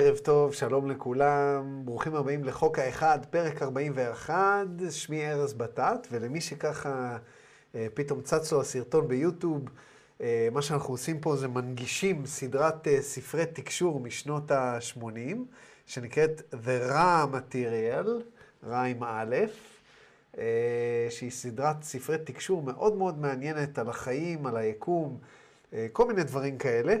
ערב טוב, שלום לכולם, ברוכים הבאים לחוק האחד, פרק 41, שמי ארז בטט, ולמי שככה אה, פתאום צץ לו הסרטון ביוטיוב, אה, מה שאנחנו עושים פה זה מנגישים סדרת אה, ספרי תקשור משנות ה-80, שנקראת The Raw Material, רע עם א', שהיא סדרת ספרי תקשור מאוד מאוד מעניינת על החיים, על היקום, כל מיני דברים כאלה.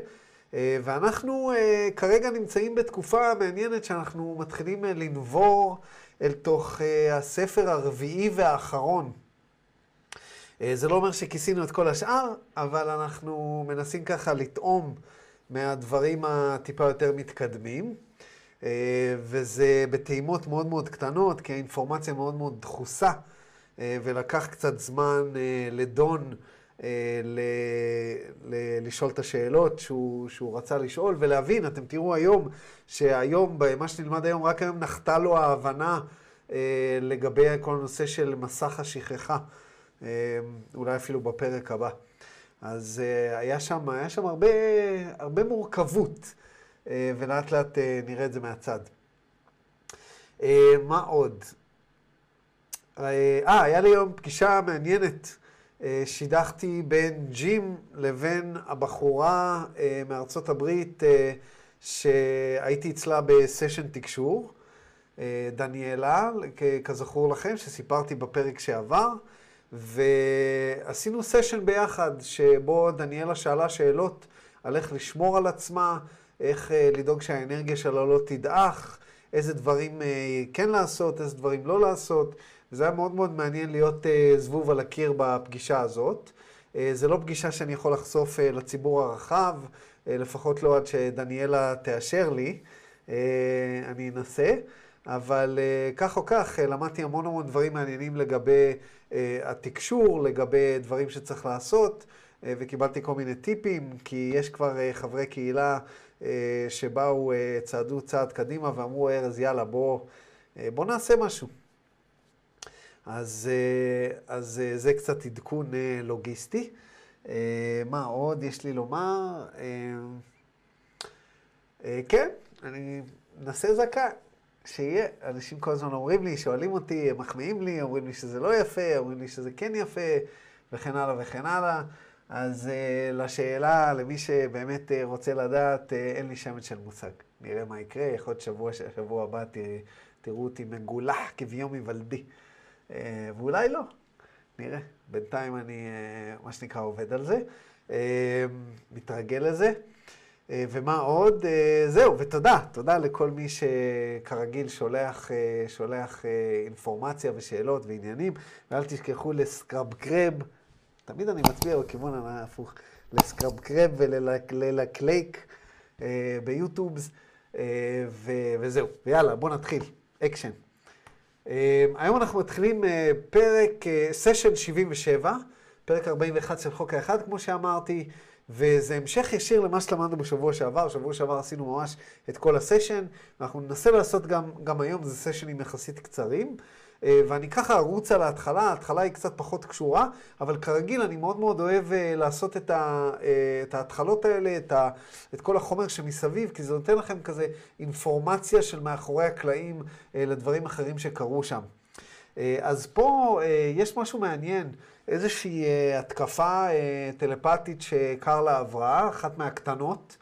אה, ואנחנו אה, כרגע נמצאים בתקופה מעניינת שאנחנו מתחילים אה, לנבור אל תוך הספר הרביעי והאחרון. זה לא אומר שכיסינו את כל השאר, אבל אנחנו מנסים ככה לטעום מהדברים הטיפה יותר מתקדמים. וזה בטעימות מאוד מאוד קטנות, כי האינפורמציה מאוד מאוד דחוסה, ולקח קצת זמן לדון. אה, ל, ל, לשאול את השאלות שהוא, שהוא רצה לשאול ולהבין. אתם תראו היום, שהיום, מה שנלמד היום, רק היום נחתה לו ההבנה אה, לגבי כל הנושא של מסך השכחה, אה, אולי אפילו בפרק הבא. אז היה שם, היה שם הרבה, הרבה מורכבות, ולאט לאט אה, נראה את זה מהצד. מה עוד? אה היה לי היום פגישה מעניינת. אה, שידכתי בין ג'ים לבין הבחורה אה, מארצות הברית אה, שהייתי אצלה בסשן תקשור, דניאלה, כזכור לכם, שסיפרתי בפרק שעבר, ועשינו סשן ביחד, שבו דניאלה שאלה שאלות על איך לשמור על עצמה, איך לדאוג שהאנרגיה שלה לא תדעך, איזה דברים כן לעשות, איזה דברים לא לעשות. וזה היה מאוד מאוד מעניין להיות uh, זבוב על הקיר בפגישה הזאת. Uh, זה לא פגישה שאני יכול לחשוף uh, לציבור הרחב, לפחות לא עד שדניאלה תאשר לי. אני אנסה. אבל כך או כך, למדתי המון המון דברים מעניינים לגבי התקשור, לגבי דברים שצריך לעשות, וקיבלתי כל מיני טיפים, כי יש כבר חברי קהילה שבאו, צעדו צעד קדימה ואמרו, ארז, יאללה, בוא, בוא נעשה משהו. אז, אה, אז אה, זה קצת עדכון אה, לוגיסטי. מה עוד יש לי לומר? כן, אני מנסה זכאי, שיהיה. אנשים כל הזמן אומרים לי, שואלים אותי, מחמיאים לי, אומרים לי שזה לא יפה, אומרים לי שזה כן יפה, וכן הלאה וכן הלאה. אז לשאלה, למי שבאמת רוצה לדעת, אין לי שמץ של מושג. נראה מה יקרה, יכול להיות שבוע, שבוע הבא תראו אותי מגולח כביום היוולדי. אה, ואולי לא, נראה. בינתיים אני, אה, מה שנקרא, עובד על זה, אה, מתרגל לזה. ומה עוד? זהו, ותודה. תודה לכל מי שכרגיל שולח, שולח אינפורמציה ושאלות ועניינים. ואל תשכחו ל subscribe, תמיד אני מצביע בכיוון ההפוך, ל subscribe ול like ביוטיובס, וזהו. ויאללה, בואו נתחיל. אקשן. אמ, היום אנחנו מתחילים אה, פרק, סשן אה, 77, פרק 41 של חוק האחד, כמו שאמרתי, וזה המשך ישיר למה שלמדנו בשבוע שעבר. שבוע שעבר עשינו ממש את כל הסשן, ואנחנו ננסה לעשות גם, גם היום, זה סשנים יחסית קצרים. אה, ואני ככה ארוץ על ההתחלה, ההתחלה היא קצת פחות קשורה, אבל כרגיל אני מאוד מאוד אוהב אה, לעשות את, ה, אה, את ההתחלות האלה, את, ה, את כל החומר שמסביב, כי זה נותן לכם כזה אינפורמציה של מאחורי הקלעים לדברים אחרים שקרו שם. אז פה יש משהו מעניין, איזושהי התקפה טלפתית שקרלה עברה, אחת מהקטנות,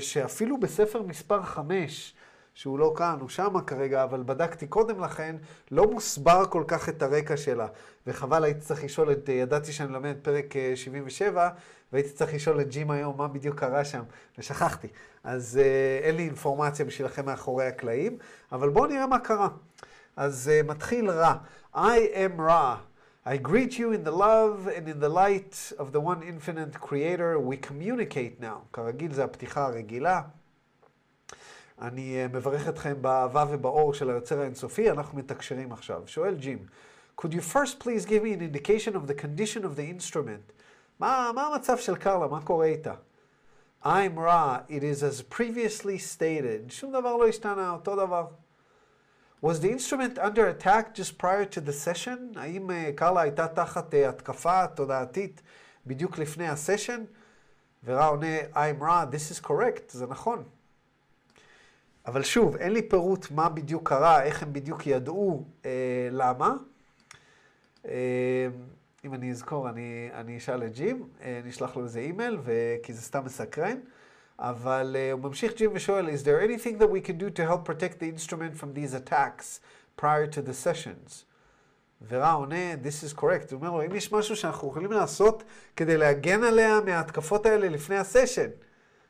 שאפילו בספר מספר 5, שהוא לא כאן, הוא שמה כרגע, אבל בדקתי קודם לכן, לא מוסבר כל כך את הרקע שלה. וחבל, הייתי צריך לשאול את, ידעתי שאני מלמד פרק 77, אה, והייתי צריך לשאול את ג'ים היום מה בדיוק קרה שם, ושכחתי. אז uh, אין לי אינפורמציה בשבילכם מאחורי הקלעים, אבל בואו נראה מה קרה. אז uh, מתחיל רע. I am רע. I greet you in the love and in the light of the one infinite creator we communicate now. כרגיל זה הפתיחה הרגילה. אני אה, מברך אתכם באהבה ובאור של היוצר האינסופי, אנחנו מתקשרים עכשיו. שואל ג'ים, could you first please give me an indication of the condition of the instrument? מה, מה המצב של קרלה? מה קורה איתה? I'm raw, it is as previously stated. שום דבר לא השתנה, אותו דבר. Was the instrument under attack just prior to the session? האם uh, קרלה הייתה תחת uh, התקפה תודעתית בדיוק לפני הסשן? ורע עונה, I'm raw, this is correct, זה נכון. אבל שוב, אין לי פירוט מה בדיוק קרה, איך הם בדיוק ידעו אה, למה. אה, אם אני אזכור, אני, אני אשאל את ג'ים, אה, נשלח לו איזה אימייל, כי זה סתם מסקרן. אבל uh, הוא ממשיך ג'ים ושואל, is there anything that we can do to help protect the instrument from these attacks prior to the sessions? ורע עונה, this is correct. הוא אומר לו, אם יש משהו שאנחנו יכולים לעשות כדי להגן עליה מההתקפות האלה לפני הסשן.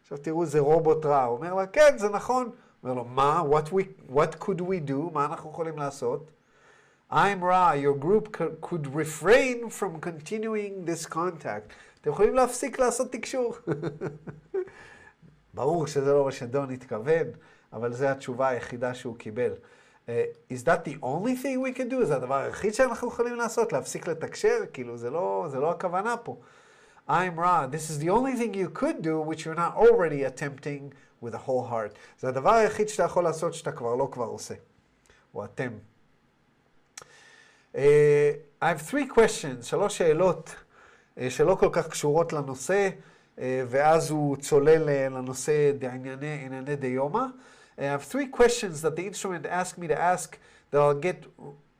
עכשיו תראו, זה רובוט רע. הוא אומר לה, כן, זה נכון. אומר לו, מה? What, we, what could we do? מה אנחנו יכולים לעשות? I'm Ra, your group could refrain from continuing this contact. אתם יכולים להפסיק לעשות תקשור. ברור שזה לא מה שדון התכוון, אבל זו התשובה היחידה שהוא קיבל. Uh, is that the only thing we can do? זה הדבר היחיד שאנחנו יכולים לעשות? להפסיק לתקשר? כאילו, זה לא, זה לא הכוונה פה. I'm Ra, this is the only thing you could do which you're not already attempting with a whole heart. זה הדבר היחיד שאתה יכול לעשות שאתה כבר לא כבר עושה. או אתם. Uh, I have three questions, שלוש שאלות uh, שלא כל כך קשורות לנושא. ואז הוא צולל לנושא ענייני דיומא. I have three questions that the instrument asked me to ask that I'll get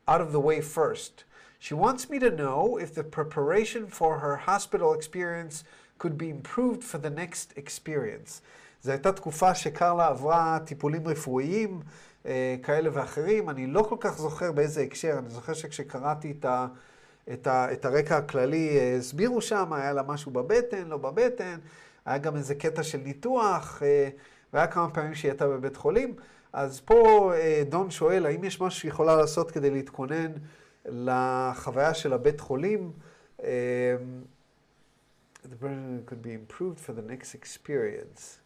out of the way first. She wants me to know if the preparation for her hospital experience could be improved for the next experience. זו הייתה תקופה שקרלה עברה טיפולים רפואיים אה, כאלה ואחרים. אני לא כל כך זוכר באיזה הקשר, אני זוכר שכשקראתי את ה... את, ה, את הרקע הכללי אה, הסבירו שם, היה לה משהו בבטן, לא בבטן, היה גם איזה קטע של ניתוח, אה, והיה כמה פעמים שהיא הייתה בבית חולים. אז פה אה, דון שואל, האם יש משהו שהיא יכולה לעשות כדי להתכונן לחוויה של הבית חולים? The burden could be improved for the next experience.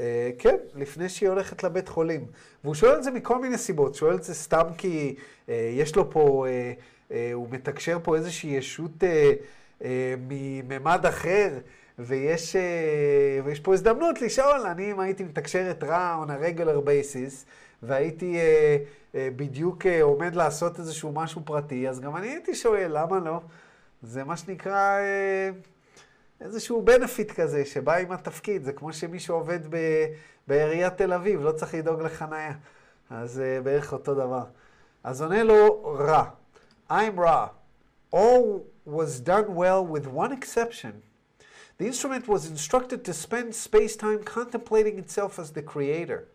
Uh, כן, לפני שהיא הולכת לבית חולים. והוא שואל את זה מכל מיני סיבות. שואל את זה סתם כי uh, יש לו פה, uh, uh, הוא מתקשר פה איזושהי ישות uh, uh, מממד אחר, ויש, uh, ויש פה הזדמנות לשאול, אני אם הייתי מתקשר את רע on a regular basis, והייתי uh, uh, בדיוק uh, עומד לעשות איזשהו משהו פרטי, אז גם אני הייתי שואל, למה לא? זה מה שנקרא... Uh, איזשהו בנפיט כזה שבא עם התפקיד, זה כמו שמישהו עובד ב, בעיריית תל אביב, לא צריך לדאוג לחניה. אז uh, בערך אותו דבר. אז עונה לו רע. I'm רע. All was done well with one exception. The instrument was instructed to spend space-time contemplating itself as the creator.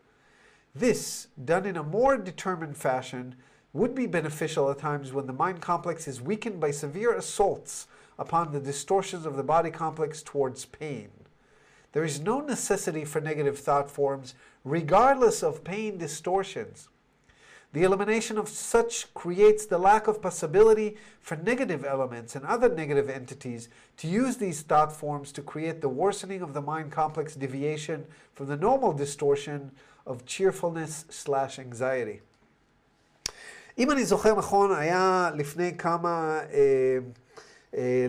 This, done in a more determined fashion, would be beneficial at times when the mind complex is weakened by severe assaults upon the distortions of the body complex towards pain. There is no necessity for negative thought forms, regardless of pain distortions. The elimination of such creates the lack of possibility for negative elements and other negative entities to use these thought forms to create the worsening of the mind complex deviation from the normal distortion of cheerfulness slash anxiety. אם אני זוכר נכון, היה לפני כמה אה, אה,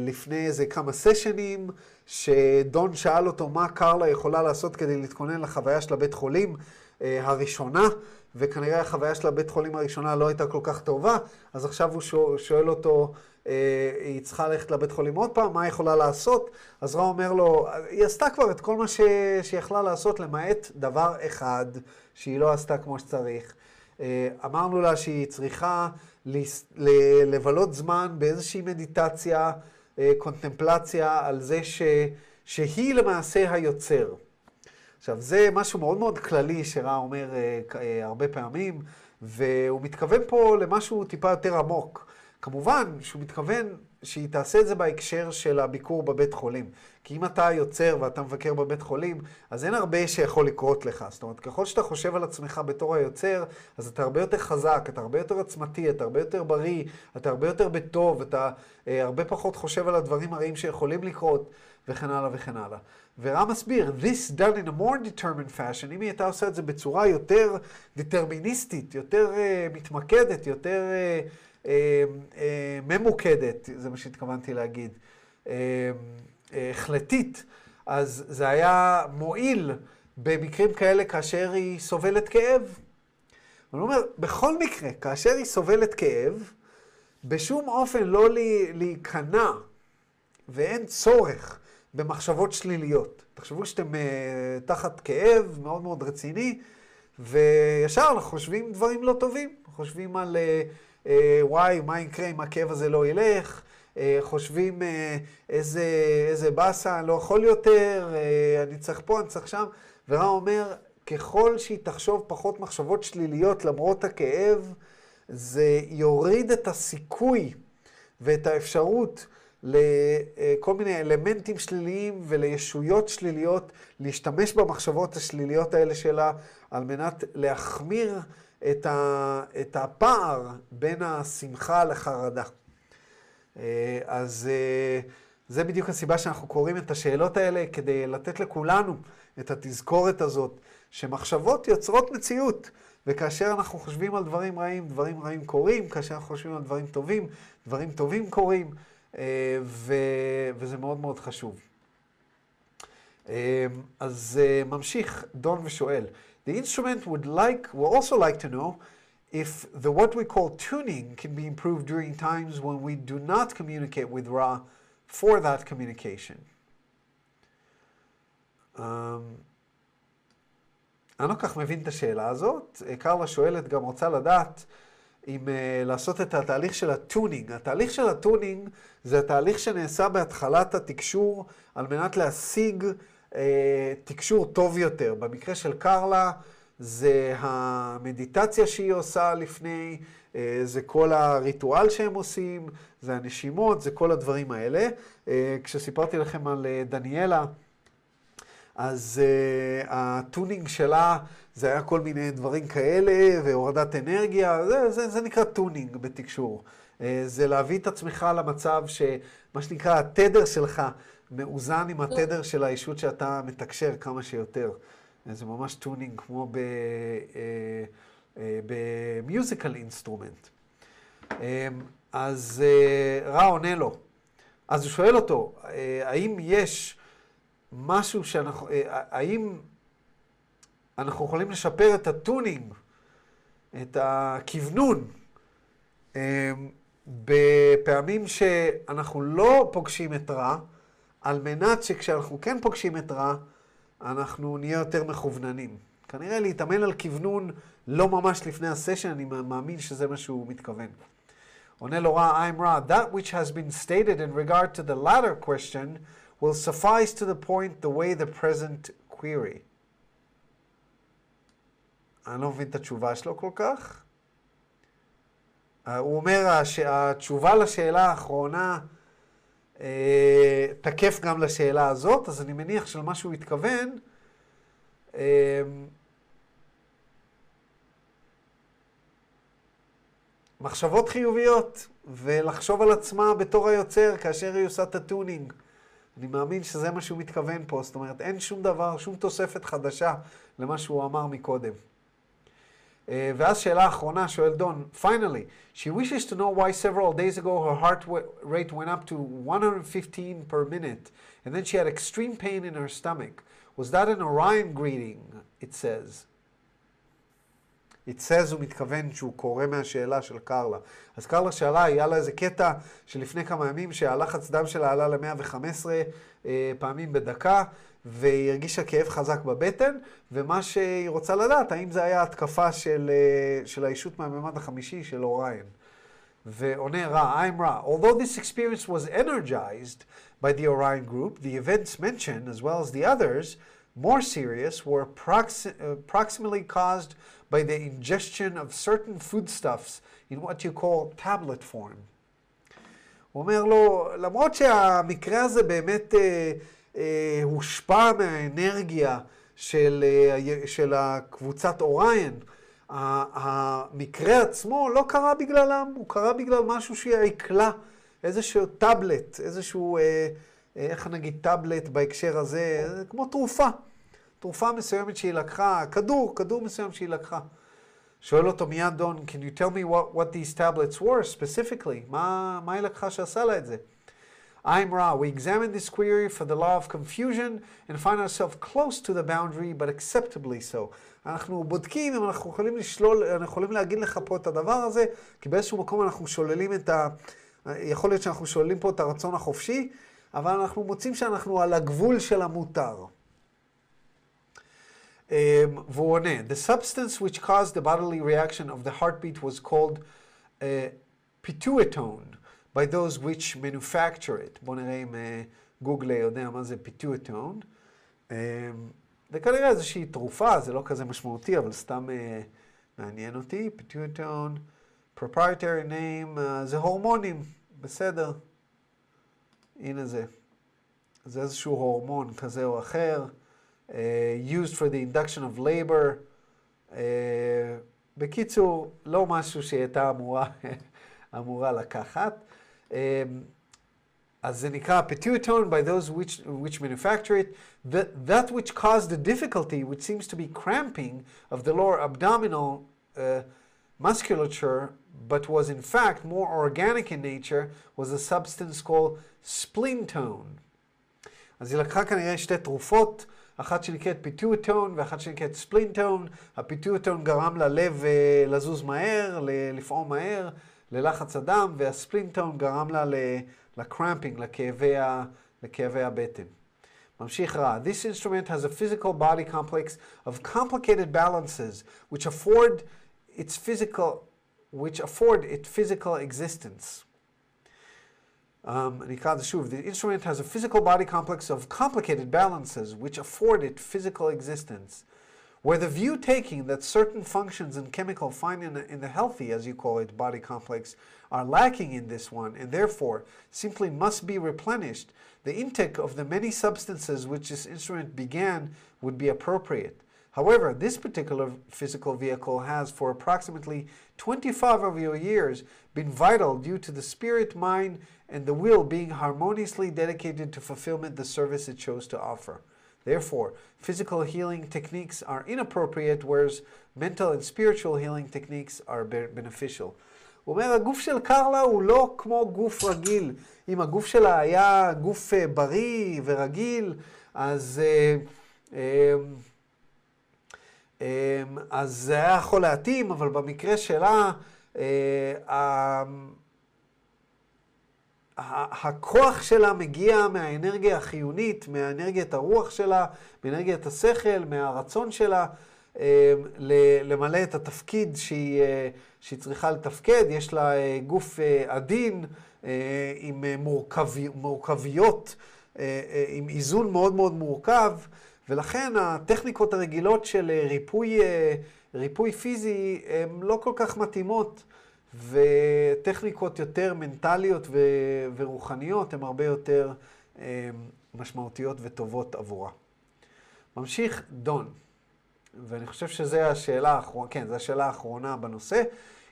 לפני איזה כמה סשנים, שדון שאל אותו מה קרלה יכולה לעשות כדי להתכונן לחוויה של הבית חולים אה, הראשונה, וכנראה החוויה של הבית חולים הראשונה לא הייתה כל כך טובה, אז עכשיו הוא שואל אותו, אה, היא צריכה ללכת לבית חולים עוד פעם, מה היא יכולה לעשות? אז רע אומר לו, היא עשתה כבר את כל מה ש... שהיא יכלה לעשות, למעט דבר אחד שהיא לא עשתה כמו שצריך. אמרנו לה שהיא צריכה לבלות זמן באיזושהי מדיטציה, אה, קונטמפלציה על זה ש, שהיא למעשה היוצר. עכשיו, זה משהו מאוד מאוד כללי שרע אומר אה, אה, הרבה פעמים, והוא מתכוון פה למשהו טיפה יותר עמוק. כמובן שהוא מתכוון שהיא תעשה את זה בהקשר של הביקור בבית חולים. כי אם אתה יוצר ואתה מבקר בבית חולים, אז אין הרבה שיכול לקרות לך. זאת אומרת, ככל שאתה חושב על עצמך בתור היוצר, אז אתה הרבה יותר חזק, אתה הרבה יותר עוצמתי, אתה הרבה יותר בריא, אתה הרבה יותר בטוב, אתה אה, הרבה פחות חושב על הדברים הרעים שיכולים לקרות, וכן הלאה וכן הלאה. ורם מסביר, this done in a more determined fashion, אם היא הייתה עושה את זה בצורה יותר דטרמיניסטית, יותר uh, מתמקדת, יותר... אה, אה, ממוקדת, זה מה שהתכוונתי להגיד, אה, החלטית, אז זה היה מועיל במקרים כאלה כאשר היא סובלת כאב. אני אומר, בכל מקרה, כאשר היא סובלת כאב, בשום אופן לא להיכנע, ואין צורך במחשבות שליליות. תחשבו שאתם uh, תחת כאב מאוד מאוד רציני, וישר אנחנו חושבים דברים לא טובים. חושבים על uh, וואי, מה יקרה אם הכאב הזה לא ילך, uh, חושבים uh, איזה, איזה באסה, אני לא יכול יותר, אני צריך פה, אני צריך שם. ורע אומר, ככל שהיא תחשוב פחות מחשבות שליליות למרות הכאב, זה יוריד את הסיכוי ואת האפשרות לכל מיני אלמנטים שליליים ולישויות שליליות, להשתמש במחשבות השליליות האלה שלה על מנת להחמיר את, ה, את הפער בין השמחה לחרדה. אה, אז אה, זה בדיוק הסיבה שאנחנו קוראים את השאלות האלה, כדי לתת לכולנו את התזכורת הזאת, שמחשבות יוצרות מציאות. וכאשר אנחנו חושבים על דברים רעים, דברים רעים קורים, כאשר אנחנו חושבים על דברים טובים, דברים טובים קורים, אה, ו... וזה מאוד מאוד חשוב. אז ממשיך דון ושואל, The instrument would like, would also like to know if the what we call tuning can be improved during times when we do not communicate with Ra for that communication. Um, אני לא כך מבין את השאלה הזאת. קרלה שואלת, גם רוצה לדעת אם uh, לעשות את התהליך של ה tuning. התהליך של ה tuning זה התהליך שנעשה בהתחלת התקשור על מנת להשיג uh, תקשור טוב יותר. במקרה של קרלה זה המדיטציה שהיא עושה לפני, uh, זה כל הריטואל שהם עושים, זה הנשימות, זה כל הדברים האלה. Uh, כשסיפרתי לכם על דניאלה, אז ה tuning שלה זה היה כל מיני דברים כאלה, והורדת אנרגיה, זה, זה, זה נקרא tuning בתקשור. זה להביא את עצמך למצב שמה שנקרא התדר שלך מאוזן עם התדר של הישות שאתה מתקשר כמה שיותר. זה ממש tuning כמו ב musical instrument. Uh, אז uh, רא עונה לו. אז הוא שואל אותו, האם יש... משהו שאנחנו, אה, האם אנחנו יכולים לשפר את הטונינג, את הכוונון, אה, בפעמים שאנחנו לא פוגשים את רע, על מנת שכשאנחנו כן פוגשים את רע, אנחנו נהיה יותר מכווננים. כנראה להתאמן על כוונון לא ממש לפני הסשן, אני מאמין שזה מה שהוא מתכוון. עונה לו רע, I'm רע, that which has been stated in regard to the latter question will suffice to the point the way the present query. אני לא מבין את התשובה שלו כל כך. הוא אומר שהתשובה לשאלה האחרונה תקף גם לשאלה הזאת, אז אני מניח שלמה שהוא התכוון, אה, מחשבות חיוביות, ולחשוב על עצמה בתור היוצר כאשר היא עושה את הטונינג. אני מאמין שזה מה שהוא מתכוון פה, זאת אומרת, אין שום דבר, שום תוספת חדשה למה שהוא אמר מקודם. Uh, ואז שאלה אחרונה, שואל דון, finally, she wishes to know why several days ago her heart rate went up to 115 per minute, and then she had extreme pain in her stomach. Was that an Orion greeting? It says. It says הוא מתכוון שהוא קורא מהשאלה של קרלה. אז קרלה שאלה, היה לה איזה קטע שלפני כמה ימים שהלחץ דם שלה עלה ל-115 אה, פעמים בדקה, והיא הרגישה כאב חזק בבטן, ומה שהיא רוצה לדעת, האם זה היה התקפה של, אה, של הישות מהממד החמישי של אוריין. ועונה רע, I'm רע. Although this experience was energized by the Orion group, the events mentioned, as well as the others, more serious, were proxi- uh, proximally caused by the ingestion of certain foodstuffs in what you call tablet form. הוא אומר לו, למרות שהמקרה הזה באמת אה, אה, הושפע מהאנרגיה של, אה, של הקבוצת אוריין, המקרה עצמו לא קרה בגללם, הוא קרה בגלל משהו שהיא עיקלה, איזשהו טאבלט, איזשהו, אה, איך נגיד טאבלט בהקשר הזה, כמו תרופה. תרופה מסוימת שהיא לקחה, כדור, כדור מסוים שהיא לקחה. שואל אותו מיד דון, can you tell me what, what these tablets were specifically? מה, מה היא לקחה שעשה לה את זה? I'm Ra. We examine this query for the law of confusion and find ourselves close to the boundary, but acceptably so. אנחנו בודקים אם אנחנו יכולים לשלול, אנחנו יכולים להגיד לך פה את הדבר הזה, כי באיזשהו מקום אנחנו שוללים את ה... יכול להיות שאנחנו שוללים פה את הרצון החופשי, אבל אנחנו מוצאים שאנחנו על הגבול של המותר. Um, והוא עונה, The substance which caused the bodily reaction of the heartbeat was called uh, pituitone by those which manufacture it. בואו נראה אם גוגל uh, יודע מה זה pituitone. Um, זה כנראה איזושהי תרופה, זה לא כזה משמעותי, אבל סתם uh, מעניין אותי. pituitone, proprietary name, uh, זה הורמונים, בסדר. הנה זה. זה איזשהו הורמון כזה או אחר. uh, used for the induction of labor. Uh, בקיצור, לא משהו שהיא הייתה אמורה, אמורה לקחת. Um, אז זה נקרא pituitone by those which, which manufacture it. That, that which caused the difficulty, which seems to be cramping of the lower abdominal uh, musculature, but was in fact more organic in nature, was a substance called splintone. אז היא לקחה כנראה שתי תרופות. אחת שנקראת פיטואטון ואחת שנקראת ספלינטון. הפיטואטון גרם ללב לזוז מהר, לפעום מהר, ללחץ הדם, והספלינטון גרם לה לקרמפינג, לכאבי, לכאבי הבטן. ממשיך רע. This instrument has a physical body complex of complicated balances which afford its physical, which afford it physical existence. Um, the instrument has a physical body complex of complicated balances which afford it physical existence. Where the view taking that certain functions and chemical fine in the, in the healthy, as you call it, body complex are lacking in this one and therefore simply must be replenished, the intake of the many substances which this instrument began would be appropriate. However, this particular physical vehicle has for approximately 25 of your years been vital due to the spirit, mind, and the will being harmoniously dedicated to fulfillment the service it chose to offer. Therefore, physical healing techniques are inappropriate, whereas mental and spiritual healing techniques are beneficial. הוא אומר, הגוף של קרלה הוא לא כמו גוף רגיל. אם הגוף שלה היה גוף בריא ורגיל, אז, אז זה היה יכול להתאים, אבל במקרה שלה, הכוח שלה מגיע מהאנרגיה החיונית, מהאנרגיית הרוח שלה, מאנרגיית השכל, מהרצון שלה למלא את התפקיד שהיא, שהיא צריכה לתפקד. יש לה גוף עדין עם מורכבי, מורכביות, עם איזון מאוד מאוד מורכב, ולכן הטכניקות הרגילות של ריפוי, ריפוי פיזי הן לא כל כך מתאימות. וטכניקות יותר מנטליות ו- ורוחניות הן הרבה יותר אה, משמעותיות וטובות עבורה. ממשיך דון, ואני חושב שזו השאלה האחרונה, כן, זו השאלה האחרונה בנושא.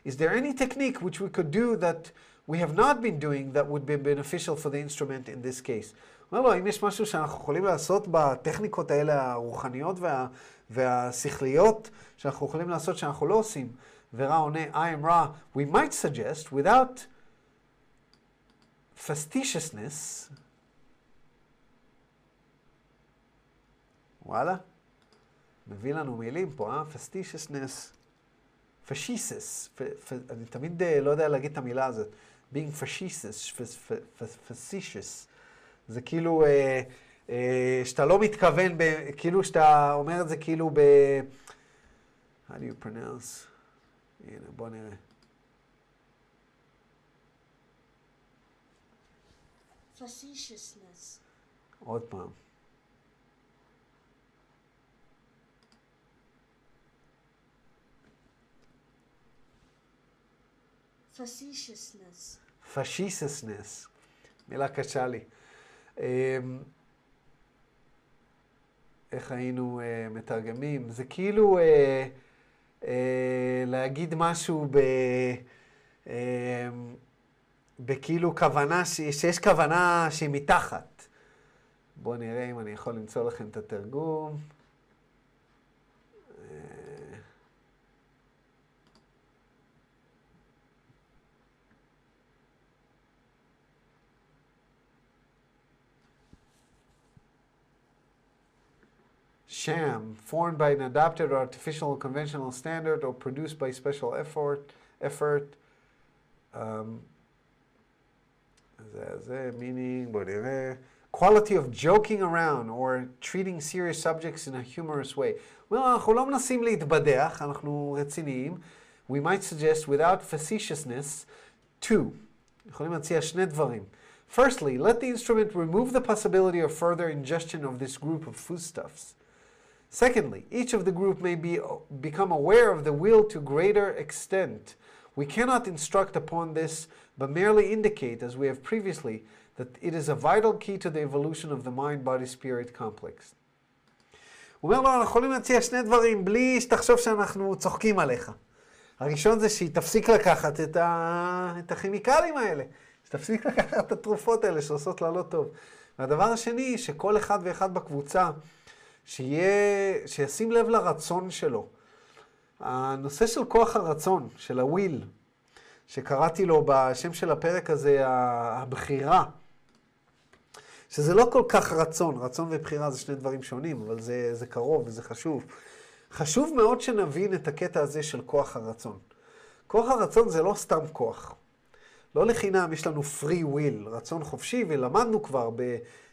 Is there any technique which we could do that we have not been doing that would be beneficial for the instrument in this case? אומר לו, האם יש משהו שאנחנו יכולים לעשות בטכניקות האלה הרוחניות וה, והשכליות, שאנחנו יכולים לעשות שאנחנו לא עושים? ורע עונה, I am Ra, we might suggest, without fastidiousness, וואלה, מביא לנו מילים פה, אה? fastidiousness, פשיסס, אני תמיד לא יודע להגיד את המילה הזאת, being fascistus, facetious, זה כאילו, אה, אה, שאתה לא מתכוון, ב, כאילו שאתה אומר את זה כאילו ב... How do you pronounce? הנה, בוא נראה. Facetiousness. עוד פעם. Facetiousness. פשיססנס, מילה קשה לי. אמ, איך היינו uh, מתרגמים? זה כאילו... אה, להגיד משהו ב... אה, בכאילו כוונה, ש... שיש כוונה שהיא מתחת. בואו נראה אם אני יכול למצוא לכם את התרגום. sham, formed by an adopted or artificial or conventional standard or produced by special effort, effort um, זה, זה meaning, בוא נראה. quality of joking around or treating serious subjects in a humorous way. well, אנחנו לא מנסים להתבדח, אנחנו רציניים. We might suggest without facetiousness, two. יכולים להציע שני דברים. Firstly, let the instrument remove the possibility of further ingestion of this group of foodstuffs. Secondly, each of the group may be, become aware of the will to greater extent. We cannot instruct upon this, but merely indicate, as we have previously, that it is a vital key to the evolution of the mind-body-spirit complex. הוא אומר לו, אנחנו יכולים להציע שני דברים בלי שתחשוב שאנחנו צוחקים עליך. הראשון זה שהיא תפסיק לקחת את, ה... את הכימיקלים האלה. שתפסיק לקחת את התרופות האלה שעושות לה לא טוב. והדבר השני, שכל אחד ואחד בקבוצה, שיהיה, שישים לב לרצון שלו. הנושא של כוח הרצון, של הוויל, שקראתי לו בשם של הפרק הזה, הבחירה, שזה לא כל כך רצון, רצון ובחירה זה שני דברים שונים, אבל זה, זה קרוב וזה חשוב. חשוב מאוד שנבין את הקטע הזה של כוח הרצון. כוח הרצון זה לא סתם כוח. לא לחינם יש לנו free will, רצון חופשי, ולמדנו כבר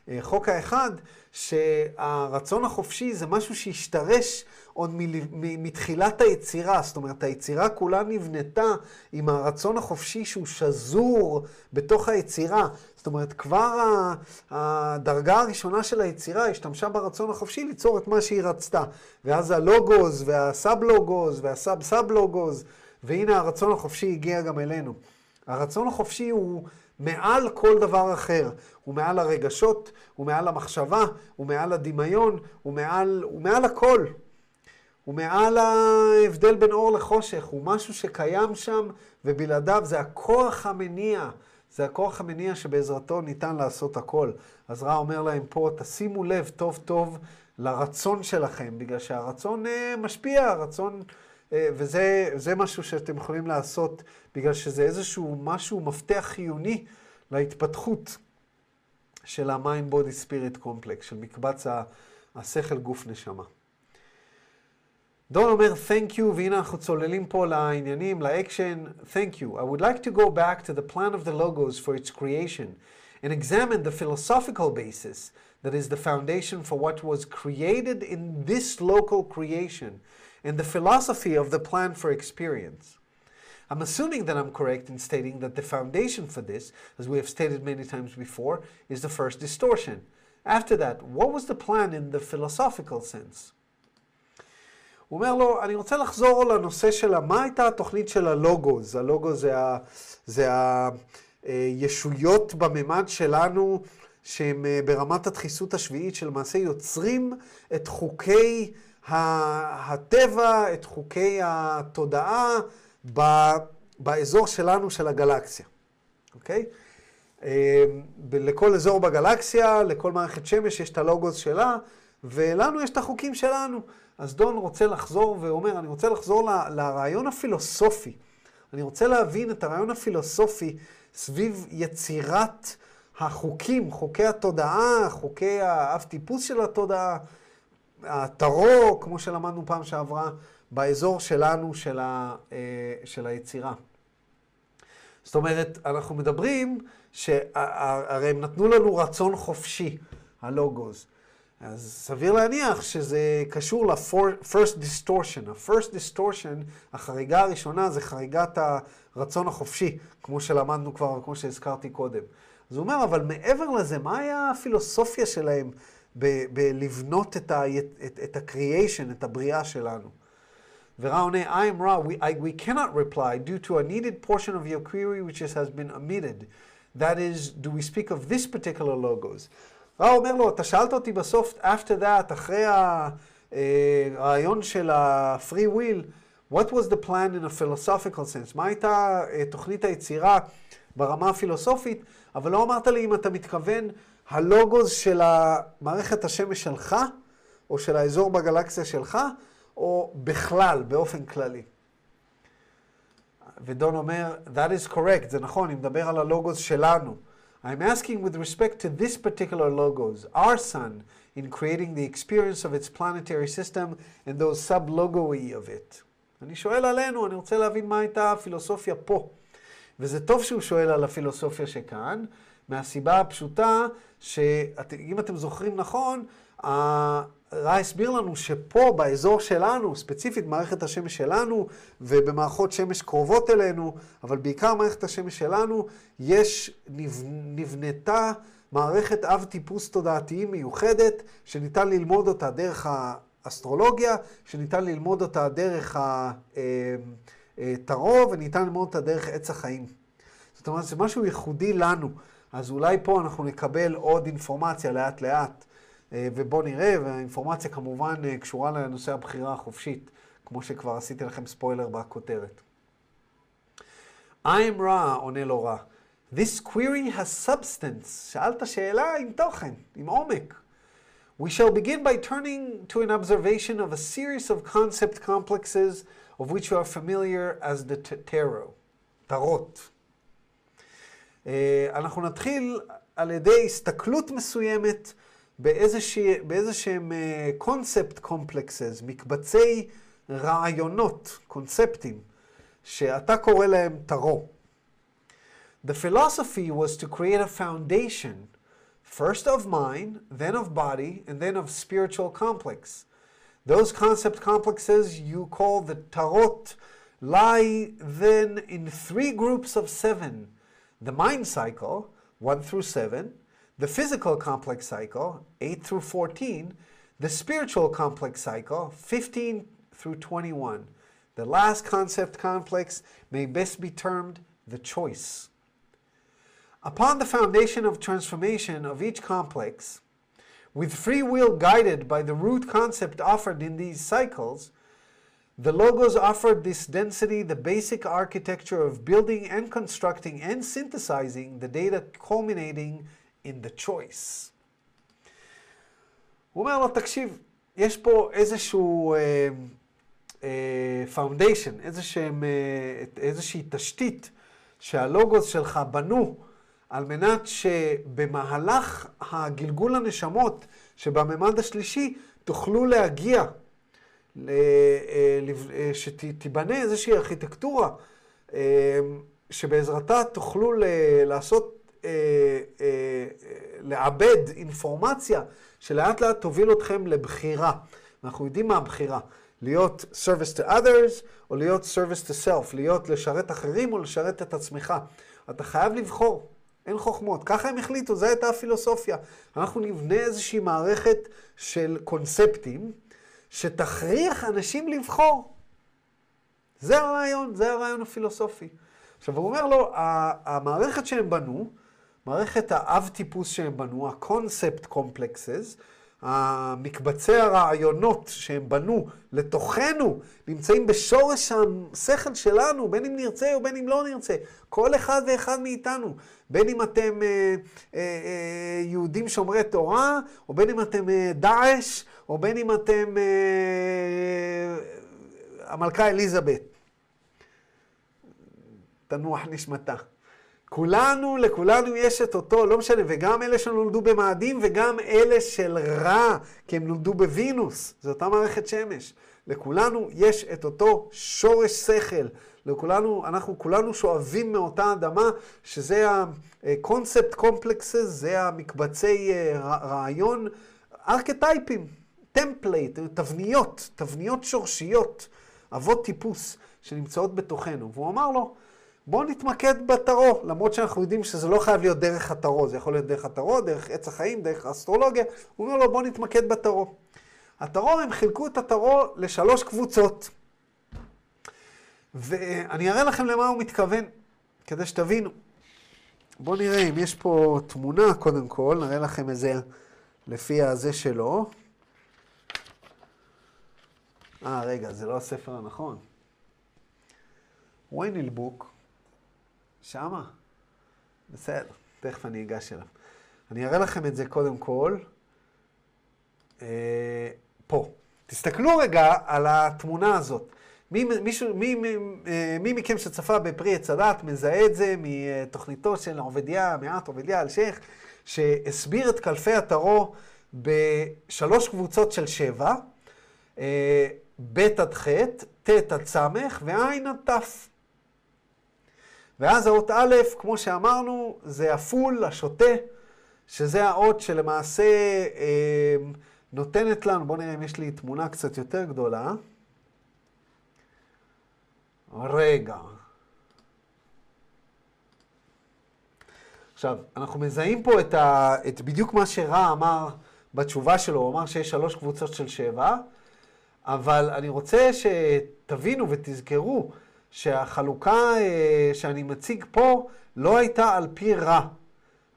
בחוק האחד שהרצון החופשי זה משהו שהשתרש עוד מתחילת היצירה. זאת אומרת, היצירה כולה נבנתה עם הרצון החופשי שהוא שזור בתוך היצירה. זאת אומרת, כבר הדרגה הראשונה של היצירה השתמשה ברצון החופשי ליצור את מה שהיא רצתה. ואז הלוגוס וה sub-logos וה sub-sub-logos, והנה הרצון החופשי הגיע גם אלינו. הרצון החופשי הוא מעל כל דבר אחר. הוא מעל הרגשות, הוא מעל המחשבה, הוא מעל הדמיון, הוא מעל, הוא מעל הכל. הוא מעל ההבדל בין אור לחושך, הוא משהו שקיים שם, ובלעדיו זה הכוח המניע. זה הכוח המניע שבעזרתו ניתן לעשות הכל. אז רע אומר להם פה, תשימו לב טוב טוב לרצון שלכם, בגלל שהרצון אה, משפיע, הרצון... אה, וזה משהו שאתם יכולים לעשות בגלל שזה איזשהו משהו, מפתח חיוני להתפתחות של ה-mind body spirit complex, של מקבץ השכל גוף נשמה. דון אומר thank you, והנה אנחנו צוללים פה לעניינים, לאקשן, thank you. I would like to go back to the plan of the logos for its creation and examine the philosophical basis that is the foundation for what was created in this local creation and the philosophy of the plan for experience. I'm assuming that I'm correct in stating that the foundation for this, as we have stated many times before, is the first distortion. After that, what was the plan in the philosophical sense? הוא אומר לו, אני רוצה לחזור לנושא של מה הייתה התוכנית של הלוגו. הלוגו זה, ה, זה הישויות בממד שלנו, שהם ברמת הדחיסות השביעית, שלמעשה יוצרים את חוקי הטבע, את חוקי התודעה באזור שלנו של הגלקסיה, אוקיי? לכל אזור בגלקסיה, לכל מערכת שמש יש את הלוגוס שלה, ולנו יש את החוקים שלנו. אז דון רוצה לחזור ואומר, אני רוצה לחזור ל, לרעיון הפילוסופי. אני רוצה להבין את הרעיון הפילוסופי סביב יצירת החוקים, חוקי התודעה, חוקי האב טיפוס של התודעה, הטרו, כמו שלמדנו פעם שעברה, באזור שלנו, של, ה, אה, של היצירה. זאת אומרת, אנחנו מדברים שהרי הם נתנו לנו רצון חופשי, הלוגוז. אז סביר להניח שזה קשור ל-first distortion. ה-first distortion, החריגה הראשונה זה חריגת הרצון החופשי, כמו שלמדנו כבר, כמו שהזכרתי קודם. אז הוא אומר, אבל מעבר לזה, מה היה הפילוסופיה שלהם בלבנות את ה-creation, את הבריאה שלנו? ורע עונה, I am raw, we, I, we cannot reply due to a needed portion of your query which has been omitted. That is, do we speak of this particular logos? רע אומר לו, אתה שאלת אותי בסוף, after that, אחרי הרעיון של ה-free will, what was the plan in a philosophical sense? מה הייתה תוכנית היצירה ברמה הפילוסופית? אבל לא אמרת לי אם אתה מתכוון הלוגוס של מערכת השמש שלך, או של האזור בגלקסיה שלך, או בכלל, באופן כללי. ודון אומר, that is correct, זה נכון, אני מדבר על הלוגוס שלנו. I'm asking with respect to this particular logos, our sun, in creating the experience of its planetary system and those sub-logoi of it. אני שואל עלינו, אני רוצה להבין מה הייתה הפילוסופיה פה. וזה טוב שהוא שואל על הפילוסופיה שכאן, מהסיבה הפשוטה שאם אתם זוכרים נכון, רע הסביר לנו שפה, באזור שלנו, ספציפית מערכת השמש שלנו, ובמערכות שמש קרובות אלינו, אבל בעיקר מערכת השמש שלנו, יש, נבנתה מערכת אב טיפוס תודעתיים מיוחדת, שניתן ללמוד אותה דרך האסטרולוגיה, שניתן ללמוד אותה דרך הטרור, אה, אה, וניתן ללמוד אותה דרך עץ החיים. זאת אומרת, זה משהו ייחודי לנו. אז אולי פה אנחנו נקבל עוד אינפורמציה לאט לאט. אה, ובואו נראה, והאינפורמציה כמובן אה, קשורה לנושא הבחירה החופשית, כמו שכבר עשיתי לכם ספוילר בכותרת. I'm רע, עונה לו רע. This query has substance. שאלת שאלה עם תוכן, עם עומק. We shall begin by turning to an observation of a series of concept complexes of which you are familiar as the tarot. Uh, אנחנו נתחיל על ידי הסתכלות מסוימת באיזה שהם קונספט קומפלקסס, מקבצי רעיונות, קונספטים, שאתה קורא להם טרו. The philosophy was to create a foundation, first of mind, then of body, and then of spiritual complex. Those concept complexes you call the tarot lie then in three groups of seven. The mind cycle, 1 through 7, the physical complex cycle, 8 through 14, the spiritual complex cycle, 15 through 21. The last concept complex may best be termed the choice. Upon the foundation of transformation of each complex, with free will guided by the root concept offered in these cycles, the logos offered this density the basic architecture of building and constructing and synthesizing the data culminating in the choice. הוא אומר לו, תקשיב, יש פה איזשהו foundation, uh, uh, איזשהם, uh, איזושהי תשתית שהלוגוס שלך בנו על מנת שבמהלך הגלגול הנשמות שבממד השלישי תוכלו להגיע, שתיבנה איזושהי ארכיטקטורה שבעזרתה תוכלו לעשות אה, אה, לעבד אינפורמציה שלאט לאט תוביל אתכם לבחירה. אנחנו יודעים מה הבחירה. להיות service to others או להיות service to self, להיות לשרת אחרים או לשרת את עצמך. אתה חייב לבחור, אין חוכמות. ככה הם החליטו, זו הייתה הפילוסופיה. אנחנו נבנה איזושהי מערכת של קונספטים שתכריח אנשים לבחור. זה הרעיון, זה הרעיון הפילוסופי. עכשיו, הוא אומר לו, המערכת שהם בנו, מערכת האב טיפוס שהם בנו, ה-concept complexes, המקבצי הרעיונות שהם בנו לתוכנו, נמצאים בשורש השכל שלנו, בין אם נרצה או בין אם לא נרצה. כל אחד ואחד מאיתנו, בין אם אתם אה, אה, אה, יהודים שומרי תורה, או בין אם אתם אה, דאעש, או בין אם אתם אה, המלכה אליזבת. תנוח נשמתה. כולנו, לכולנו יש את אותו, לא משנה, וגם אלה שנולדו במאדים וגם אלה של רע, כי הם נולדו בווינוס, זו אותה מערכת שמש. לכולנו יש את אותו שורש שכל. לכולנו, אנחנו כולנו שואבים מאותה אדמה, שזה ה-concept complexes, זה המקבצי אה, רעיון, ארכטייפים, template, תבניות, תבניות שורשיות, אבות טיפוס שנמצאות בתוכנו. והוא אמר לו, בואו נתמקד בטרו, למרות שאנחנו יודעים שזה לא חייב להיות דרך הטרו, זה יכול להיות דרך הטרו, דרך עץ החיים, דרך האסטרולוגיה. הוא אומר לו, בואו נתמקד בטרו. הטרו, הם חילקו את הטרו לשלוש קבוצות. ואני אראה לכם למה הוא מתכוון, כדי שתבינו. בואו נראה אם יש פה תמונה, קודם כל, נראה לכם איזה, לפי הזה שלו. אה, רגע, זה לא הספר הנכון. וויינל בוק. שמה? בסדר, תכף אני אגש אליו. אני אראה לכם את זה קודם כל. אה, פה. תסתכלו רגע על התמונה הזאת. מי, מישהו, מי, מי, אה, מי מכם שצפה בפרי עץ הדת מזהה את זה מתוכניתו של עובדיה, מעט עובדיה אלשיך, שהסביר את קלפי הטרו בשלוש קבוצות של שבע, אה, ב' עד ח', ט' עד ס' וע' עד ת'. ואז האות א', כמו שאמרנו, זה הפול, השוטה, שזה האות שלמעשה אה, נותנת לנו, בואו נראה אם יש לי תמונה קצת יותר גדולה. רגע. עכשיו, אנחנו מזהים פה את, ה, את בדיוק מה שרע אמר בתשובה שלו, הוא אמר שיש שלוש קבוצות של שבע, אבל אני רוצה שתבינו ותזכרו שהחלוקה אה, שאני מציג פה לא הייתה על פי רע.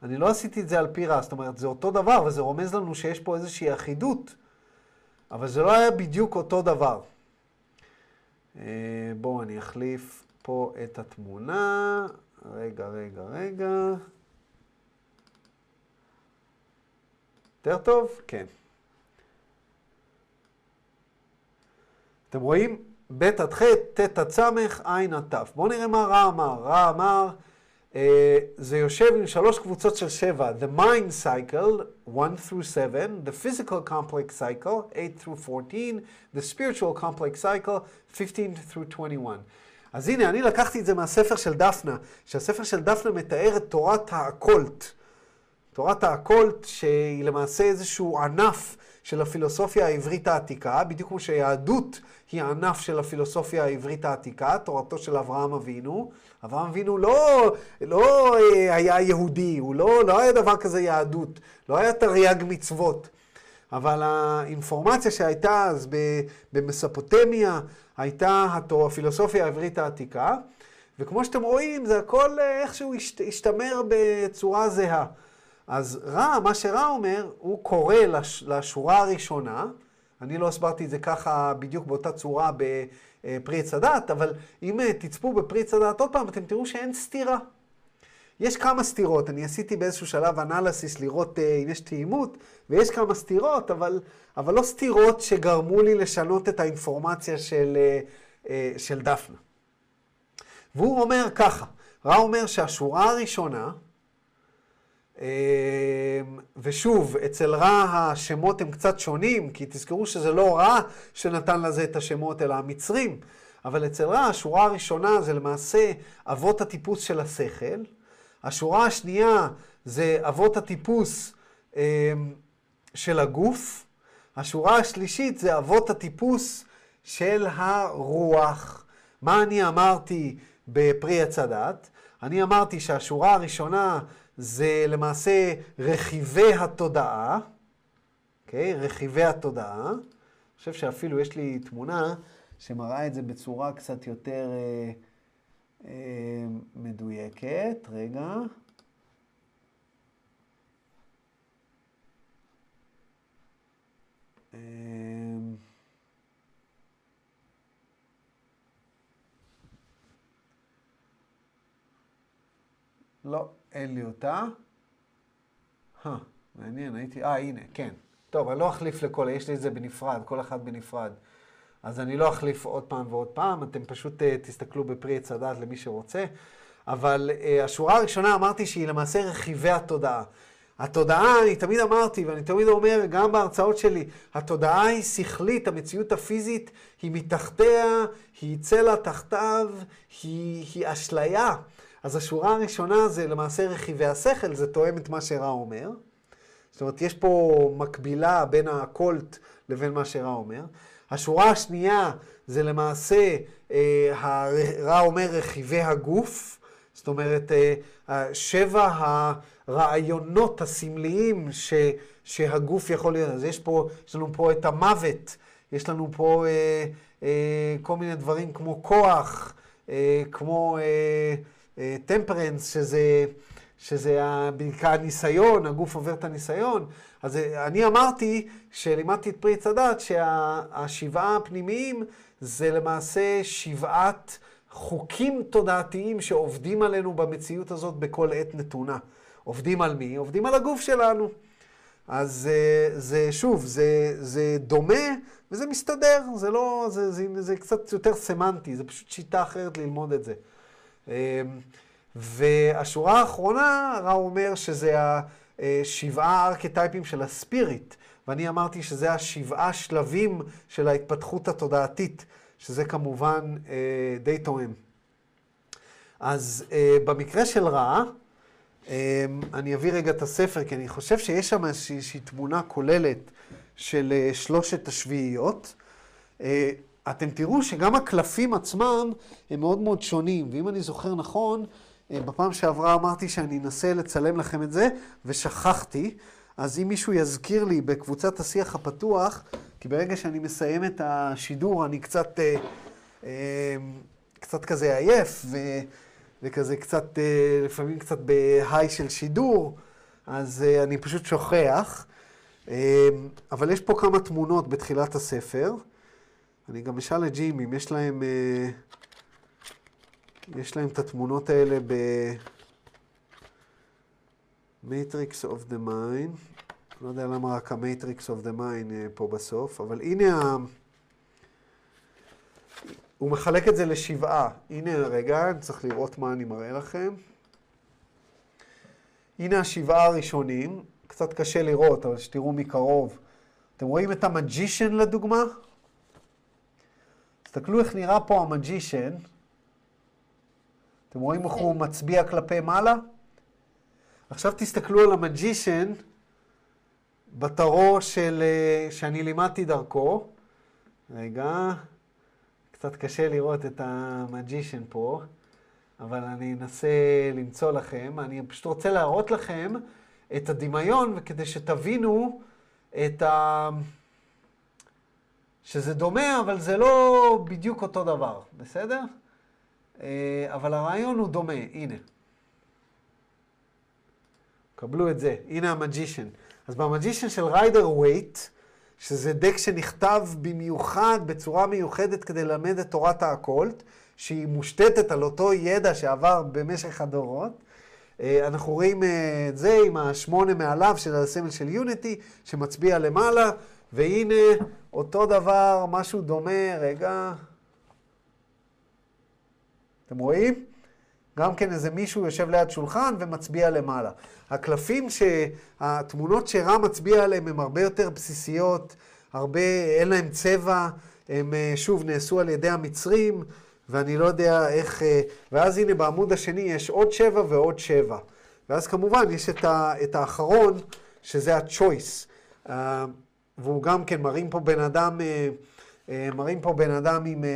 אני לא עשיתי את זה על פי רע, זאת אומרת, זה אותו דבר, וזה רומז לנו שיש פה איזושהי אחידות, אבל זה לא היה בדיוק אותו דבר. אה, בואו אני אחליף פה את התמונה. רגע, רגע, רגע. יותר טוב? כן. אתם רואים? ב' עד ח', ט' עד ס', ע' עד ת'. בואו נראה מה רע אמר. רע אמר, אה, זה יושב עם שלוש קבוצות של שבע. The mind cycle, 1 through 7, the physical complex cycle, 8 through 14, the spiritual complex cycle, 15 through 21. אז הנה, אני לקחתי את זה מהספר של דפנה, שהספר של דפנה מתאר את תורת האקולט. תורת האקולט, שהיא למעשה איזשהו ענף של הפילוסופיה העברית העתיקה, בדיוק כמו שיהדות היא ענף של הפילוסופיה העברית העתיקה, תורתו של אברהם אבינו. אברהם אבינו לא, לא אה, היה יהודי, הוא לא, לא היה דבר כזה יהדות, לא היה תרי"ג מצוות. אבל האינפורמציה שהייתה אז במספוטמיה הייתה הפילוסופיה העברית העתיקה, וכמו שאתם רואים, זה הכל אה, איכשהו השתמר בצורה זהה. אז רע, מה שרע אומר, הוא קורא לש, לשורה הראשונה, אני לא הסברתי את זה ככה בדיוק באותה צורה בפרי עץ הדת, אבל אם אה, תצפו בפרי עץ הדת עוד פעם, אתם תראו שאין סתירה. יש כמה סתירות, אני עשיתי באיזשהו שלב אנליסיס לראות uh, אם יש תאימות, ויש כמה סתירות, אבל, אבל לא סתירות שגרמו לי לשנות את האינפורמציה של, uh, של דפנה. והוא אומר ככה, רע אומר שהשורה הראשונה, ושוב, אצל רע השמות הם קצת שונים, כי תזכרו שזה לא רע שנתן לזה את השמות, אלא המצרים. אבל אצל רע, השורה הראשונה זה למעשה אבות הטיפוס של השכל. השורה השנייה זה אבות הטיפוס אמ, של הגוף. השורה השלישית זה אבות הטיפוס של הרוח. מה אני אמרתי בפרי עץ הדת? אני אמרתי שהשורה הראשונה זה למעשה רכיבי התודעה, אוקיי? Okay, רכיבי התודעה. אני חושב שאפילו יש לי תמונה שמראה את זה בצורה קצת יותר אה, אה, מדויקת. רגע. אה, לא, אין לי אותה. אה, מעניין, הייתי... אה, הנה, כן. טוב, אני לא אחליף לכל, יש לי את זה בנפרד, כל אחד בנפרד. אז אני לא אחליף עוד פעם ועוד פעם, אתם פשוט uh, תסתכלו בפרי עץ הדת למי שרוצה. אבל uh, השורה הראשונה אמרתי שהיא למעשה רכיבי התודעה. התודעה, אני תמיד אמרתי, ואני תמיד אומר, גם בהרצאות שלי, התודעה היא שכלית, המציאות הפיזית היא מתחתיה, היא צלע תחתיו, היא, היא אשליה. אז השורה הראשונה זה למעשה רכיבי השכל, זה תואם את מה שרע אומר. זאת אומרת, יש פה מקבילה בין הקולט לבין מה שרע אומר. השורה השנייה זה למעשה, אה, רע אומר רכיבי הגוף, זאת אומרת, אה, שבע הרעיונות הסמליים ש, שהגוף יכול להיות. אז יש פה, יש לנו פה את המוות, יש לנו פה אה, אה, כל מיני דברים כמו כוח, אה, כמו... אה, טמפרנס, שזה, שזה בעיקר הניסיון, הגוף עובר את הניסיון. אז אה, אני אמרתי, כשלימדתי את פרי עץ הדת, שהשבעה הפנימיים זה למעשה שבעת חוקים תודעתיים שעובדים עלינו במציאות הזאת בכל עת נתונה. עובדים על מי? עובדים על הגוף שלנו. אז אה, זה, שוב, זה, זה דומה וזה מסתדר, זה לא, זה, זה, זה קצת יותר סמנטי, זה פשוט שיטה אחרת ללמוד את זה. אמ, והשורה האחרונה, רע אומר שזה השבעה ארכיטייפים של הספיריט, ואני אמרתי שזה השבעה שלבים של ההתפתחות התודעתית, שזה כמובן אה, די תואם. אז אה, במקרה של רע, אה, אני אביא רגע את הספר, כי אני חושב שיש שם איזושהי תמונה כוללת של אה, שלושת השביעיות. אתם תראו שגם הקלפים עצמם הם מאוד מאוד שונים, ואם אני זוכר נכון, אה, בפעם שעברה אמרתי שאני אנסה לצלם לכם את זה, ושכחתי. אז אם מישהו יזכיר לי בקבוצת השיח הפתוח, כי ברגע שאני מסיים את השידור אני קצת, אה, אה, קצת כזה עייף, ו, וכזה קצת, לפעמים קצת בהיי של שידור, אז אני פשוט שוכח. אבל יש פה כמה תמונות בתחילת הספר. אני גם אשאל את ג'ים אם יש להם, אה, יש להם את התמונות האלה ב... Matrix of the Mind, לא יודע למה רק ה-Matrix of the Mind אה, פה בסוף, אבל הנה ה... הוא מחלק את זה לשבעה. הנה רגע, אני צריך לראות מה אני מראה לכם. הנה השבעה הראשונים, קצת קשה לראות, אבל שתראו מקרוב. אתם רואים את המג'ישן לדוגמה? תסתכלו איך נראה פה המג'ישן. אתם רואים איך הוא מצביע כלפי מעלה? עכשיו תסתכלו על המג'ישן בתרו של, אה, שאני לימדתי דרכו. רגע, קצת קשה לראות את המג'ישן פה, אבל אני אנסה למצוא לכם. אני פשוט רוצה להראות לכם את הדמיון, וכדי שתבינו את ה... שזה דומה, אבל זה לא בדיוק אותו דבר, בסדר? אה, אבל הרעיון הוא דומה, הנה. קבלו את זה, הנה ה Magician. אז ב Magician של Rider Waite, שזה deck שנכתב במיוחד, בצורה מיוחדת כדי ללמד את תורת ה occult, שהיא מושתתת על אותו ידע שעבר במשך הדורות. אה, אנחנו רואים אה, את זה עם השמונה מעליו של הסמל של יוניטי, שמצביע למעלה, והנה אותו דבר, משהו דומה, רגע. אתם רואים? גם כן איזה מישהו יושב ליד שולחן ומצביע למעלה. הקלפים, התמונות שרם מצביע עליהם הן הרבה יותר בסיסיות, הרבה, אין להם צבע, הם אה, שוב נעשו על ידי המצרים, ואני לא יודע איך... אה, ואז הנה בעמוד השני יש עוד שבע ועוד שבע. ואז כמובן יש את, ה, את האחרון, שזה ה-choice. והוא גם כן מראים פה בן אדם, uh, uh, מראים פה בן אדם עם, uh,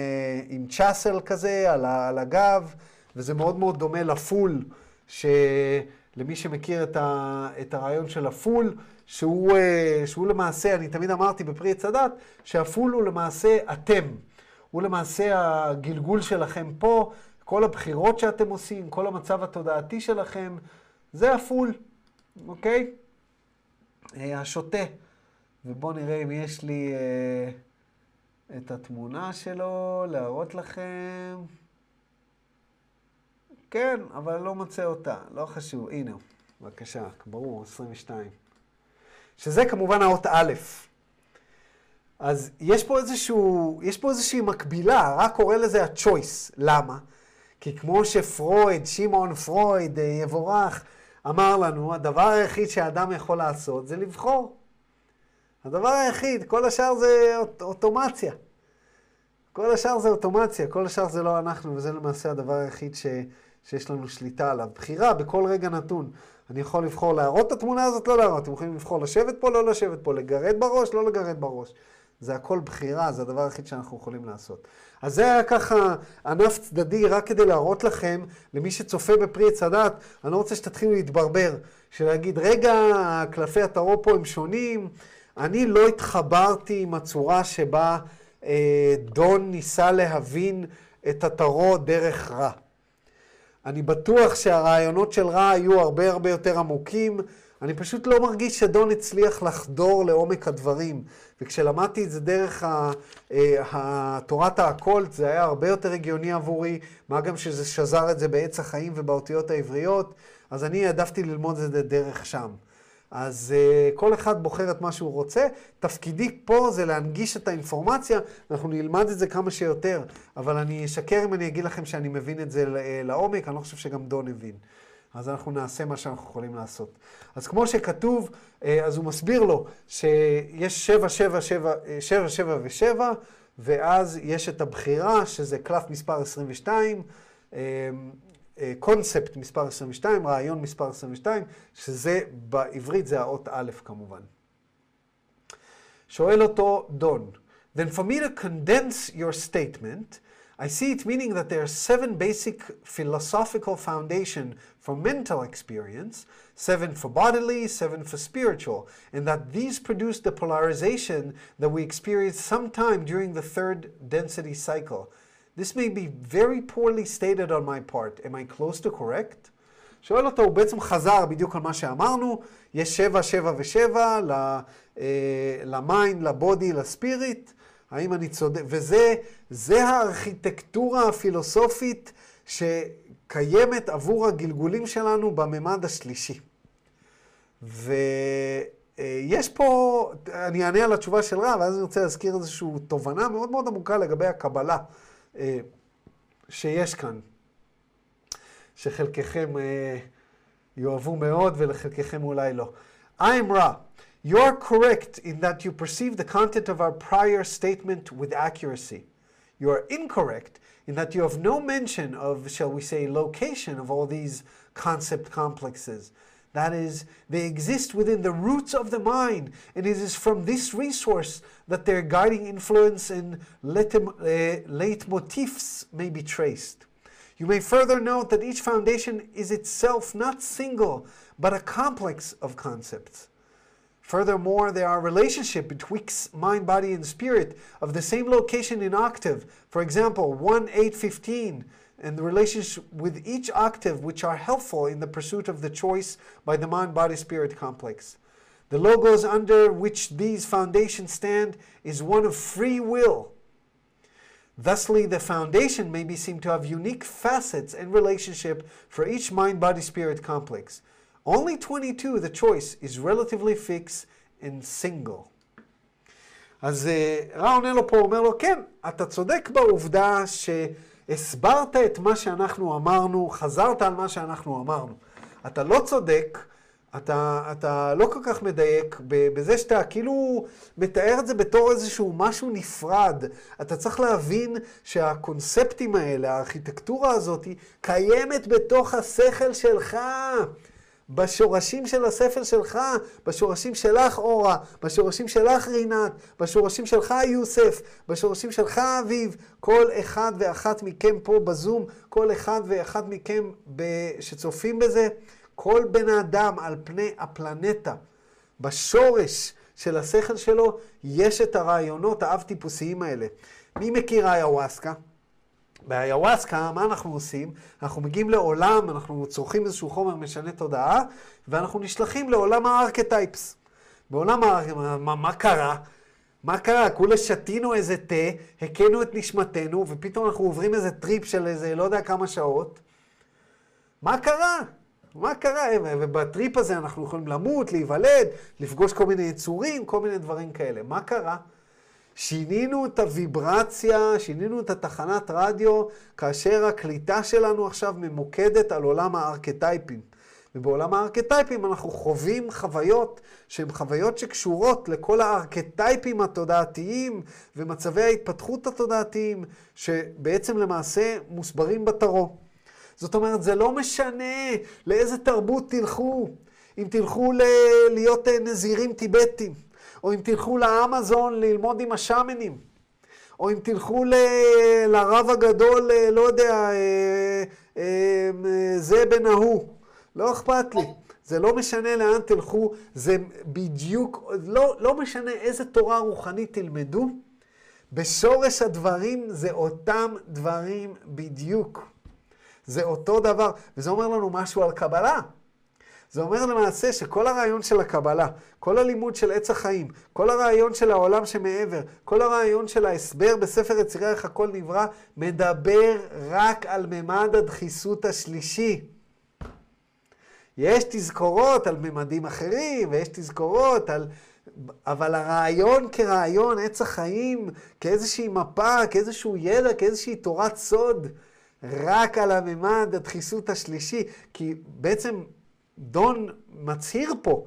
עם צ'אסל כזה על, על הגב. וזה מאוד מאוד דומה לפול, שלמי שמכיר את, ה, את הרעיון של הפול, שהוא, אה, שהוא למעשה, אני תמיד אמרתי בפרי עץ הדת, שהפול הוא למעשה אתם. הוא למעשה הגלגול שלכם פה, כל הבחירות שאתם עושים, כל המצב התודעתי שלכם, זה הפול, אוקיי? אה, השוטה. ובואו נראה אם יש לי אה, את התמונה שלו להראות לכם. כן, אבל לא מוצא אותה, לא חשוב. הנה, בבקשה, ברור, 22. שזה כמובן האות א'. אז יש פה איזשהו, יש פה איזושהי מקבילה, רק קורא לזה ה-choice. למה? כי כמו שפרויד, שמעון פרויד, אה, יבורך, אמר לנו, הדבר היחיד שהאדם יכול לעשות זה לבחור. הדבר היחיד, כל השאר זה אוט- אוטומציה. כל השאר זה אוטומציה, כל השאר זה לא אנחנו, וזה למעשה הדבר היחיד ש... שיש לנו שליטה עליו. בחירה בכל רגע נתון. אני יכול לבחור להראות את התמונה הזאת, לא להראות. אתם יכולים לבחור לשבת פה, לא לשבת פה, לגרד בראש, לא לגרד בראש. זה הכל בחירה, זה הדבר היחיד שאנחנו יכולים לעשות. אז זה היה ככה ענף צדדי, רק כדי להראות לכם, למי שצופה בפרי עץ הדת, אני לא רוצה שתתחילו להתברבר, שלהגיד, רגע, קלפי הטרו פה הם שונים. אני לא התחברתי עם הצורה שבה אה, דון ניסה להבין את הטרו דרך רע. אני בטוח שהרעיונות של רע היו הרבה הרבה יותר עמוקים. אני פשוט לא מרגיש שדון הצליח לחדור לעומק הדברים. וכשלמדתי את זה דרך אה, תורת האקולט, זה היה הרבה יותר הגיוני עבורי, מה גם שזה שזר את זה בעץ החיים ובאותיות העבריות, אז אני העדפתי ללמוד את זה דרך שם. אז uh, כל אחד בוחר את מה שהוא רוצה. תפקידי פה זה להנגיש את האינפורמציה, אנחנו נלמד את זה כמה שיותר, אבל אני אשקר אם אני אגיד לכם שאני מבין את זה לעומק, אני לא חושב שגם דון הבין. אז אנחנו נעשה מה שאנחנו יכולים לעשות. אז כמו שכתוב, uh, אז הוא מסביר לו שיש שבע, שבע, שבע, שבע, שבע ושבע, ואז יש את הבחירה, שזה קלף מספר 22. Uh, קונספט מספר 22, רעיון מספר 22, שזה בעברית זה האות א' כמובן. שואל אותו דון, Then for me to condense your statement, I see it meaning that there are seven basic philosophical foundation for mental experience, seven for bodily, seven for spiritual, and that these produce the polarization that we experience sometime during the third density cycle. This may be very poorly stated on my part. Am I close to correct? שואל אותו, הוא בעצם חזר בדיוק על מה שאמרנו, יש שבע, שבע ושבע, ל mind, ל body, ל spirit. האם אני צודק? וזה זה הארכיטקטורה הפילוסופית שקיימת עבור הגלגולים שלנו בממד השלישי. ויש פה, אני אענה על התשובה של רא, ואז אני רוצה להזכיר איזושהי תובנה מאוד מאוד עמוקה לגבי הקבלה אה, שיש כאן, שחלקכם אה, יאהבו מאוד ולחלקכם אולי לא. I'm רע. You are correct in that you perceive the content of our prior statement with accuracy. You are incorrect in that you have no mention of, shall we say, location of all these concept complexes. That is, they exist within the roots of the mind, and it is from this resource that their guiding influence and uh, leitmotifs may be traced. You may further note that each foundation is itself not single, but a complex of concepts. Furthermore, there are relationship betwixt mind, body, and spirit of the same location in octave. For example, 1, 8, 15, and the relationship with each octave which are helpful in the pursuit of the choice by the mind, body, spirit complex. The logos under which these foundations stand is one of free will. Thusly, the foundation may be seen to have unique facets and relationship for each mind, body, spirit complex. Only 22, the choice, is relatively fixed and single. אז רע עונה לו פה, אומר לו, כן, אתה צודק בעובדה שהסברת את מה שאנחנו אמרנו, חזרת על מה שאנחנו אמרנו. אתה לא צודק, אתה, אתה לא כל כך מדייק בזה שאתה כאילו מתאר את זה בתור איזשהו משהו נפרד. אתה צריך להבין שהקונספטים האלה, הארכיטקטורה הזאת, קיימת בתוך השכל שלך. בשורשים של הספר שלך, בשורשים שלך אורה, בשורשים שלך רינת, בשורשים שלך יוסף, בשורשים שלך אביב, כל אחד ואחת מכם פה בזום, כל אחד ואחת מכם שצופים בזה, כל בן אדם על פני הפלנטה, בשורש של השכל שלו, יש את הרעיונות האב-טיפוסיים האלה. מי מכיר איוואסקה? באיוואסקה, מה אנחנו עושים? אנחנו מגיעים לעולם, אנחנו צורכים איזשהו חומר משנה תודעה, ואנחנו נשלחים לעולם ה archetypes. בעולם ה archetypes, מה, מה קרה? מה קרה? כולה שתינו איזה תה, הכינו את נשמתנו, ופתאום אנחנו עוברים איזה טריפ של איזה לא יודע כמה שעות. מה קרה? מה קרה? ובטריפ הזה אנחנו יכולים למות, להיוולד, לפגוש כל מיני יצורים, כל מיני דברים כאלה. מה קרה? שינינו את הוויברציה, שינינו את התחנת רדיו, כאשר הקליטה שלנו עכשיו ממוקדת על עולם הארכטייפים. ובעולם הארכטייפים אנחנו חווים חוויות שהן חוויות שקשורות לכל הארכטייפים התודעתיים ומצבי ההתפתחות התודעתיים שבעצם למעשה מוסברים בטרו. זאת אומרת, זה לא משנה לאיזה תרבות תלכו, אם תלכו ל- להיות נזירים טיבטים. או אם תלכו לאמזון ללמוד עם השמנים, או אם תלכו ל... לרב הגדול, אה, לא יודע, אה, אה, זה בן ההוא, לא אכפת לי. זה לא משנה לאן תלכו, זה בדיוק, לא, לא משנה איזה תורה רוחנית תלמדו, בשורש הדברים זה אותם דברים בדיוק. זה אותו דבר, וזה אומר לנו משהו על קבלה. זה אומר למעשה שכל הרעיון של הקבלה, כל הלימוד של עץ החיים, כל הרעיון של העולם שמעבר, כל הרעיון של ההסבר בספר יצירי איך הכל נברא, מדבר רק על ממד הדחיסות השלישי. יש תזכורות על ממדים אחרים, ויש תזכורות על... אבל הרעיון כרעיון, עץ החיים, כאיזושהי מפה, כאיזשהו ידע, כאיזושהי תורת סוד, רק על הממד הדחיסות השלישי. כי בעצם דון מצהיר פה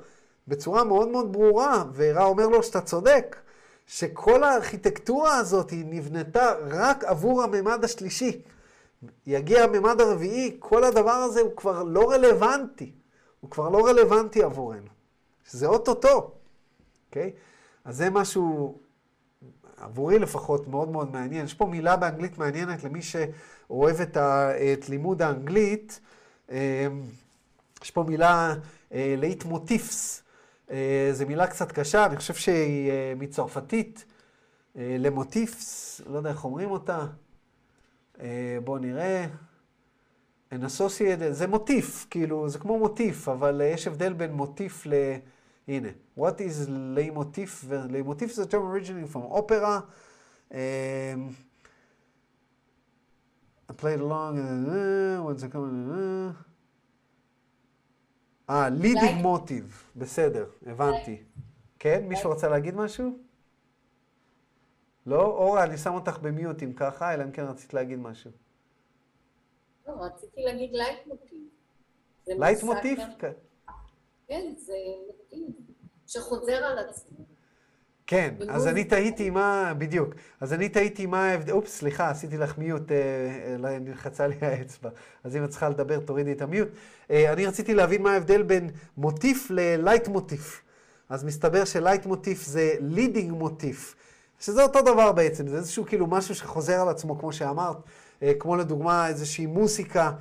בצורה מאוד מאוד ברורה, ורע אומר לו שאתה צודק, שכל הארכיטקטורה הזאת היא נבנתה רק עבור הממד השלישי. יגיע הממד הרביעי, כל הדבר הזה הוא כבר לא רלוונטי. הוא כבר לא רלוונטי עבורנו. שזה אוטוטו, אוקיי? Okay? אז זה משהו, עבורי לפחות, מאוד מאוד מעניין. יש פה מילה באנגלית מעניינת למי שאוהב את, ה, את לימוד האנגלית. יש פה מילה לאיט מוטיפס. זו מילה קצת קשה, אני חושב שהיא אה, מצרפתית. למוטיפס, לא יודע איך אומרים אותה. בואו נראה. an associated, זה מוטיף, כאילו, זה כמו מוטיף, אבל יש הבדל בין מוטיף ל... הנה, what is leitmotif? leitmotif זה term originating from opera. Um, I played along, uh, what's it coming? אה, leading motive, בסדר, הבנתי. כן, מישהו רוצה להגיד משהו? לא? אורה, אני שם אותך ב mute אם ככה, אלא אם כן רצית להגיד משהו. לא, רציתי להגיד לייט מוטיב. לייט מוטיב? כן, זה מוטיב שחוזר על עצמו. כן, אז אני תהיתי מה, בדיוק, אז אני תהיתי מה ההבדל, אופס, סליחה, עשיתי לך mute, אה, אה, נלחצה לי האצבע, אז אם את צריכה לדבר, תורידי את ה mute. אה, אני רציתי להבין מה ההבדל בין מוטיף ללייט מוטיף. אז מסתבר שלייט מוטיף זה leading motif, שזה אותו דבר בעצם, זה איזשהו כאילו משהו שחוזר על עצמו, כמו שאמרת, כמו לדוגמה איזושהי מוסיקה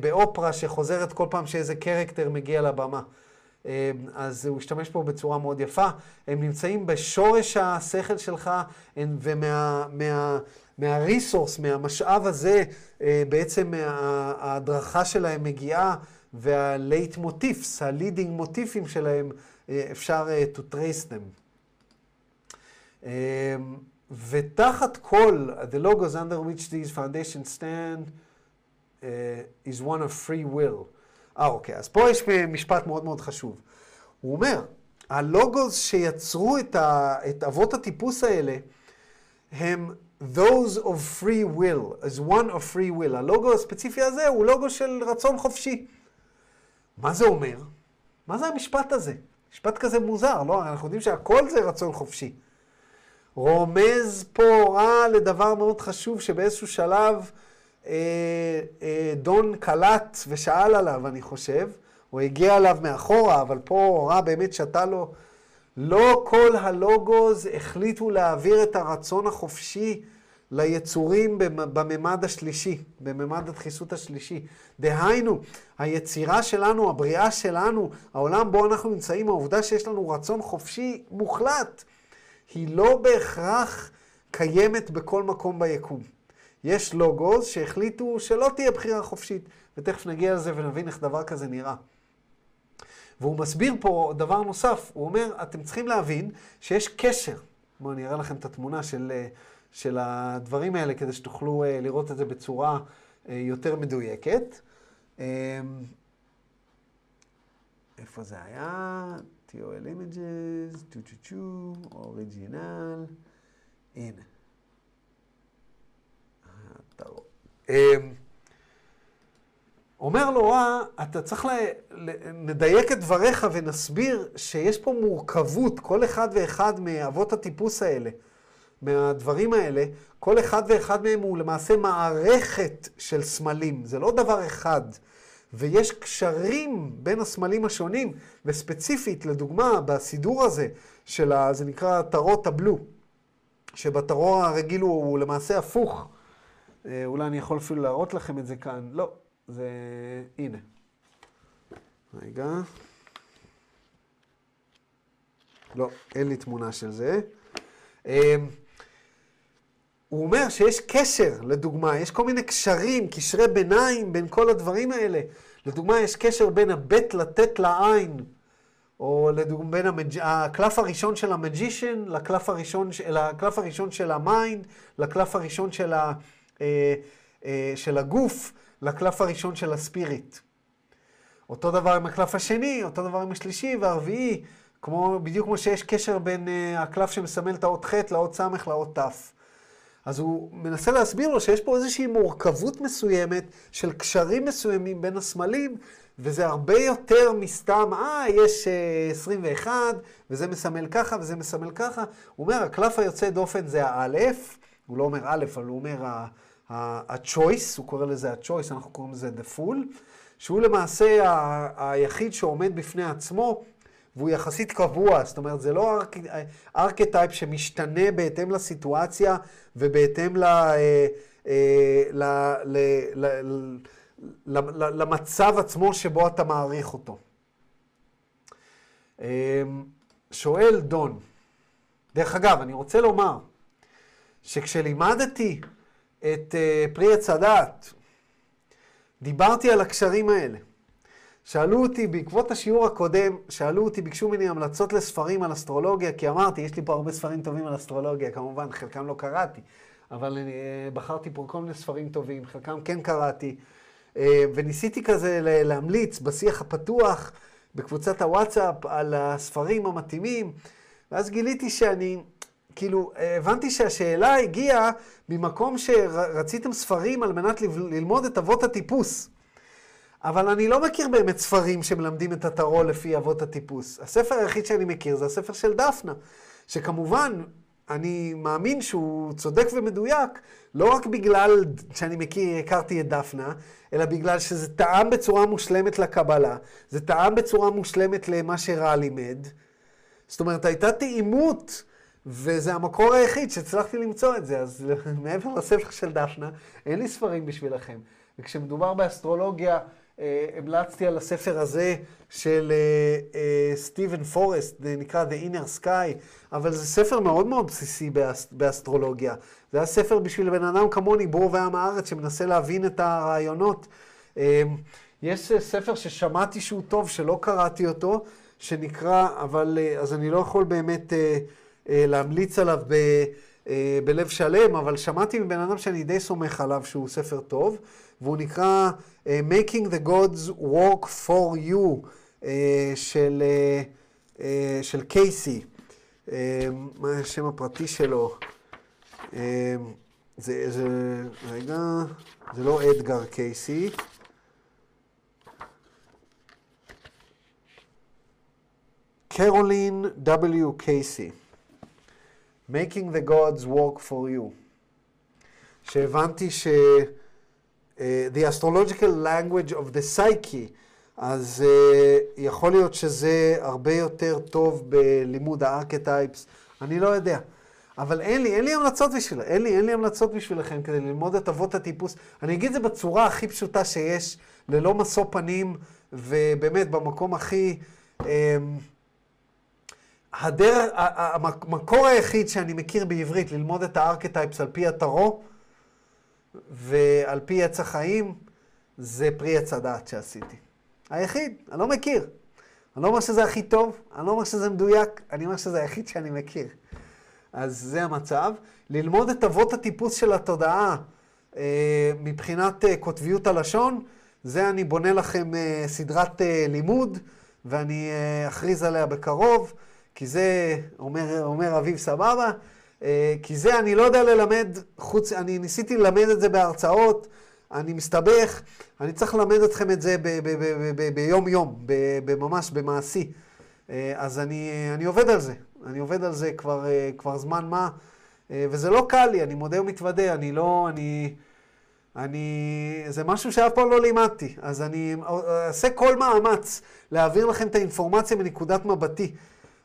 באופרה שחוזרת כל פעם שאיזה character מגיע לבמה. אז הוא השתמש פה בצורה מאוד יפה. הם נמצאים בשורש השכל שלך, ומה... מה, מה resource, מהמשאב הזה, בעצם ההדרכה שלהם מגיעה, וה leitmotifs, ה leading מוטיפים שלהם, אפשר to trace them. ותחת כל, the logos under which these foundations stand uh, is one of free will. אה, אוקיי, אז פה יש משפט מאוד מאוד חשוב. הוא אומר, הלוגוס שיצרו את, ה, את אבות הטיפוס האלה, הם those of free will, as one of free will. הלוגוס הספציפי הזה הוא לוגוס של רצון חופשי. מה זה אומר? מה זה המשפט הזה? משפט כזה מוזר, לא? אנחנו יודעים שהכל זה רצון חופשי. רומז פה הוראה לדבר מאוד חשוב שבאיזשהו שלב דון קלט ושאל עליו, אני חושב. הוא הגיע אליו מאחורה, אבל פה הורה באמת שתה לו. לא כל הלוגוז החליטו להעביר את הרצון החופשי ליצורים בממד השלישי, בממד הדחיסות השלישי. דהיינו, היצירה שלנו, הבריאה שלנו, העולם בו אנחנו נמצאים, העובדה שיש לנו רצון חופשי מוחלט, היא לא בהכרח קיימת בכל מקום ביקום. יש לוגוס שהחליטו שלא תהיה בחירה חופשית, ותכף נגיע לזה ונבין איך דבר כזה נראה. והוא מסביר פה דבר נוסף, הוא אומר, אתם צריכים להבין שיש קשר. בואו אני אראה לכם את התמונה של, של הדברים האלה, כדי שתוכלו אה, לראות את זה בצורה אה, יותר מדויקת. אמ, איפה זה היה? tarot images, טו טו טו, original, הנה. אמ, אומר לו, אה, אתה צריך לדייק את דבריך ונסביר שיש פה מורכבות, כל אחד ואחד מאבות הטיפוס האלה, מהדברים האלה, כל אחד ואחד מהם הוא למעשה מערכת של סמלים, זה לא דבר אחד. ויש קשרים בין הסמלים השונים, וספציפית, לדוגמה, בסידור הזה, של ה... זה נקרא טרות הבלו, שבטרור הרגיל הוא, הוא למעשה הפוך. אה, אולי אני יכול אפילו להראות לכם את זה כאן. לא, זה... הנה. רגע. לא, אין לי תמונה של זה. אה, הוא אומר שיש קשר, לדוגמה, יש כל מיני קשרים, קשרי ביניים בין כל הדברים האלה. לדוגמה, יש קשר בין הבט לתת לעין, או לדוגמה, בין המג'... הקלף הראשון של ה magician לקלף הראשון, לקלף הראשון של ה mind, לקלף הראשון של ה... אה, אה, של הגוף לקלף הראשון של ה spirit. אותו דבר עם הקלף השני, אותו דבר עם השלישי והרביעי, כמו, בדיוק כמו שיש קשר בין uh, הקלף שמסמל את האות ח' לאות ס' לאות ת'. אז הוא מנסה להסביר לו שיש פה איזושהי מורכבות מסוימת של קשרים מסוימים בין הסמלים, וזה הרבה יותר מסתם, אה, יש uh, 21, וזה מסמל ככה וזה מסמל ככה. הוא אומר, הקלף היוצא דופן זה האלף, הוא לא אומר א', אבל הוא אומר ה-choice, הוא קורא לזה ה-choice, אנחנו קוראים לזה the full, שהוא למעשה היחיד שעומד בפני עצמו, והוא יחסית קבוע, זאת אומרת, זה לא ארכטייפ שמשתנה בהתאם לסיטואציה ובהתאם ל, אה, אה, ל, ל, ל, ל, ל, למצב עצמו שבו אתה מעריך אותו. אה, שואל דון, דרך אגב, אני רוצה לומר שכשלימדתי את uh, פרי עץ הדעת, דיברתי על הקשרים האלה. שאלו אותי, בעקבות השיעור הקודם, שאלו אותי, ביקשו ממני המלצות לספרים על אסטרולוגיה, כי אמרתי, יש לי פה הרבה ספרים טובים על אסטרולוגיה, כמובן, חלקם לא קראתי, אבל אני uh, בחרתי פה כל מיני ספרים טובים, חלקם כן קראתי, uh, וניסיתי כזה להמליץ בשיח הפתוח, בקבוצת הוואטסאפ, על הספרים המתאימים, ואז גיליתי שאני, כאילו, הבנתי שהשאלה הגיעה ממקום שרציתם ספרים על מנת ללמוד את אבות הטיפוס. אבל אני לא מכיר באמת ספרים שמלמדים את הטרור לפי אבות הטיפוס. הספר היחיד שאני מכיר זה הספר של דפנה, שכמובן, אני מאמין שהוא צודק ומדויק, לא רק בגלל שאני מכיר, הכרתי את דפנה, אלא בגלל שזה טעם בצורה מושלמת לקבלה, זה טעם בצורה מושלמת למה שרע לימד. זאת אומרת, הייתה תאימות, וזה המקור היחיד שהצלחתי למצוא את זה. אז מעבר לספר של דפנה, אין לי ספרים בשבילכם. וכשמדובר באסטרולוגיה, אה, המלצתי על הספר הזה של אה, אה, סטיבן פורסט, זה נקרא The Inner Sky, אבל זה ספר מאוד מאוד בסיסי באס, באסטרולוגיה. זה היה ספר בשביל בן אדם כמוני, בור ועם הארץ, שמנסה להבין את הרעיונות. יש ספר ששמעתי שהוא טוב, שלא קראתי אותו, שנקרא, אבל אז אני לא יכול באמת להמליץ עליו ב... בלב שלם, אבל שמעתי מבן אדם שאני די סומך עליו שהוא ספר טוב, והוא נקרא uh, Making the Gods Work for You של, של קייסי. מה השם הפרטי שלו? זה, זה, רגע, זה לא אדגר קייסי. קרולין W. קייסי. Making the Gods Work for You. שהבנתי ש... uh, The Astrological Language of the Psyche, אז uh, יכול להיות שזה הרבה יותר טוב בלימוד הארכטייפס, אני לא יודע. אבל אין לי, אין לי המלצות בשביל, אין לי, אין לי המלצות בשבילכם כדי ללמוד את אבות הטיפוס. אני אגיד זה בצורה הכי פשוטה שיש, ללא משוא פנים, ובאמת במקום הכי... Um, הדרך, המקור היחיד שאני מכיר בעברית ללמוד את הארכטייפס על פי הטרו ועל פי עץ החיים, זה פרי עץ הדעת שעשיתי. היחיד, אני לא מכיר. אני לא אומר שזה הכי טוב, אני לא אומר שזה מדויק, אני אומר שזה היחיד שאני מכיר. אז זה המצב. ללמוד את אבות הטיפוס של התודעה אה, מבחינת אה, קוטביות הלשון, זה אני בונה לכם אה, סדרת לימוד, ואני אכריז עליה בקרוב. כי זה, אומר, אומר אביב סבבה, אה, כי זה אני לא יודע ללמד, חוץ, אני ניסיתי ללמד את זה בהרצאות, אני מסתבך, אני צריך ללמד אתכם את זה ביום-יום, ממש במעשי. אה, אז אני, אני עובד על זה, אני עובד על זה כבר, אה, כבר זמן מה, וזה לא קל לי, אני מודה ומתוודה, אני לא, אני... אני... זה משהו שאף פעם לא לימדתי, אז אני אעשה כל מאמץ להעביר לכם את האינפורמציה מנקודת מבטי.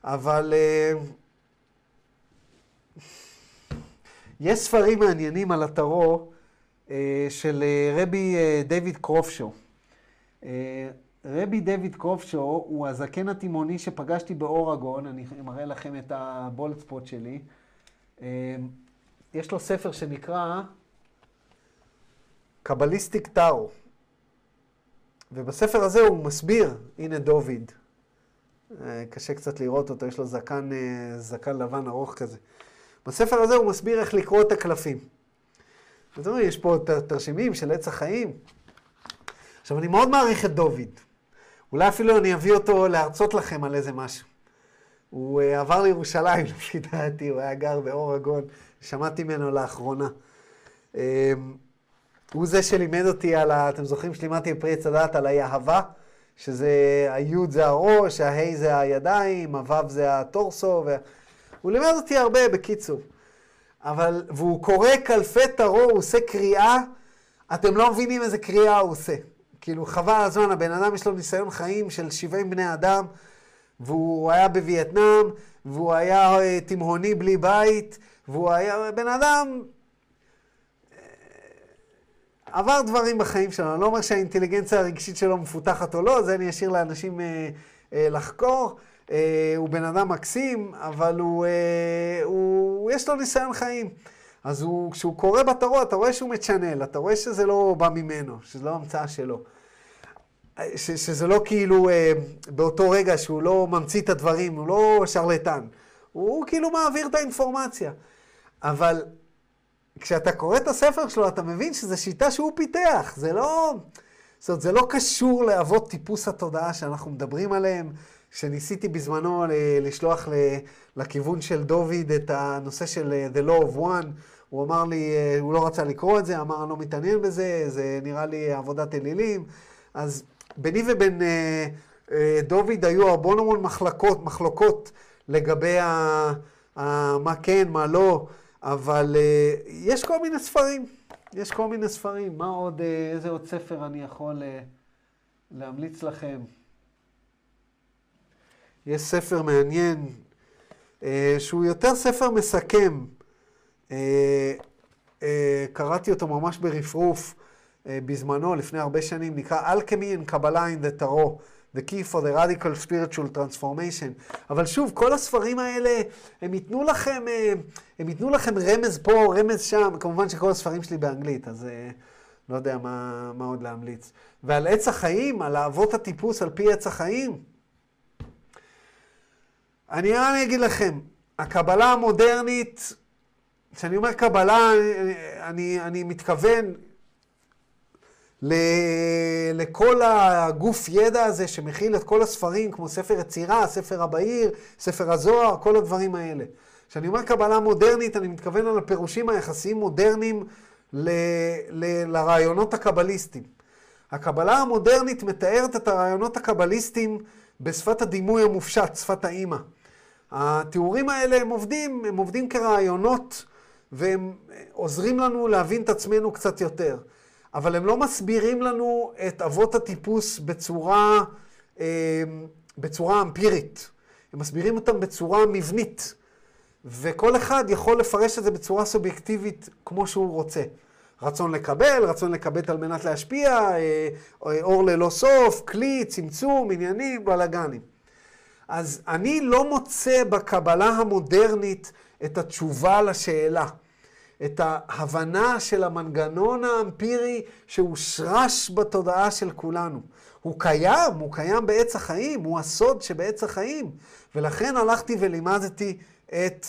אבל uh, יש ספרים מעניינים על הטרו uh, של uh, רבי דיוויד קרופשו. רבי דיוויד קרופשו הוא הזקן התימוני שפגשתי באורגון, אני מראה לכם את הבולט ספוט שלי. יש לו ספר שנקרא קבליסטיק טאו. ובספר הזה הוא מסביר, הנה דוד, אה, קשה קצת לראות אותו, יש לו זקן, אה, זקן לבן ארוך כזה. בספר הזה הוא מסביר איך לקרוא את הקלפים. אז אומרים, יש פה תרשימים של עץ החיים. עכשיו, אני מאוד מעריך את דוד. אולי אפילו אני אביא אותו להרצות לכם על איזה משהו. הוא uh, עבר לירושלים, לפי דעתי, הוא היה גר באור הגון, שמעתי ממנו לאחרונה. הוא זה שלימד אותי על ה... אתם זוכרים שלימדתי בפרי עץ הדת על היהבה? שזה היוד זה הראש, ההי זה הידיים, הוו זה הטורסו, ו... הוא לימד אותי הרבה בקיצור. אבל, והוא קורא כלפי תרו, הוא עושה קריאה, אתם לא מבינים איזה קריאה הוא עושה. כאילו, חבל הזמן, הבן אדם יש לו ניסיון חיים של 70 בני אדם, והוא היה בווייטנאם, והוא היה אה, תימהוני בלי בית, והוא היה בן אדם... אה, עבר דברים בחיים שלו, אני לא אומר שהאינטליגנציה הרגשית שלו מפותחת או לא, זה אני אשאיר לאנשים אה, אה, לחקור. אה, הוא בן אדם מקסים, אבל הוא, אה, הוא, יש לו ניסיון חיים. אז הוא, כשהוא קורא בתרו, אתה רואה שהוא מצ'אנל, אתה רואה שזה לא בא ממנו, שזה לא המצאה שלו. ש, שזה לא כאילו אה, באותו רגע שהוא לא ממציא את הדברים, הוא לא שרלטן. הוא כאילו מעביר את האינפורמציה. אבל כשאתה קורא את הספר שלו, אתה מבין שזו שיטה שהוא פיתח. זה לא... זאת אומרת, זה לא קשור לאבות טיפוס התודעה שאנחנו מדברים עליהם, שניסיתי בזמנו לשלוח לכיוון של דוד את הנושא של אה, The Law of One. הוא אמר לי, אה, הוא לא רצה לקרוא את זה, אמר, אני לא מתעניין בזה, זה נראה לי עבודת אלילים. אז ביני ובין אה, דוד היו המון המון מחלקות, מחלוקות לגבי ה, ה, מה כן, מה לא, אבל אה, יש כל מיני ספרים. יש כל מיני ספרים. מה עוד, אה, איזה עוד ספר אני יכול אה, להמליץ לכם? יש ספר מעניין, אה, שהוא יותר ספר מסכם. אה, אה, קראתי אותו ממש ברפרוף. אה, בזמנו, לפני הרבה שנים, נקרא Alchemy and Kabbalah in the Tarot, The Key for the Radical Spiritual Transformation. אבל שוב, כל הספרים האלה, הם ייתנו לכם, אה, הם ייתנו לכם רמז פה, רמז שם, כמובן שכל הספרים שלי באנגלית, אז אה, לא יודע מה, מה עוד להמליץ. ועל עץ החיים, על אהבות הטיפוס על פי עץ החיים. אני, אני אגיד לכם, הקבלה המודרנית, כשאני אומר קבלה, אני, אני, אני מתכוון לכל הגוף ידע הזה שמכיל את כל הספרים, כמו ספר יצירה, ספר הבהיר, ספר הזוהר, כל הדברים האלה. כשאני אומר קבלה מודרנית, אני מתכוון על הפירושים היחסיים מודרניים ל, ל, לרעיונות הקבליסטיים. הקבלה המודרנית מתארת את הרעיונות הקבליסטיים בשפת הדימוי המופשט, שפת האימא. התיאורים האלה הם עובדים, הם עובדים כרעיונות, והם עוזרים לנו להבין את עצמנו קצת יותר. אבל הם לא מסבירים לנו את אבות הטיפוס בצורה, אה, בצורה אמפירית. הם מסבירים אותם בצורה מבנית. וכל אחד יכול לפרש את זה בצורה סובייקטיבית כמו שהוא רוצה. רצון לקבל, רצון לקבל על מנת להשפיע, אה, אור ללא סוף, כלי, צמצום, עניינים, בלאגנים. אז אני לא מוצא בקבלה המודרנית את התשובה לשאלה. את ההבנה של המנגנון האמפירי שהושרש בתודעה של כולנו. הוא קיים, הוא קיים בעץ החיים, הוא הסוד שבעץ החיים. ולכן הלכתי ולימדתי את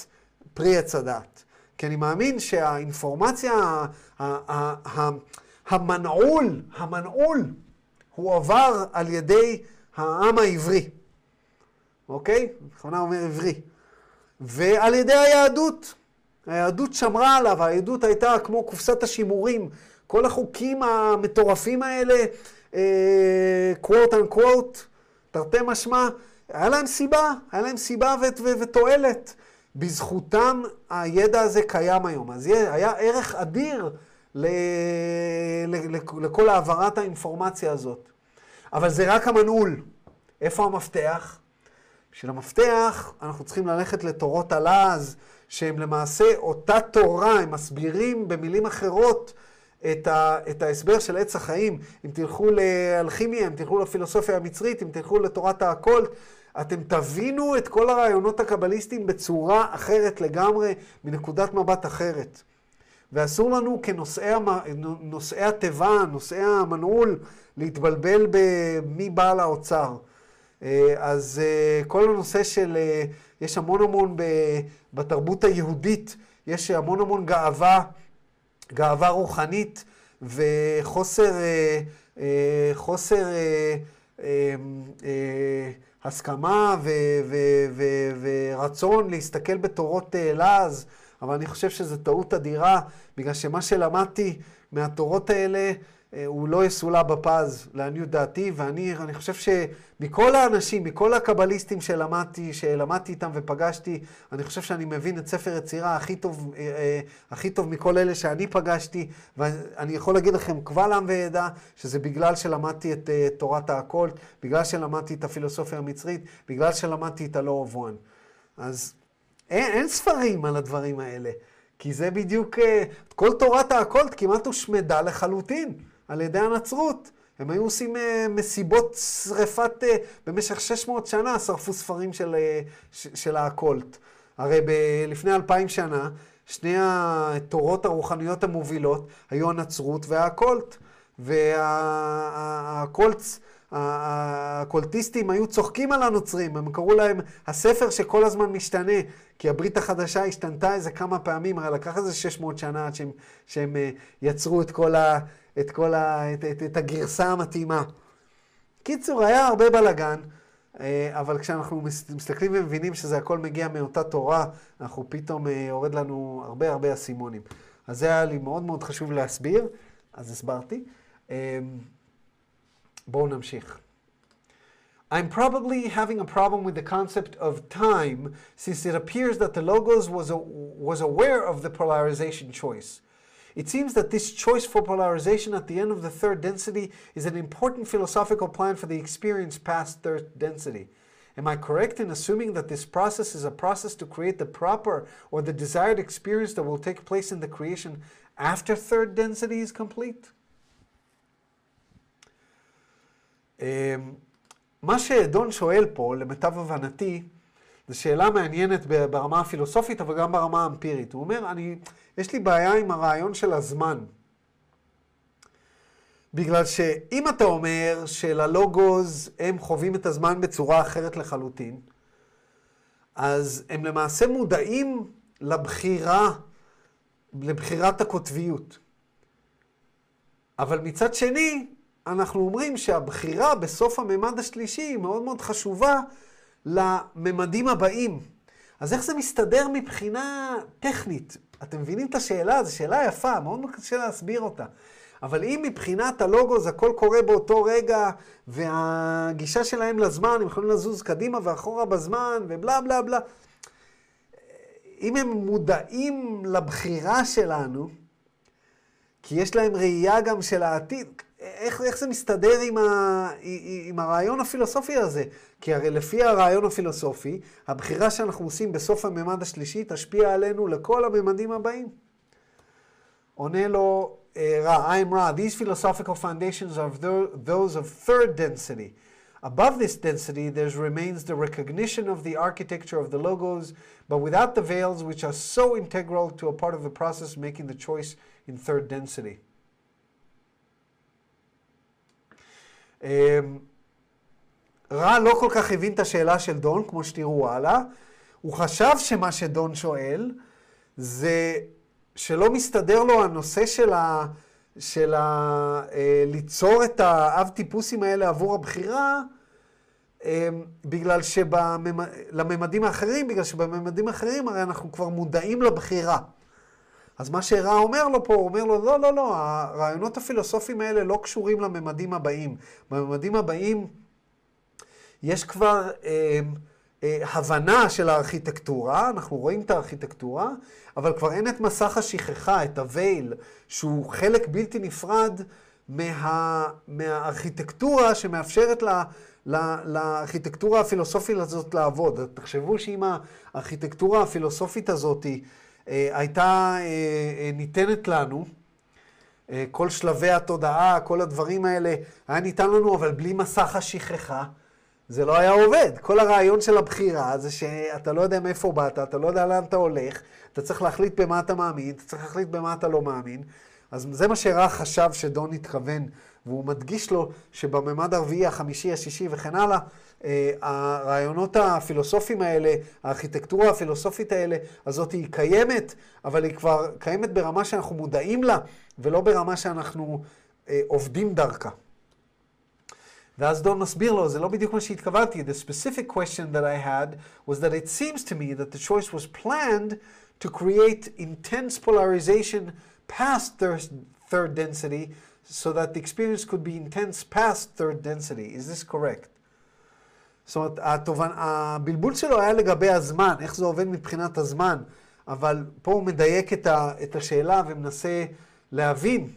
פרי עץ הדעת. כי אני מאמין שהאינפורמציה, המנעול, המנעול, הוא עבר על ידי העם העברי. אוקיי? בכוונה אומר עברי. ועל ידי היהדות. היהדות שמרה עליו, היהדות הייתה כמו קופסת השימורים. כל החוקים המטורפים האלה, quote and quote, תרתי משמע, היה להם סיבה, היה להם סיבה ותועלת. בזכותם הידע הזה קיים היום. אז היה ערך אדיר ל- ל- ל- לכל העברת האינפורמציה הזאת. אבל זה רק המנעול. איפה המפתח? בשביל המפתח אנחנו צריכים ללכת לתורות הלעז. שהם למעשה אותה תורה, הם מסבירים במילים אחרות את, ה, את ההסבר של עץ החיים. אם תלכו לאלכימיה, אם תלכו לפילוסופיה המצרית, אם תלכו לתורת האקולט, אתם תבינו את כל הרעיונות הקבליסטיים בצורה אחרת לגמרי, מנקודת מבט אחרת. ואסור לנו כנושאי התיבה, נושאי המנעול, להתבלבל במי בעל האוצר. אה, אז אה, כל הנושא של, אה, יש המון המון בתרבות היהודית, יש המון המון גאווה, גאווה רוחנית וחוסר חוסר, הסכמה ו, ו, ו, ורצון להסתכל בתורות לעז, אבל אני חושב שזו טעות אדירה, בגלל שמה שלמדתי מהתורות האלה הוא לא יסולא בפז, לעניות דעתי, ואני אני חושב שמכל האנשים, מכל הקבליסטים שלמדתי, שלמדתי איתם ופגשתי, אני חושב שאני מבין את ספר יצירה הכי טוב, אה, אה, הכי טוב מכל אלה שאני פגשתי, ואני יכול להגיד לכם קבל עם ועדה, שזה בגלל שלמדתי את תורת ה occult, בגלל שלמדתי את הפילוסופיה המצרית, בגלל שלמדתי את הלא one. אז אין, אין ספרים על הדברים האלה. כי זה בדיוק, כל תורת ה occult כמעט הושמדה לחלוטין. על ידי הנצרות. הם היו עושים uh, מסיבות שריפת, uh, במשך 600 שנה שרפו ספרים של, ש, של ה occult. הרי ב- לפני אלפיים שנה, שני התורות הרוחניות המובילות היו הנצרות וה occult. והאקולט, הקולטיסטים היו צוחקים על הנוצרים, הם קראו להם הספר שכל הזמן משתנה, כי הברית החדשה השתנתה איזה כמה פעמים, הרי לקח איזה 600 שנה עד שהם, שהם יצרו את כל ה... את כל ה... את, את, את הגרסה המתאימה. קיצור, היה הרבה בלאגן, אה, אבל כשאנחנו מסתכלים ומבינים שזה הכל מגיע מאותה תורה, אנחנו פתאום אה, יורד לנו הרבה הרבה אסימונים. אז זה היה לי מאוד מאוד חשוב להסביר, אז הסברתי. אה, בואו נמשיך. I'm probably having a problem with the concept of time since it appears that the Logos was, a, was aware of the polarization choice. It seems that this choice for polarization at the end of the third density is an important philosophical plan for the experience past third density. Am I correct in assuming that this process is a process to create the proper or the desired experience that will take place in the creation after third density is complete? מה שדון שואל פה, למיטב הבנתי, זו שאלה מעניינת ברמה הפילוסופית, אבל גם ברמה האמפירית. הוא אומר, אני, יש לי בעיה עם הרעיון של הזמן. בגלל שאם אתה אומר שללוגוז הם חווים את הזמן בצורה אחרת לחלוטין, אז הם למעשה מודעים לבחירה, לבחירת הקוטביות. אבל מצד שני, אנחנו אומרים שהבחירה בסוף הממד השלישי היא מאוד מאוד חשובה לממדים הבאים. אז איך זה מסתדר מבחינה טכנית? אתם מבינים את השאלה? זו שאלה יפה, מאוד קשה להסביר אותה. אבל אם מבחינת זה הכל קורה באותו רגע, והגישה שלהם לזמן, הם יכולים לזוז קדימה ואחורה בזמן, ובלה בלה בלה. אם הם מודעים לבחירה שלנו, כי יש להם ראייה גם של העתיד, איך, איך זה מסתדר עם, ה, עם הרעיון הפילוסופי הזה? כי הרי לפי הרעיון הפילוסופי, הבחירה שאנחנו עושים בסוף הממד השלישי תשפיע עלינו לכל הממדים הבאים. עונה לו רע, I'm רע, these philosophical foundations are those of third density. Above this density, there remains the recognition of the architecture of the logos, but without the veils which are so integral to a part of the process making the choice in third density. רע לא כל כך הבין את השאלה של דון, כמו שתראו הלאה. הוא חשב שמה שדון שואל זה שלא מסתדר לו הנושא של, ה, של ה, אה, ליצור את האב טיפוסים האלה עבור הבחירה, אה, בגלל שלממדים האחרים, בגלל שבממדים האחרים הרי אנחנו כבר מודעים לבחירה. אז מה שרע אומר לו פה, הוא אומר לו, לא, לא, לא, הרעיונות הפילוסופיים האלה לא קשורים לממדים הבאים. בממדים הבאים יש כבר אה, אה, הבנה של הארכיטקטורה, אנחנו רואים את הארכיטקטורה, אבל כבר אין את מסך השכחה, את הווייל, שהוא חלק בלתי נפרד מה, מהארכיטקטורה שמאפשרת לה, לארכיטקטורה הפילוסופית הזאת לעבוד. תחשבו שאם הארכיטקטורה הפילוסופית הזאת הייתה אה, ניתנת לנו, כל שלבי התודעה, כל הדברים האלה, היה ניתן לנו, אבל בלי מסך השכחה. זה לא היה עובד. כל הרעיון של הבחירה זה שאתה לא יודע מאיפה באת, אתה לא יודע לאן אתה הולך, אתה צריך להחליט במה אתה מאמין, אתה צריך להחליט במה אתה לא מאמין. אז זה מה שרע חשב שדון התכוון, והוא מדגיש לו שבממד הרביעי, החמישי, השישי וכן הלאה, אה, הרעיונות הפילוסופיים האלה, הארכיטקטורה הפילוסופית האלה, הזאת היא קיימת, אבל היא כבר קיימת ברמה שאנחנו מודעים לה, ולא ברמה שאנחנו אה, עובדים דרכה. ואז דון מסביר לו, זה לא בדיוק מה שהתכוונתי. The specific question that I had was that it seems to me that the choice was planned to create intense polarization past third, third density so that the experience could be intense past third density. Is this correct? זאת אומרת, התובנ... הבלבול שלו היה לגבי הזמן, איך זה עובד מבחינת הזמן, אבל פה הוא מדייק את, ה... את השאלה ומנסה להבין.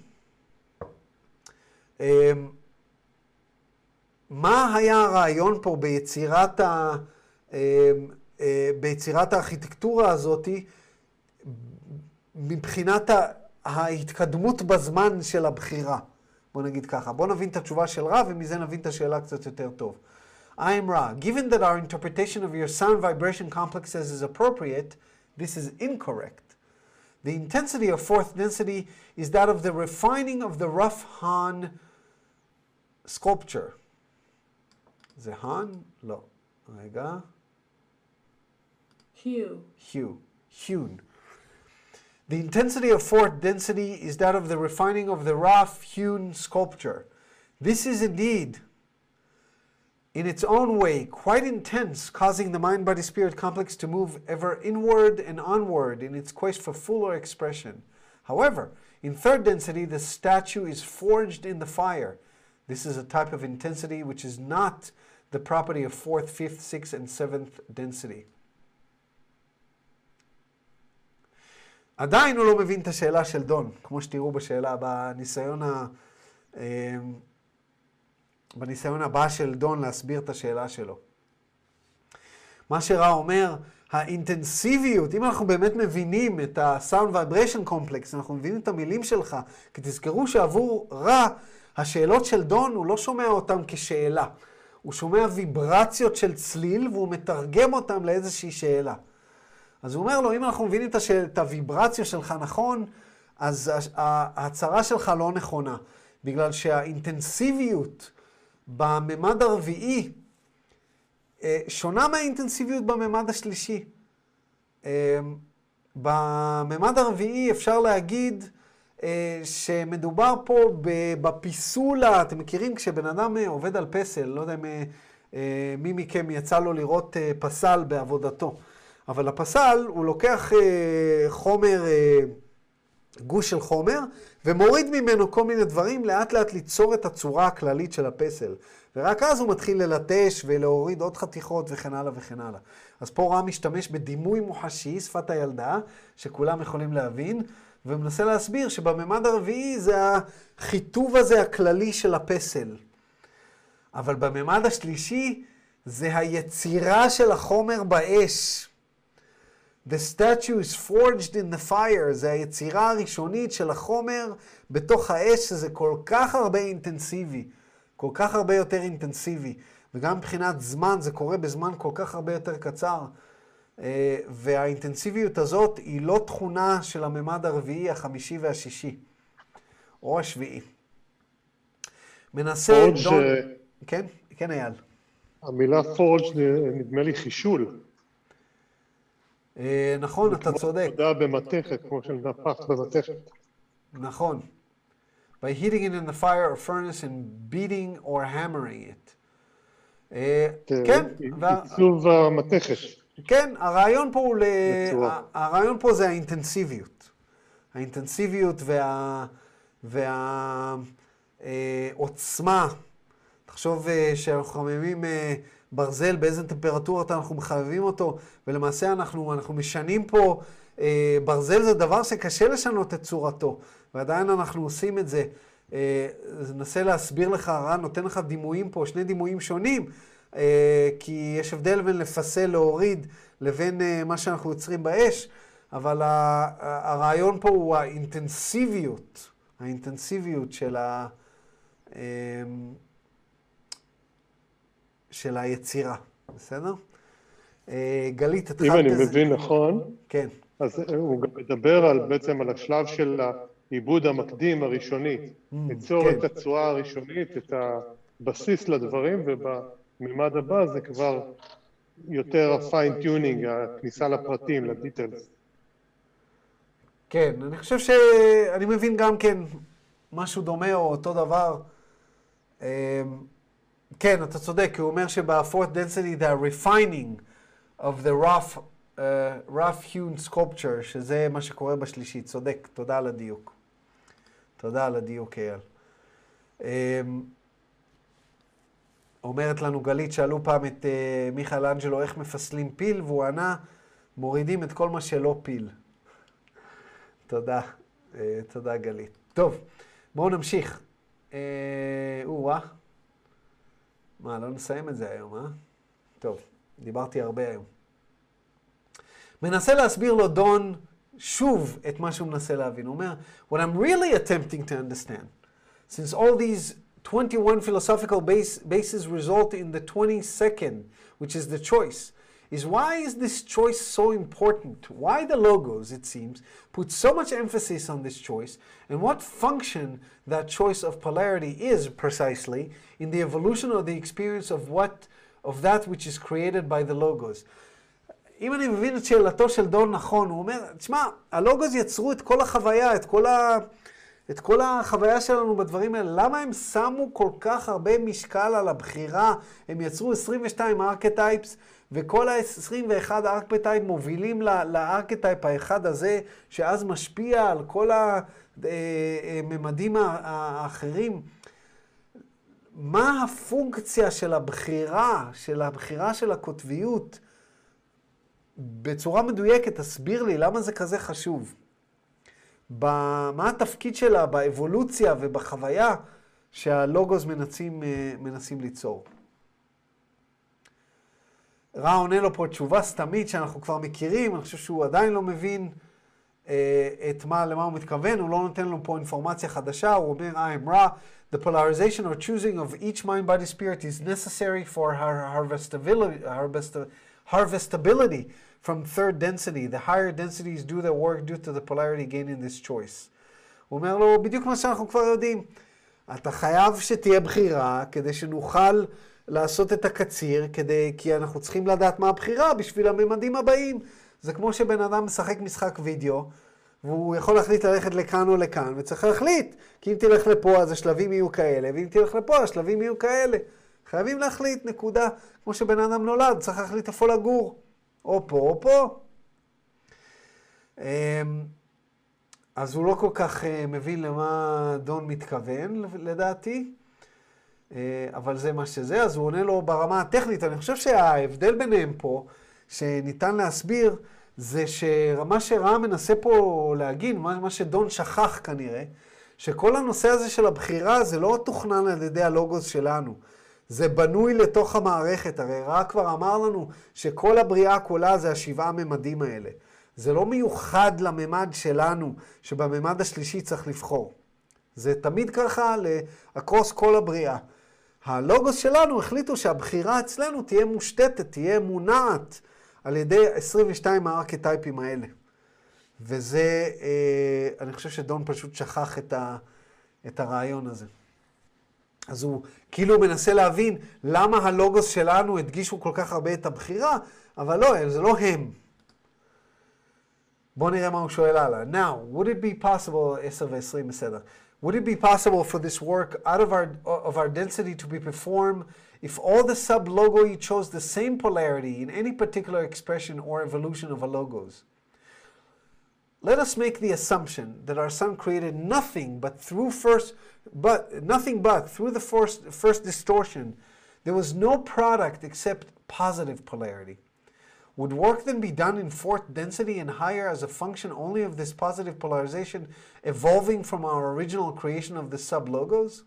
אמ, מה היה הרעיון פה ביצירת, ה... אמ, אה, ביצירת הארכיטקטורה הזאתי מבחינת ההתקדמות בזמן של הבחירה? בוא נגיד ככה. בוא נבין את התשובה של רב ומזה נבין את השאלה קצת יותר טוב. I am Ra. Given that our interpretation of your sound vibration complexes is appropriate, this is incorrect. The intensity of fourth density is that of the refining of the rough Han sculpture. זה Han? לא. רגע. Hue. Hue. Hewn. The intensity of fourth density is that of the refining of the rough hewn sculpture. This is indeed, in its own way, quite intense, causing the mind body spirit complex to move ever inward and onward in its quest for fuller expression. However, in third density, the statue is forged in the fire. This is a type of intensity which is not the property of fourth, fifth, sixth, and seventh density. עדיין הוא לא מבין את השאלה של דון, כמו שתראו בשאלה, בניסיון, ה, בניסיון הבא של דון להסביר את השאלה שלו. מה שרע אומר, האינטנסיביות, אם אנחנו באמת מבינים את ה-sound vibration complex, אנחנו מבינים את המילים שלך, כי תזכרו שעבור רע, השאלות של דון, הוא לא שומע אותן כשאלה. הוא שומע ויברציות של צליל והוא מתרגם אותן לאיזושהי שאלה. אז הוא אומר לו, אם אנחנו מבינים את, השאל, את הוויברציה שלך נכון, אז ההצהרה שלך לא נכונה. בגלל שהאינטנסיביות בממד הרביעי אה, שונה מהאינטנסיביות בממד השלישי. אה, בממד הרביעי אפשר להגיד אה, שמדובר פה בפיסול, אתם מכירים כשבן אדם עובד על פסל, לא יודע אם מי מכם יצא לו לראות פסל בעבודתו. אבל הפסל, הוא לוקח חומר, גוש של חומר, ומוריד ממנו כל מיני דברים, לאט לאט ליצור את הצורה הכללית של הפסל. ורק אז הוא מתחיל ללטש ולהוריד עוד חתיכות וכן הלאה וכן הלאה. אז פה רם משתמש בדימוי מוחשי, שפת הילדה, שכולם יכולים להבין, ומנסה להסביר שבממד הרביעי זה החיטוב הזה הכללי של הפסל. אבל בממד השלישי זה היצירה של החומר באש. The statue is forged in the fire, זה היצירה הראשונית של החומר בתוך האש, שזה כל כך הרבה אינטנסיבי, כל כך הרבה יותר אינטנסיבי, וגם מבחינת זמן, זה קורה בזמן כל כך הרבה יותר קצר. אה, והאינטנסיביות הזאת היא לא תכונה של הממד הרביעי, החמישי והשישי, או השביעי. מנסה... דון... ש... כן? כן, אייל. המילה פורג' נדמה לי חישול. אה, נכון, אתה צודק. עבודה במתכת, כמו שנפח במתכת. נכון. by heating it in the fire or furnace and beating or hammering it. אה, כן. עיצוב המתכת. כן, הרעיון פה הוא, הרעיון פה זה האינטנסיביות. האינטנסיביות והעוצמה. אה, תחשוב שאנחנו חממים ברזל, באיזה טמפרטורות אנחנו מחממים אותו, ולמעשה אנחנו, אנחנו משנים פה, אה, ברזל זה דבר שקשה לשנות את צורתו, ועדיין אנחנו עושים את זה. אה, ננסה להסביר לך, רן, נותן לך דימויים פה, שני דימויים שונים, אה, כי יש הבדל בין לפסל, להוריד, לבין אה, מה שאנחנו יוצרים באש, אבל הרעיון פה הוא האינטנסיביות, האינטנסיביות של ה... אה, של היצירה, בסדר? אה, גלית, התחלת... אם אני מבין נכון, כן. אז הוא גם מדבר על, בעצם על השלב של העיבוד המקדים הראשוני, mm, ליצור כן. את הצורה הראשונית, את הבסיס לדברים, ובמימד הבא זה כבר יותר ה fine tuning, הכניסה לפרטים, ל details. כן, אני חושב שאני מבין גם כן משהו דומה או אותו דבר. כן, אתה צודק, הוא אומר שב-fourth density the refining of the rough, uh, rough hewn sculpture, שזה מה שקורה בשלישית. צודק, תודה על הדיוק. תודה על הדיוק, אייל. אומרת לנו גלית, שאלו פעם את uh, מיכאל אנג'לו איך מפסלים פיל, והוא ענה, מורידים את כל מה שלא פיל. תודה, uh, תודה גלית. טוב, בואו נמשיך. או-אה. מה, לא נסיים את זה היום, אה? טוב, דיברתי הרבה היום. מנסה להסביר לו דון שוב את מה שהוא מנסה להבין. הוא אומר, What I'm really attempting to understand, since all these 21 philosophical base, bases result in the 22nd, which is the choice, is why is this choice so important? Why the logos, it seems, put so much emphasis on this choice, and what function that choice of polarity is precisely in the evolution of the experience of what of that which is created by the logos. אם אני מבין את שאלתו של דון נכון, הוא אומר, תשמע, הלוגוס יצרו את כל החוויה, את כל, ה... את כל החוויה שלנו בדברים האלה. למה הם שמו כל כך הרבה משקל על הבחירה? הם יצרו 22 ארכטייפס, וכל ה-21 ארכטייפ מובילים לארכטייפ האחד הזה, שאז משפיע על כל הממדים האחרים. מה הפונקציה של הבחירה, של הבחירה של הקוטביות? בצורה מדויקת, תסביר לי למה זה כזה חשוב. מה התפקיד שלה באבולוציה ובחוויה שהלוגוס מנסים, אה, מנסים ליצור. רע עונה לו פה תשובה סתמית שאנחנו כבר מכירים, אני חושב שהוא עדיין לא מבין אה, את מה, למה הוא מתכוון, הוא לא נותן לנו פה אינפורמציה חדשה, הוא אומר, I am רע, the polarization or choosing of each mind, body, spirit is necessary for harvestability, harvestability from third density. The higher densities do their work due to the polarity gained in this choice. הוא אומר לו, בדיוק מה שאנחנו כבר יודעים. אתה חייב שתהיה בחירה כדי שנוכל לעשות את הקציר, כדי, כי אנחנו צריכים לדעת מה הבחירה בשביל הממדים הבאים. זה כמו שבן אדם משחק משחק וידאו, והוא יכול להחליט ללכת לכאן או לכאן, וצריך להחליט. כי אם תלך לפה אז השלבים יהיו כאלה, ואם תלך לפה השלבים יהיו כאלה. חייבים להחליט, נקודה. כמו שבן אדם נולד, צריך להחליט איפה לגור. או פה או פה. אמ, אז הוא לא כל כך אה, מבין למה דון מתכוון, לדעתי, אבל זה מה שזה. אז הוא עונה לו ברמה הטכנית. אני חושב שההבדל ביניהם פה, שניתן להסביר, זה שמה שרם מנסה פה להגיד, מה שדון שכח כנראה, שכל הנושא הזה של הבחירה זה לא תוכנן על ידי הלוגוס שלנו. זה בנוי לתוך המערכת, הרי רע כבר אמר לנו שכל הבריאה כולה זה השבעה ממדים האלה. זה לא מיוחד לממד שלנו, שבממד השלישי צריך לבחור. זה תמיד ככה לאקרוס כל הבריאה. הלוגוס שלנו החליטו שהבחירה אצלנו תהיה מושתתת, תהיה מונעת על ידי 22 הארכיטייפים האלה. וזה, אה, אני חושב שדון פשוט שכח את, ה, את הרעיון הזה. אז הוא כאילו מנסה להבין למה הלוגוס שלנו הדגישו כל כך הרבה את הבחירה, אבל לא, זה לא הם. בואו נראה מה הוא שואל הלאה. Now, would it be possible, 10 ו-20 בסדר. Would it be possible for this work out of our, of our density to be performed if all the sub-logoi chose the same polarity in any particular expression or evolution of a logos? Let us make the assumption that our sun created nothing but through first, but nothing but through the first, first distortion, there was no product except positive polarity. Would work then be done in fourth density and higher as a function only of this positive polarization evolving from our original creation of the sub-logos?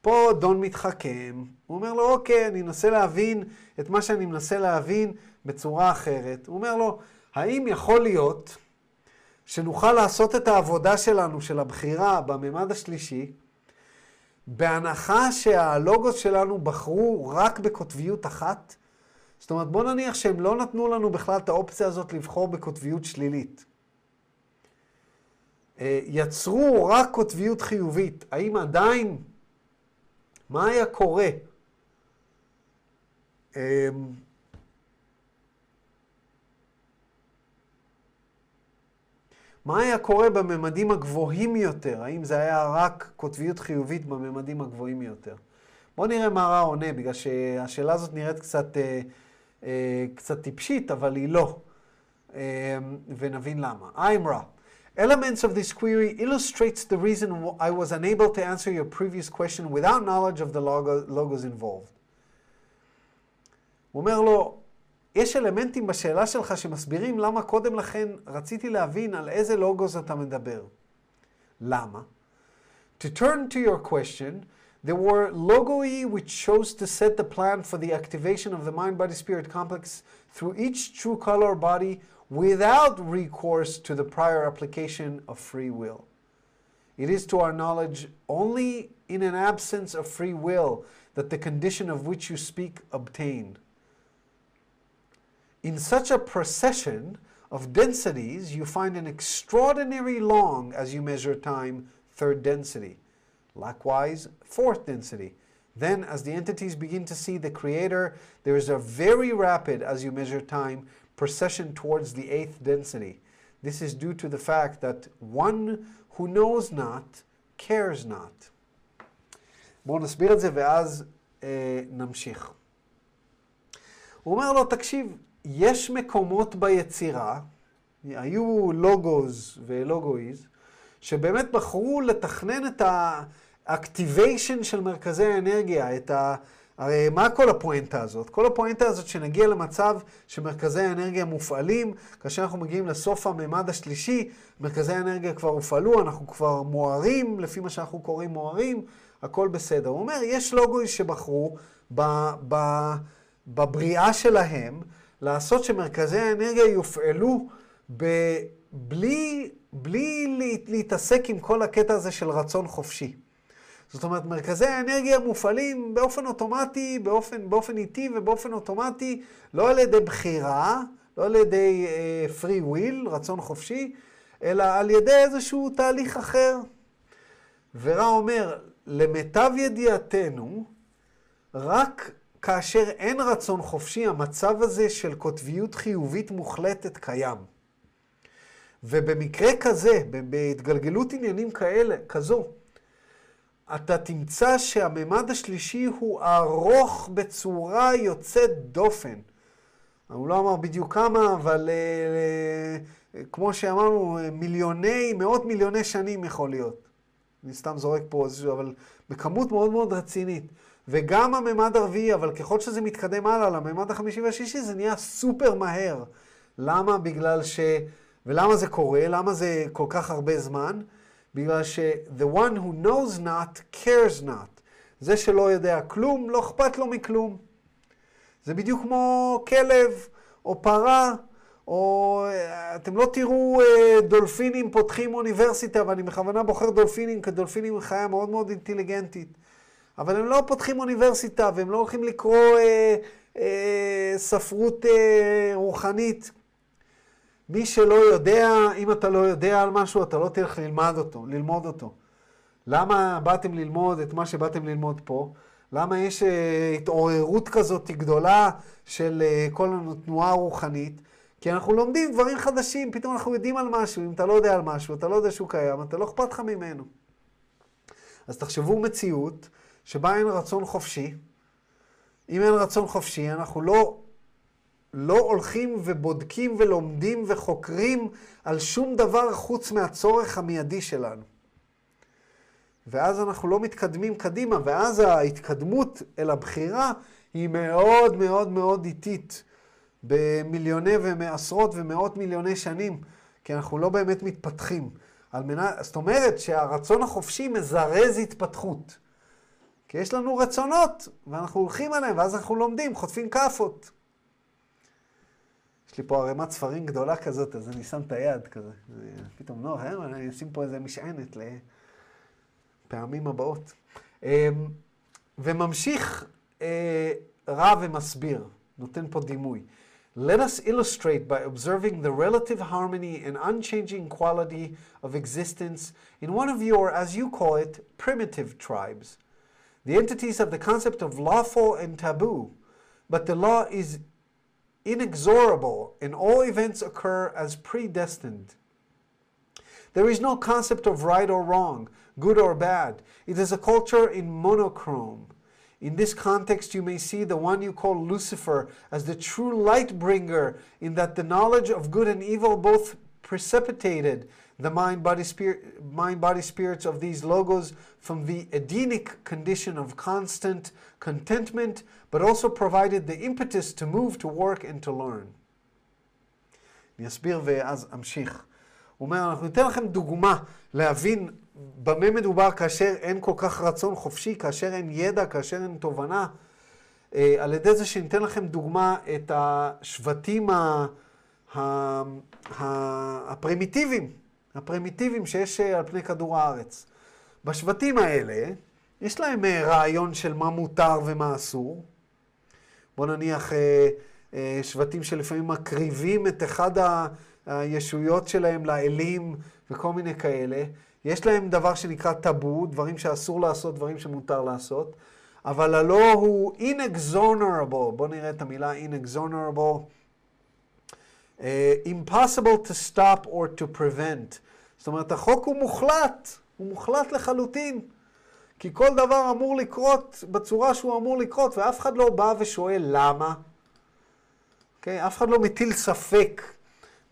פה דון מתחכם, הוא אומר לו, אוקיי, אני אנסה להבין את מה שאני מנסה להבין בצורה אחרת. הוא אומר לו, האם יכול להיות שנוכל לעשות את העבודה שלנו, של הבחירה בממד השלישי, בהנחה שהלוגוס שלנו בחרו רק בקוטביות אחת. זאת אומרת, בוא נניח שהם לא נתנו לנו בכלל את האופציה הזאת לבחור בקוטביות שלילית. אה, יצרו רק קוטביות חיובית. האם עדיין, מה היה קורה? אמ, מה היה קורה בממדים הגבוהים יותר? האם זה היה רק קוטביות חיובית בממדים הגבוהים יותר? בואו נראה מה רע עונה, בגלל שהשאלה הזאת נראית קצת, אה, אה, קצת טיפשית, אבל היא לא. אה, ונבין למה. I'm רע. Elements of this query illustrates the reason I was unable to answer your previous question without knowledge of the logo, logos involved. הוא אומר לו, יש אלמנטים בשאלה שלך שמסבירים למה קודם לכן רציתי להבין על איזה לוגוס אתה מדבר. למה? To turn to your question, there were logoi which chose to set the plan for the activation of the mind-body-spirit complex through each true color body without recourse to the prior application of free will. It is to our knowledge only in an absence of free will that the condition of which you speak obtained. In such a procession of densities, you find an extraordinary long, as you measure time, third density. Likewise, fourth density. Then, as the entities begin to see the Creator, there is a very rapid, as you measure time, procession towards the eighth density. This is due to the fact that one who knows not cares not. בואו נסביר את זה ואז אה, נמשיך. הוא אומר לו, תקשיב, יש מקומות ביצירה, היו לוגוז ולוגויז, שבאמת בחרו לתכנן את האקטיביישן של מרכזי האנרגיה, את ה... הרי מה כל הפואנטה הזאת? כל הפואנטה הזאת שנגיע למצב שמרכזי האנרגיה מופעלים, כאשר אנחנו מגיעים לסוף הממד השלישי, מרכזי האנרגיה כבר הופעלו, אנחנו כבר מוארים, לפי מה שאנחנו קוראים מוארים, הכל בסדר. הוא אומר, יש לוגויז שבחרו ב, ב, בבריאה שלהם, לעשות שמרכזי האנרגיה יופעלו ב... בלי, בלי להתעסק עם כל הקטע הזה של רצון חופשי. זאת אומרת, מרכזי האנרגיה מופעלים באופן אוטומטי, באופן, באופן איטי ובאופן אוטומטי, לא על ידי בחירה, לא על ידי uh, free will, רצון חופשי, אלא על ידי איזשהו תהליך אחר. ורע אומר, למיטב ידיעתנו, רק כאשר אין רצון חופשי, המצב הזה של קוטביות חיובית מוחלטת קיים. ובמקרה כזה, בהתגלגלות עניינים כאלה, כזו, אתה תמצא שהממד השלישי הוא ארוך בצורה יוצאת דופן. הוא לא אמר בדיוק כמה, אבל uh, כמו שאמרנו, מיליוני, מאות מיליוני שנים יכול להיות. אני סתם זורק פה איזשהו, אבל בכמות מאוד מאוד רצינית. וגם הממד הרביעי, אבל ככל שזה מתקדם הלאה לממד החמישי והשישי, זה נהיה סופר מהר. למה? בגלל ש... ולמה זה קורה? למה זה כל כך הרבה זמן? בגלל ש- the one who knows not cares not. זה שלא יודע כלום, לא אכפת לו מכלום. זה בדיוק כמו כלב או פרה, או אתם לא תראו דולפינים פותחים אוניברסיטה, ואני בכוונה בוחר דולפינים, כי דולפינים הם חיה מאוד מאוד אינטליגנטית. אבל הם לא פותחים אוניברסיטה, והם לא הולכים לקרוא אה, אה, ספרות אה, רוחנית. מי שלא יודע, אם אתה לא יודע על משהו, אתה לא תלך ללמד אותו, ללמוד אותו. למה באתם ללמוד את מה שבאתם ללמוד פה? למה יש אה, התעוררות כזאת גדולה של אה, כל התנועה הרוחנית? כי אנחנו לומדים דברים חדשים, פתאום אנחנו יודעים על משהו. אם אתה לא יודע על משהו, אתה לא יודע שהוא קיים, אתה לא אכפת לך ממנו. אז תחשבו מציאות שבה אין רצון חופשי. אם אין רצון חופשי, אנחנו לא, לא הולכים ובודקים ולומדים וחוקרים על שום דבר חוץ מהצורך המיידי שלנו. ואז אנחנו לא מתקדמים קדימה, ואז ההתקדמות אל הבחירה היא מאוד מאוד מאוד איטית, במיליוני ועשרות ומאות מיליוני שנים, כי אנחנו לא באמת מתפתחים. על מנת, זאת אומרת שהרצון החופשי מזרז התפתחות. כי יש לנו רצונות, ואנחנו הולכים עליהם, ואז אנחנו לומדים, חוטפים כאפות. לי פה ערימת ספרים גדולה כזאת, אז אני שם את היד כזה. פתאום, לא, אני אשים פה איזה משענת לפעמים הבאות. וממשיך רע ומסביר, נותן פה דימוי. Let us illustrate by observing the relative harmony and unchanging quality of existence in one of your, as you call it, primitive tribes. The entities have the concept of lawful and taboo, but the law is inexorable and all events occur as predestined. There is no concept of right or wrong, good or bad. It is a culture in monochrome. In this context, you may see the one you call Lucifer as the true light bringer, in that the knowledge of good and evil both precipitated the mind body spirit mind body spirits of these logos from the Edenic condition of constant contentment, but also provided the impetus to move, to work, and to learn. אני אסביר ואז אמשיך. הוא אומר, אנחנו ניתן לכם דוגמה להבין במה מדובר כאשר אין כל כך רצון חופשי, כאשר אין ידע, כאשר אין תובנה, אה, על ידי זה שניתן לכם דוגמה את השבטים ה... ה... ה... הפרימיטיביים, הפרימיטיביים שיש אה, על פני כדור הארץ. בשבטים האלה, יש להם אה, רעיון של מה מותר ומה אסור. בוא נניח אה, אה, שבטים שלפעמים מקריבים את אחד. הישויות שלהם לאלים וכל מיני כאלה. יש להם דבר שנקרא טאבו, דברים שאסור לעשות, דברים שמותר לעשות, אבל הלא הוא inexonerable, בואו נראה את המילה inexonerable, uh, impossible to stop or to prevent. זאת אומרת, החוק הוא מוחלט, הוא מוחלט לחלוטין. כי כל דבר אמור לקרות בצורה שהוא אמור לקרות, ואף אחד לא בא ושואל למה. Okay? אוקיי? אף אחד לא מטיל ספק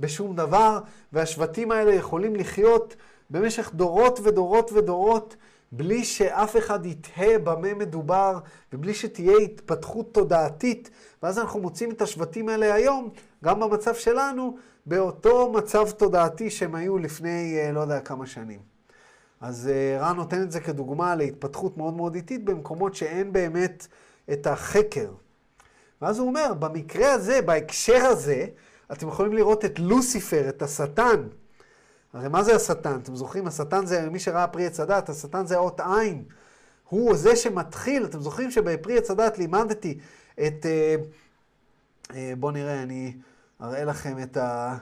בשום דבר, והשבטים האלה יכולים לחיות במשך דורות ודורות ודורות, בלי שאף אחד יתהה במה מדובר, ובלי שתהיה התפתחות תודעתית. ואז אנחנו מוצאים את השבטים האלה היום, גם במצב שלנו, באותו מצב תודעתי שהם היו לפני אה, לא יודע כמה שנים. אז אה, רן נותן את זה כדוגמה להתפתחות מאוד מאוד איטית במקומות שאין באמת את החקר. ואז הוא אומר, במקרה הזה, בהקשר הזה, אתם יכולים לראות את לוסיפר, את השטן. הרי מה זה השטן? אתם זוכרים? השטן זה, מי שראה פרי עץ הדת, השטן זה אות עין. הוא זה שמתחיל, אתם זוכרים שבפרי עץ הדת לימדתי את... אה, אה, בואו נראה, אני אראה לכם את ה...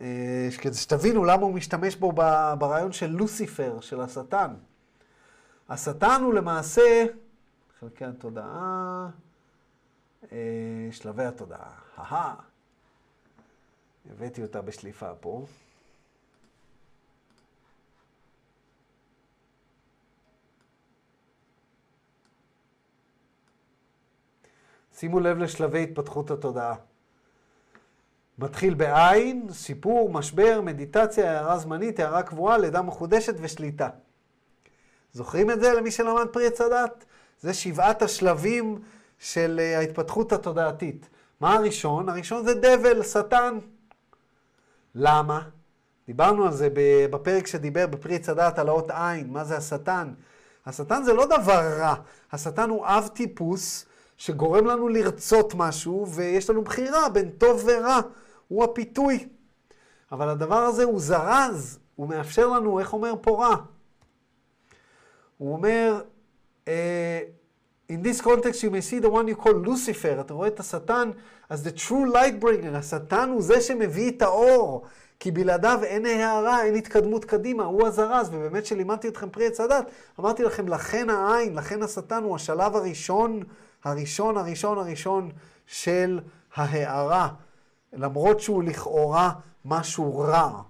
אה, כדי שתבינו למה הוא משתמש בו ברעיון של לוסיפר, של השטן. השטן הוא למעשה חלקי התודעה, שלבי התודעה. אהה. הבאתי אותה בשליפה פה. שימו לב לשלבי התפתחות התודעה. מתחיל בעין, סיפור, משבר, מדיטציה, הערה זמנית, הערה קבועה, לידה מחודשת ושליטה. זוכרים את זה למי שלמד פרי עץ הדת? זה שבעת השלבים של אה, ההתפתחות התודעתית. מה הראשון? הראשון זה דבל, שטן. למה? דיברנו על זה בפרק שדיבר בפרי עץ הדת על האות עין, מה זה השטן. השטן זה לא דבר רע, השטן הוא אב טיפוס שגורם לנו לרצות משהו, ויש לנו בחירה בין טוב ורע, הוא הפיתוי. אבל הדבר הזה הוא זרז, הוא מאפשר לנו, איך אומר פה רע? הוא אומר, uh, in this context you may see the one you call Lucifer, אתה רואה את השטן, אז the true light bringer, השטן הוא זה שמביא את האור, כי בלעדיו אין הערה, אין התקדמות קדימה, הוא הזרז, ובאמת כשלימדתי אתכם פרי עץ הדת, אמרתי לכם, לכן העין, לכן השטן הוא השלב הראשון הראשון, הראשון, הראשון של ההערה, למרות שהוא לכאורה משהו רע.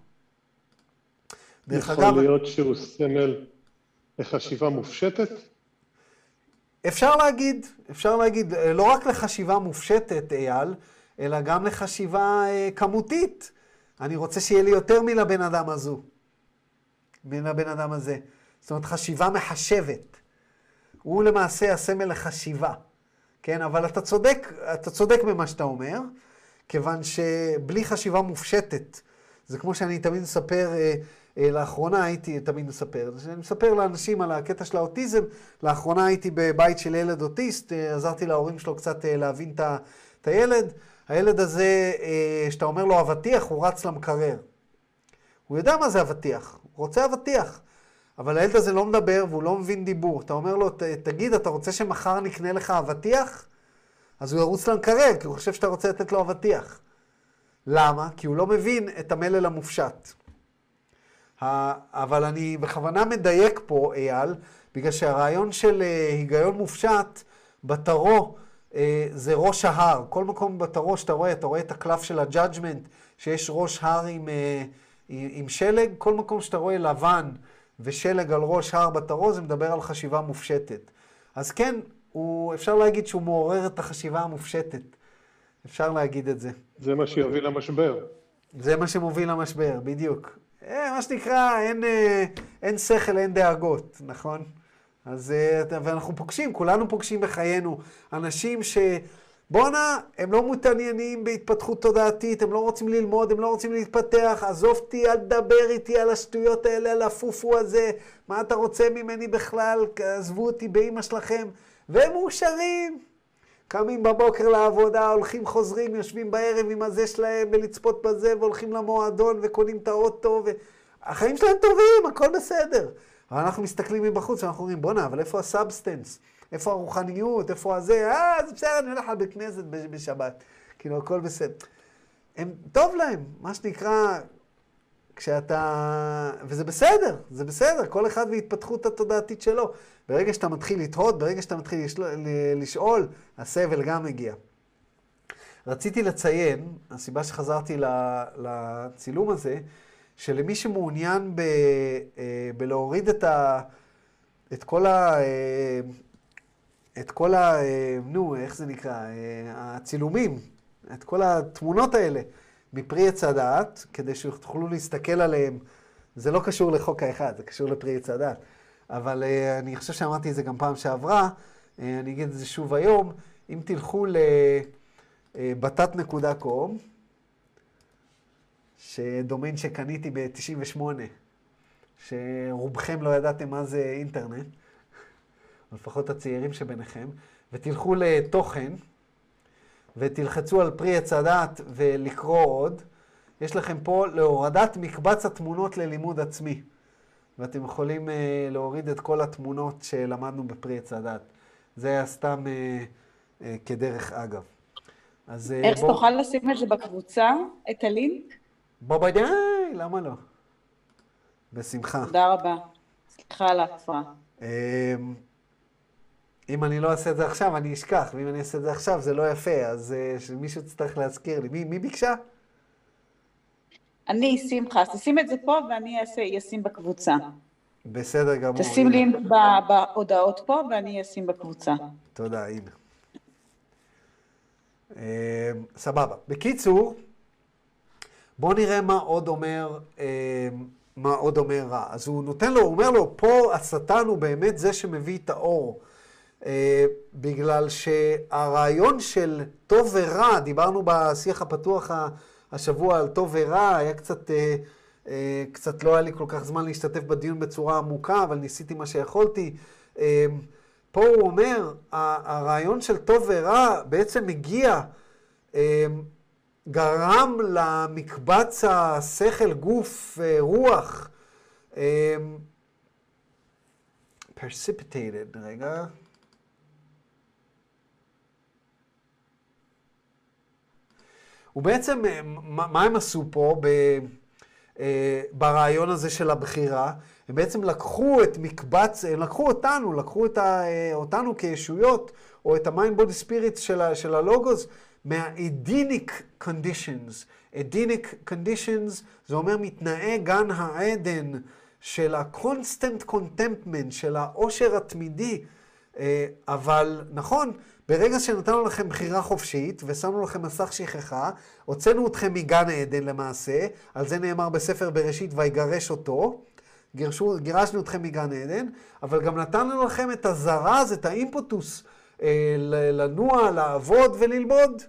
דרך אגב... יכול להיות שהוא סמל לחשיבה מופשטת? אפשר להגיד, אפשר להגיד, לא רק לחשיבה מופשטת, אייל, אלא גם לחשיבה אה, כמותית. אני רוצה שיהיה לי יותר מן הבן אדם הזו, מן הבן אדם הזה. זאת אומרת, חשיבה מחשבת. הוא למעשה הסמל לחשיבה. כן, אבל אתה צודק, אתה צודק במה שאתה אומר, כיוון שבלי חשיבה מופשטת, זה כמו שאני תמיד מספר, אה, אה, לאחרונה הייתי תמיד מספר, אני מספר לאנשים על הקטע של האוטיזם, לאחרונה הייתי בבית של ילד אוטיסט, אה, עזרתי להורים שלו קצת אה, להבין את הילד, הילד הזה, אה, שאתה אומר לו אבטיח, הוא רץ למקרר. הוא יודע מה זה אבטיח, הוא רוצה אבטיח. אבל הילד הזה לא מדבר והוא לא מבין דיבור. אתה אומר לו, תגיד, אתה רוצה שמחר נקנה לך אבטיח? אז הוא ירוץ למקרר, כי הוא חושב שאתה רוצה לתת לו אבטיח. למה? כי הוא לא מבין את המלל המופשט. אבל אני בכוונה מדייק פה, אייל, בגלל שהרעיון של אה, היגיון מופשט, בטארו אה, זה ראש ההר. כל מקום בטארו שאתה רואה, אתה רואה את הקלף של ה judgment, שיש ראש הר עם, אה, עם שלג, כל מקום שאתה רואה לבן, ושלג על ראש הר בתרו, זה מדבר על חשיבה מופשטת. אז כן, הוא, אפשר להגיד שהוא מעורר את החשיבה המופשטת. אפשר להגיד את זה. זה מה שיביא למשבר. זה מה שמוביל למשבר, בדיוק. אה, מה שנקרא, אין, אה, אין שכל, אין דאגות, נכון? אז, אה, ואנחנו פוגשים, כולנו פוגשים בחיינו אנשים ש... בואנה, הם לא מתעניינים בהתפתחות תודעתית, הם לא רוצים ללמוד, הם לא רוצים להתפתח, עזוב אותי, אל תדבר איתי על השטויות האלה, על הפופו הזה, מה אתה רוצה ממני בכלל, עזבו אותי באימא שלכם, והם מאושרים. קמים בבוקר לעבודה, הולכים חוזרים, יושבים בערב עם הזה שלהם ולצפות בזה, והולכים למועדון וקונים את האוטו, והחיים שלהם טובים, הכל בסדר. אבל אנחנו מסתכלים מבחוץ ואנחנו אומרים, בואנה, אבל איפה ה substance? איפה הרוחניות? איפה הזה? אה, זה בסדר, אני הולך לבית כנסת בשבת. כאילו, הכל בסדר. הם, טוב להם, מה שנקרא, כשאתה... וזה בסדר, זה בסדר, כל אחד והתפתחות התודעתית שלו. ברגע שאתה מתחיל לתהות, ברגע שאתה מתחיל לשאול, לשאול, הסבל גם מגיע. רציתי לציין, הסיבה שחזרתי לצילום הזה, שלמי שמעוניין ב, אה, בלהוריד את, ה, את כל ה... אה, את כל ה... אה, נו, איך זה נקרא? הצילומים, את כל התמונות האלה מפרי עץ הדעת, כדי שתוכלו להסתכל עליהם. זה לא קשור לחוק האחד, זה קשור לפרי עץ הדעת. אבל אני חושב שאמרתי את זה גם פעם שעברה, אני אגיד את זה שוב היום. אם תלכו לבתת.com, שדומיין שקניתי ב-98, שרובכם לא ידעתם מה זה אינטרנט, לפחות הצעירים שביניכם, ותלכו לתוכן, ותלחצו על פרי עץ הדת ולקרוא עוד, יש לכם פה להורדת מקבץ התמונות ללימוד עצמי. ואתם יכולים uh, להוריד את כל התמונות שלמדנו בפרי עץ הדת. זה היה סתם uh, uh, כדרך אגב. אז... איך בוא... תוכל לשים את זה בקבוצה, את הלינק? בוודאי, למה לא? בשמחה. תודה רבה. סליחה על ההפרעה. אמ, אם אני לא אעשה את זה עכשיו, אני אשכח, ואם אני אעשה את זה עכשיו, זה לא יפה, אז uh, שמישהו יצטרך להזכיר לי. מי, מי ביקשה? אני, שמחה. אז תשים את זה פה ואני אשים בקבוצה. בסדר גמור. תשים לינק בהודעות פה ואני אשים בקבוצה. תודה, הנה. Uh, סבבה. בקיצור, בואו נראה מה עוד אומר, אה, מה עוד אומר רע. אז הוא נותן לו, הוא אומר לו, פה השטן הוא באמת זה שמביא את האור. אה, בגלל שהרעיון של טוב ורע, דיברנו בשיח הפתוח השבוע על טוב ורע, היה קצת, אה, אה, קצת לא היה לי כל כך זמן להשתתף בדיון בצורה עמוקה, אבל ניסיתי מה שיכולתי. פה הוא אומר, הרעיון של טוב ורע בעצם מגיע גרם למקבץ השכל, גוף, רוח, precipitated, רגע. ובעצם, אה, מה הם עשו פה ב, ברעיון הזה של הבחירה? הם בעצם לקחו את מקבץ, הם לקחו אותנו, לקחו את ה, אותנו כישויות, או את ה-mind body spirit של, של הלוגוס, מה-Edenic conditions. Edenic conditions זה אומר מתנאי גן העדן של ה-constant contentment, של העושר התמידי. אה, אבל נכון, ברגע שנתנו לכם בחירה חופשית ושמנו לכם מסך שכחה, הוצאנו אתכם מגן העדן למעשה, על זה נאמר בספר בראשית ויגרש אותו, גירשו, גירשנו אתכם מגן עדן, אבל גם נתנו לכם את הזרז, את האימפוטוס, אה, לנוע, לעבוד וללמוד.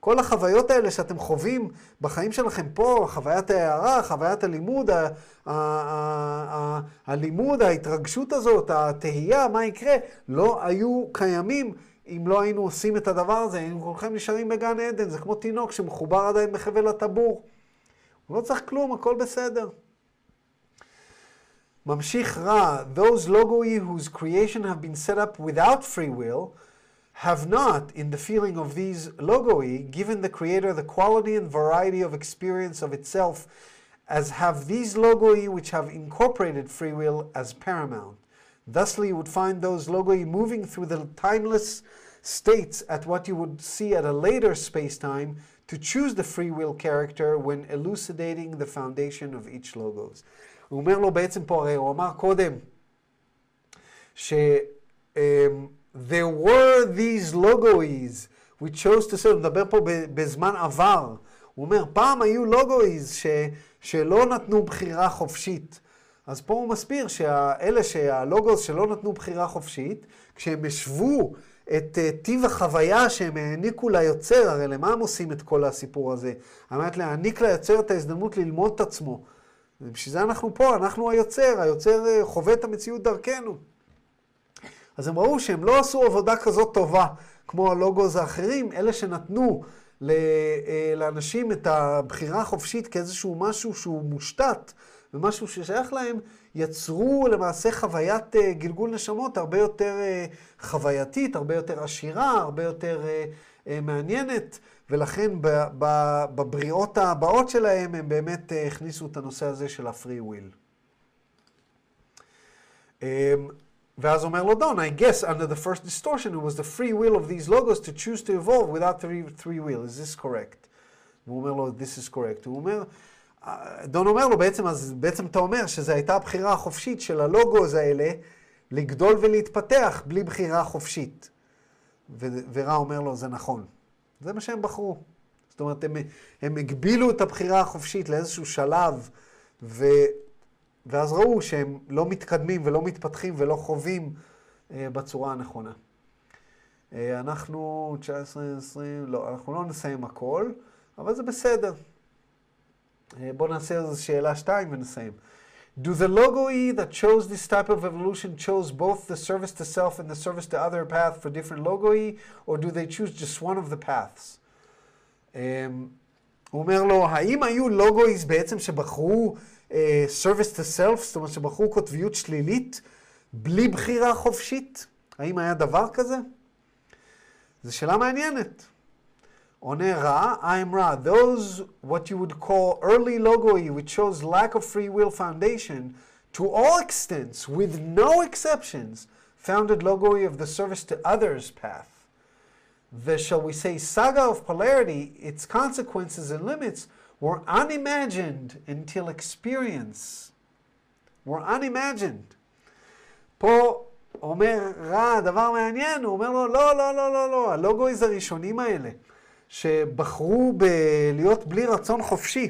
כל החוויות האלה שאתם חווים בחיים שלכם פה, חוויית ההערה, חוויית הלימוד, ה- ה- ה- הלימוד, ההתרגשות הזאת, התהייה, מה יקרה, לא היו קיימים אם לא היינו עושים את הדבר הזה, היינו כולכם נשארים בגן עדן, זה כמו תינוק שמחובר עדיין בחבל הטבור. הוא לא צריך כלום, הכל בסדר. ממשיך רע, those logoi whose creation have been set up without free will, have not, in the feeling of these logoi, given the Creator the quality and variety of experience of itself, as have these logoi which have incorporated free will as paramount. Thusly, you would find those logoi moving through the timeless states at what you would see at a later space-time to choose the free will character when elucidating the foundation of each logos. הוא אומר לו בעצם פה, הרי הוא אמר קודם, ש... there were these logoes we chose to say, הוא מדבר פה בזמן עבר, הוא אומר, פעם היו לוגויז ש, שלא נתנו בחירה חופשית. אז פה הוא מסביר שאלה שהלוגוס שלא נתנו בחירה חופשית, כשהם השוו את uh, טיב החוויה שהם העניקו ליוצר, הרי למה הם עושים את כל הסיפור הזה? על מנת להעניק ליוצר את ההזדמנות ללמוד את עצמו. ובשביל זה אנחנו פה, אנחנו היוצר, היוצר uh, חווה את המציאות דרכנו. אז הם ראו שהם לא עשו עבודה כזאת טובה כמו הלוגוס האחרים, אלה שנתנו אה, לאנשים את הבחירה החופשית כאיזשהו משהו שהוא מושתת ומשהו ששייך להם, יצרו למעשה חוויית אה, גלגול נשמות הרבה יותר אה, חווייתית, הרבה יותר עשירה, הרבה יותר מעניינת, ולכן בבריאות הבאות שלהם הם באמת הכניסו את הנושא הזה של הפרי וויל. ואז אומר לו דון, I guess under the first distortion it was the free will of these logos to choose to evolve without three, three will, is this correct? והוא אומר לו, this is correct. הוא אומר, דון אומר לו, בעצם, אז בעצם אתה אומר שזו הייתה הבחירה החופשית של הלוגוס האלה לגדול ולהתפתח בלי בחירה חופשית. ורע אומר לו, זה נכון. זה מה שהם בחרו. זאת אומרת, הם, הם הגבילו את הבחירה החופשית לאיזשהו שלב, ו... ואז ראו שהם לא מתקדמים ולא מתפתחים ולא חווים אה, בצורה הנכונה. אה, אנחנו 19, 20, לא, אנחנו לא נסיים הכל, אבל זה בסדר. אה, בואו נעשה איזו שאלה שתיים ונסיים. Do the logoi that chose this type of evolution chose both the service to self and the service to other path for different logoi, or do they choose just one of the paths? Um, הוא אומר לו, האם היו לוגויז בעצם שבחרו uh, service to self, זאת אומרת שבחרו קוטביות שלילית בלי בחירה חופשית? האם היה דבר כזה? זו שאלה מעניינת. עונה רע, I'm רע. Those what you would call early logoi which shows lack of free will foundation to all extents with no exceptions founded logoi of the service to others path. The shall we say saga of polarity, its consequences and limits were unimagined until experience. were unimagined. פה אומר רע, דבר מעניין, הוא אומר לו, לא, לא, לא, לא, לא, הלוגויז הראשונים האלה, שבחרו להיות בלי רצון חופשי,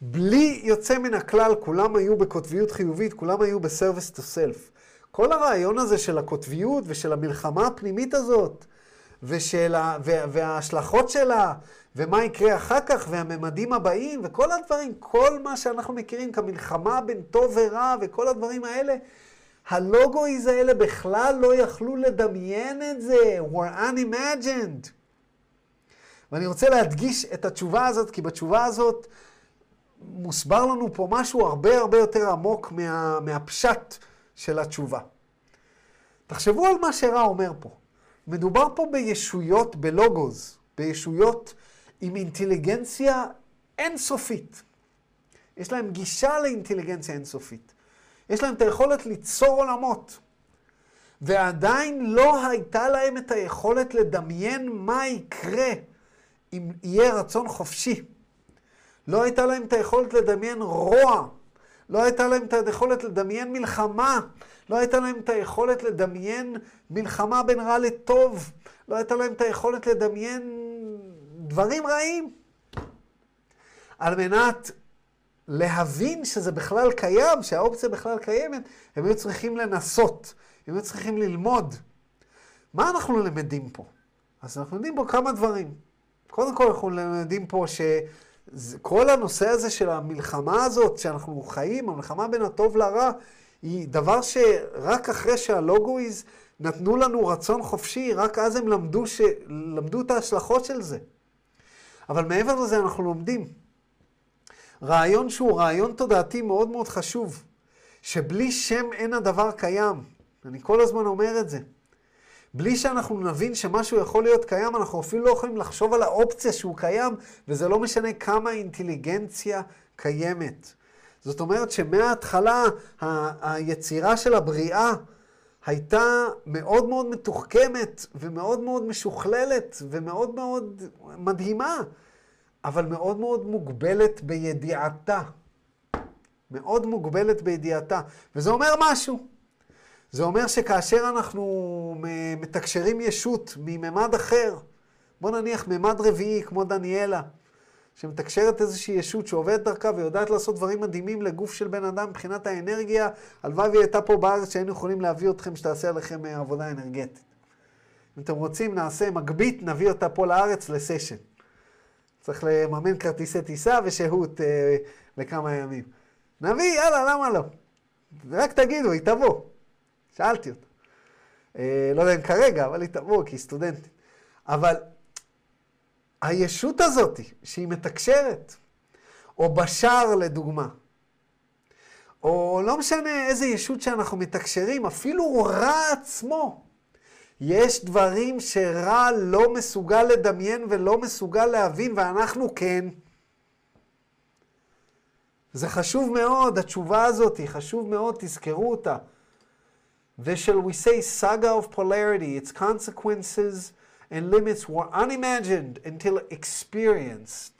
בלי יוצא מן הכלל, כולם היו בקוטביות חיובית, כולם היו בסרוויס טו סלף. כל הרעיון הזה של הקוטביות ושל המלחמה הפנימית הזאת, ושל ה... וההשלכות שלה, ומה יקרה אחר כך, והממדים הבאים, וכל הדברים, כל מה שאנחנו מכירים כמלחמה בין טוב ורע, וכל הדברים האלה, הלוגויז האלה בכלל לא יכלו לדמיין את זה, were unimagined. ואני רוצה להדגיש את התשובה הזאת, כי בתשובה הזאת מוסבר לנו פה משהו הרבה הרבה יותר עמוק מה, מהפשט של התשובה. תחשבו על מה שרע אומר פה. מדובר פה בישויות, בלוגוז, בישויות עם אינטליגנציה אינסופית. יש להם גישה לאינטליגנציה אינסופית. יש להם את היכולת ליצור עולמות. ועדיין לא הייתה להם את היכולת לדמיין מה יקרה אם יהיה רצון חופשי. לא הייתה להם את היכולת לדמיין רוע. לא הייתה להם את היכולת לדמיין מלחמה. לא הייתה להם את היכולת לדמיין מלחמה בין רע לטוב. לא הייתה להם את היכולת לדמיין דברים רעים. על מנת להבין שזה בכלל קיים, שהאופציה בכלל קיימת, הם היו צריכים לנסות, הם היו צריכים ללמוד. מה אנחנו למדים פה? אז אנחנו לומדים פה כמה דברים. קודם כל אנחנו למדים פה שכל הנושא הזה של המלחמה הזאת שאנחנו חיים, המלחמה בין הטוב לרע, היא דבר שרק אחרי שהלוגויז נתנו לנו רצון חופשי, רק אז הם למדו, ש... למדו את ההשלכות של זה. אבל מעבר לזה אנחנו לומדים רעיון שהוא רעיון תודעתי מאוד מאוד חשוב, שבלי שם אין הדבר קיים. אני כל הזמן אומר את זה. בלי שאנחנו נבין שמשהו יכול להיות קיים, אנחנו אפילו לא יכולים לחשוב על האופציה שהוא קיים, וזה לא משנה כמה אינטליגנציה קיימת. זאת אומרת שמההתחלה ה- היצירה של הבריאה הייתה מאוד מאוד מתוחכמת ומאוד מאוד משוכללת ומאוד מאוד מדהימה, אבל מאוד מאוד מוגבלת בידיעתה. מאוד מוגבלת בידיעתה. וזה אומר משהו. זה אומר שכאשר אנחנו מתקשרים ישות מממד אחר, בוא נניח ממד רביעי כמו דניאלה, שמתקשרת איזושהי ישות שעובדת דרכה ויודעת לעשות דברים מדהימים לגוף של בן אדם מבחינת האנרגיה. הלוואי והיא הייתה פה בארץ שהיינו יכולים להביא אתכם, שתעשה עליכם אה, עבודה אנרגטית. אם אתם רוצים, נעשה מגבית, נביא אותה פה לארץ לסשן. צריך לממן כרטיסי טיסה ושהות אה, לכמה ימים. נביא, יאללה, למה לא? רק תגידו, היא תבוא. שאלתי אותה. אה, לא יודע אם כרגע, אבל היא תבוא, כי היא סטודנטית. אבל הישות הזאת, שהיא מתקשרת, או בשער לדוגמה, או לא משנה איזה ישות שאנחנו מתקשרים, אפילו רע עצמו, יש דברים שרע לא מסוגל לדמיין ולא מסוגל להבין, ואנחנו כן. זה חשוב מאוד, התשובה הזאת חשוב מאוד, תזכרו אותה. ו-shall we say saga of polarity, its consequences and limits were unimagined until experienced.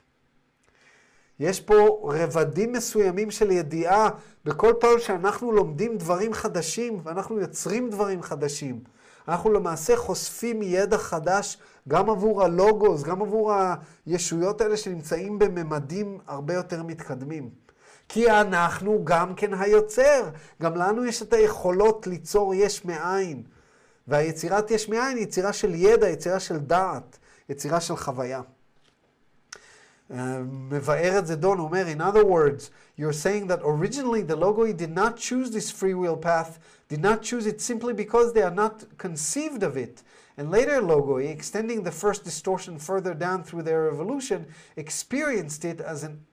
יש פה רבדים מסוימים של ידיעה בכל פעם שאנחנו לומדים דברים חדשים ואנחנו יוצרים דברים חדשים. אנחנו למעשה חושפים ידע חדש גם עבור הלוגוס, גם עבור הישויות האלה שנמצאים בממדים הרבה יותר מתקדמים. כי אנחנו גם כן היוצר, גם לנו יש את היכולות ליצור יש מאין. והיצירת יש מאין היא יצירה של ידע, יצירה של דעת, יצירה של חוויה. מבאר את זה דון, הוא אומר, in other words, you're saying that originally the logoi did not choose this free will path, did not choose it simply because they are not conceived of it. And later logoi, extending the first distortion further down through their evolution, experienced it as an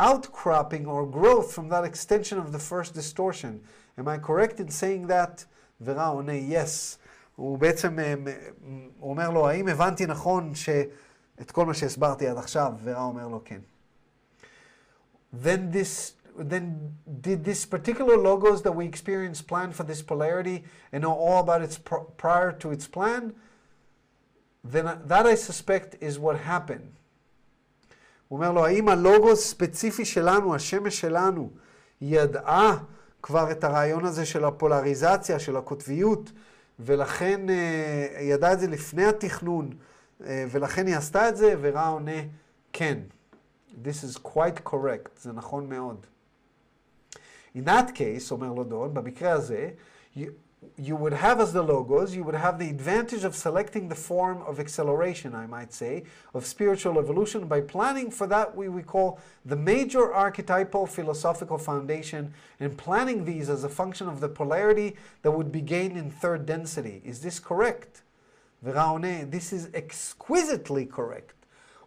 outcropping or growth from that extension of the first distortion. Am I correct in saying that? ורע עונה, yes. הוא בעצם, הוא אומר לו, האם הבנתי נכון שאת כל מה שהסברתי עד עכשיו? ורע אומר לו, כן. Then this, then did this particular logos that we experience plan for this polarity and know all about its pr prior to its plan? Then that I suspect is what happened. הוא אומר לו, האם הלוגוס ספציפי שלנו, השמש שלנו, ידעה כבר את הרעיון הזה של הפולריזציה, של הקוטביות, ולכן היא ידעה את זה לפני התכנון, ולכן היא עשתה את זה, ורע עונה, כן. This is quite correct, זה נכון מאוד. In that case, אומר לו דון, במקרה הזה, you, you would have as the logos, you would have the advantage of selecting the form of acceleration, I might say, of spiritual evolution by planning for that we, we call the major archetypal philosophical foundation and planning these as a function of the polarity that would be gained in third density. Is this correct? ורעונה, this is exquisitely correct.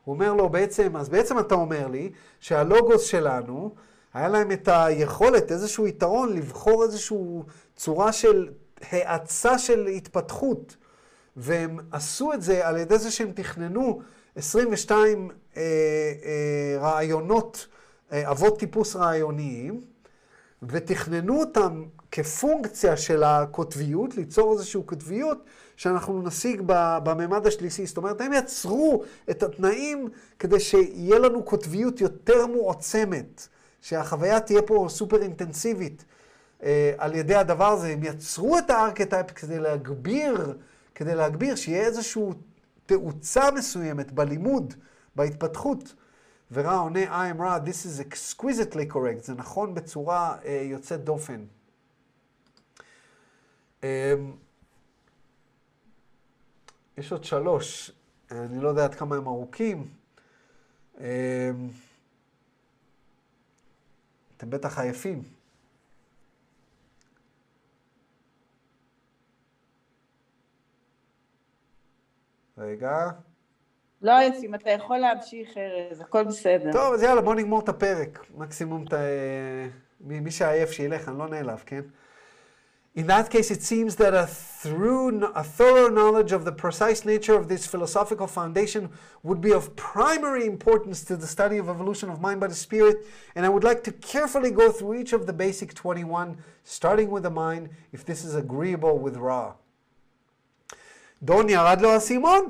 הוא אומר לו בעצם, אז בעצם אתה אומר לי שהלוגוס שלנו, היה להם את היכולת, איזשהו יתרון, לבחור איזושהי צורה של האצה של התפתחות, והם עשו את זה על ידי זה שהם תכננו 22 אה, אה, רעיונות, אה, אבות טיפוס רעיוניים, ותכננו אותם כפונקציה של הקוטביות, ליצור איזושהי קוטביות שאנחנו נשיג בממד השלישי. זאת אומרת, הם יצרו את התנאים כדי שיהיה לנו קוטביות יותר מועצמת, שהחוויה תהיה פה סופר אינטנסיבית. על ידי הדבר הזה, הם יצרו את הארכטייפ כדי להגביר, כדי להגביר, שיהיה איזושהי תאוצה מסוימת בלימוד, בהתפתחות. ורע עונה, I am רע, this is exquisitely correct, זה נכון בצורה uh, יוצאת דופן. Um, יש עוד שלוש, אני לא יודע עד כמה הם ארוכים. Um, אתם בטח עייפים. רגע. לא יפים, אתה יכול להמשיך, ארז, הכל בסדר. טוב, אז יאללה, בוא נגמור את הפרק. מקסימום, ת... מי שעייף שילך, אני לא נעלב, כן? In that case, it seems that a, through, a thorough knowledge of the precise nature of this philosophical foundation would be of primary importance to the study of evolution of mind, body, spirit. And I would like to carefully go through each of the basic 21, starting with the mind, if this is agreeable with Ra. דון ירד לו האסימון.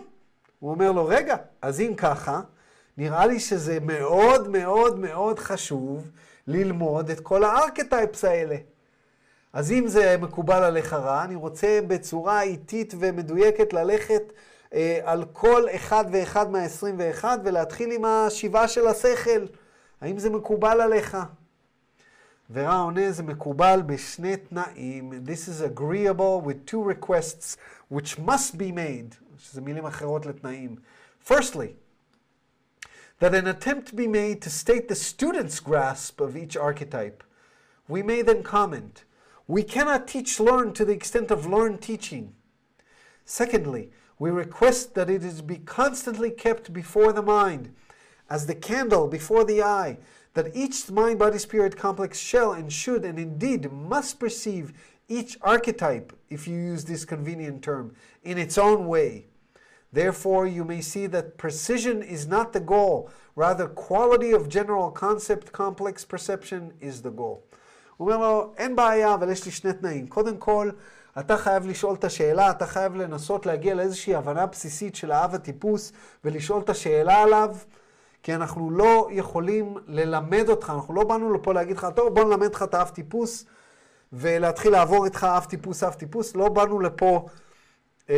הוא אומר לו, רגע, אז אם ככה, נראה לי שזה מאוד מאוד מאוד חשוב ללמוד את כל הארכטייפס האלה. אז אם זה מקובל עליך רע, אני רוצה בצורה איטית ומדויקת ללכת אה, על כל אחד ואחד מה-21 ולהתחיל עם השיבה של השכל. האם זה מקובל עליך? ורע עונה זה מקובל בשני תנאים. This is agreeable with two requests which must be made, שזה מילים אחרות לתנאים. Firstly, that an attempt be made to state the student's grasp of each archetype. We may then comment, we cannot teach learn to the extent of learn teaching. Secondly, we request that it is be constantly kept before the mind, as the candle before the eye, that each mind body spirit complex shall and should and indeed must perceive each archetype, if you use this convenient term, in its own way. Therefore, you may see that precision is not the goal, rather, quality of general concept complex perception is the goal. הוא אומר לו, אין בעיה, אבל יש לי שני תנאים. קודם כל, אתה חייב לשאול את השאלה, אתה חייב לנסות להגיע לאיזושהי הבנה בסיסית של האב הטיפוס ולשאול את השאלה עליו, כי אנחנו לא יכולים ללמד אותך, אנחנו לא באנו לפה להגיד לך, טוב, בוא נלמד לך את האב טיפוס ולהתחיל לעבור איתך אב טיפוס, אב טיפוס, לא באנו לפה... Um,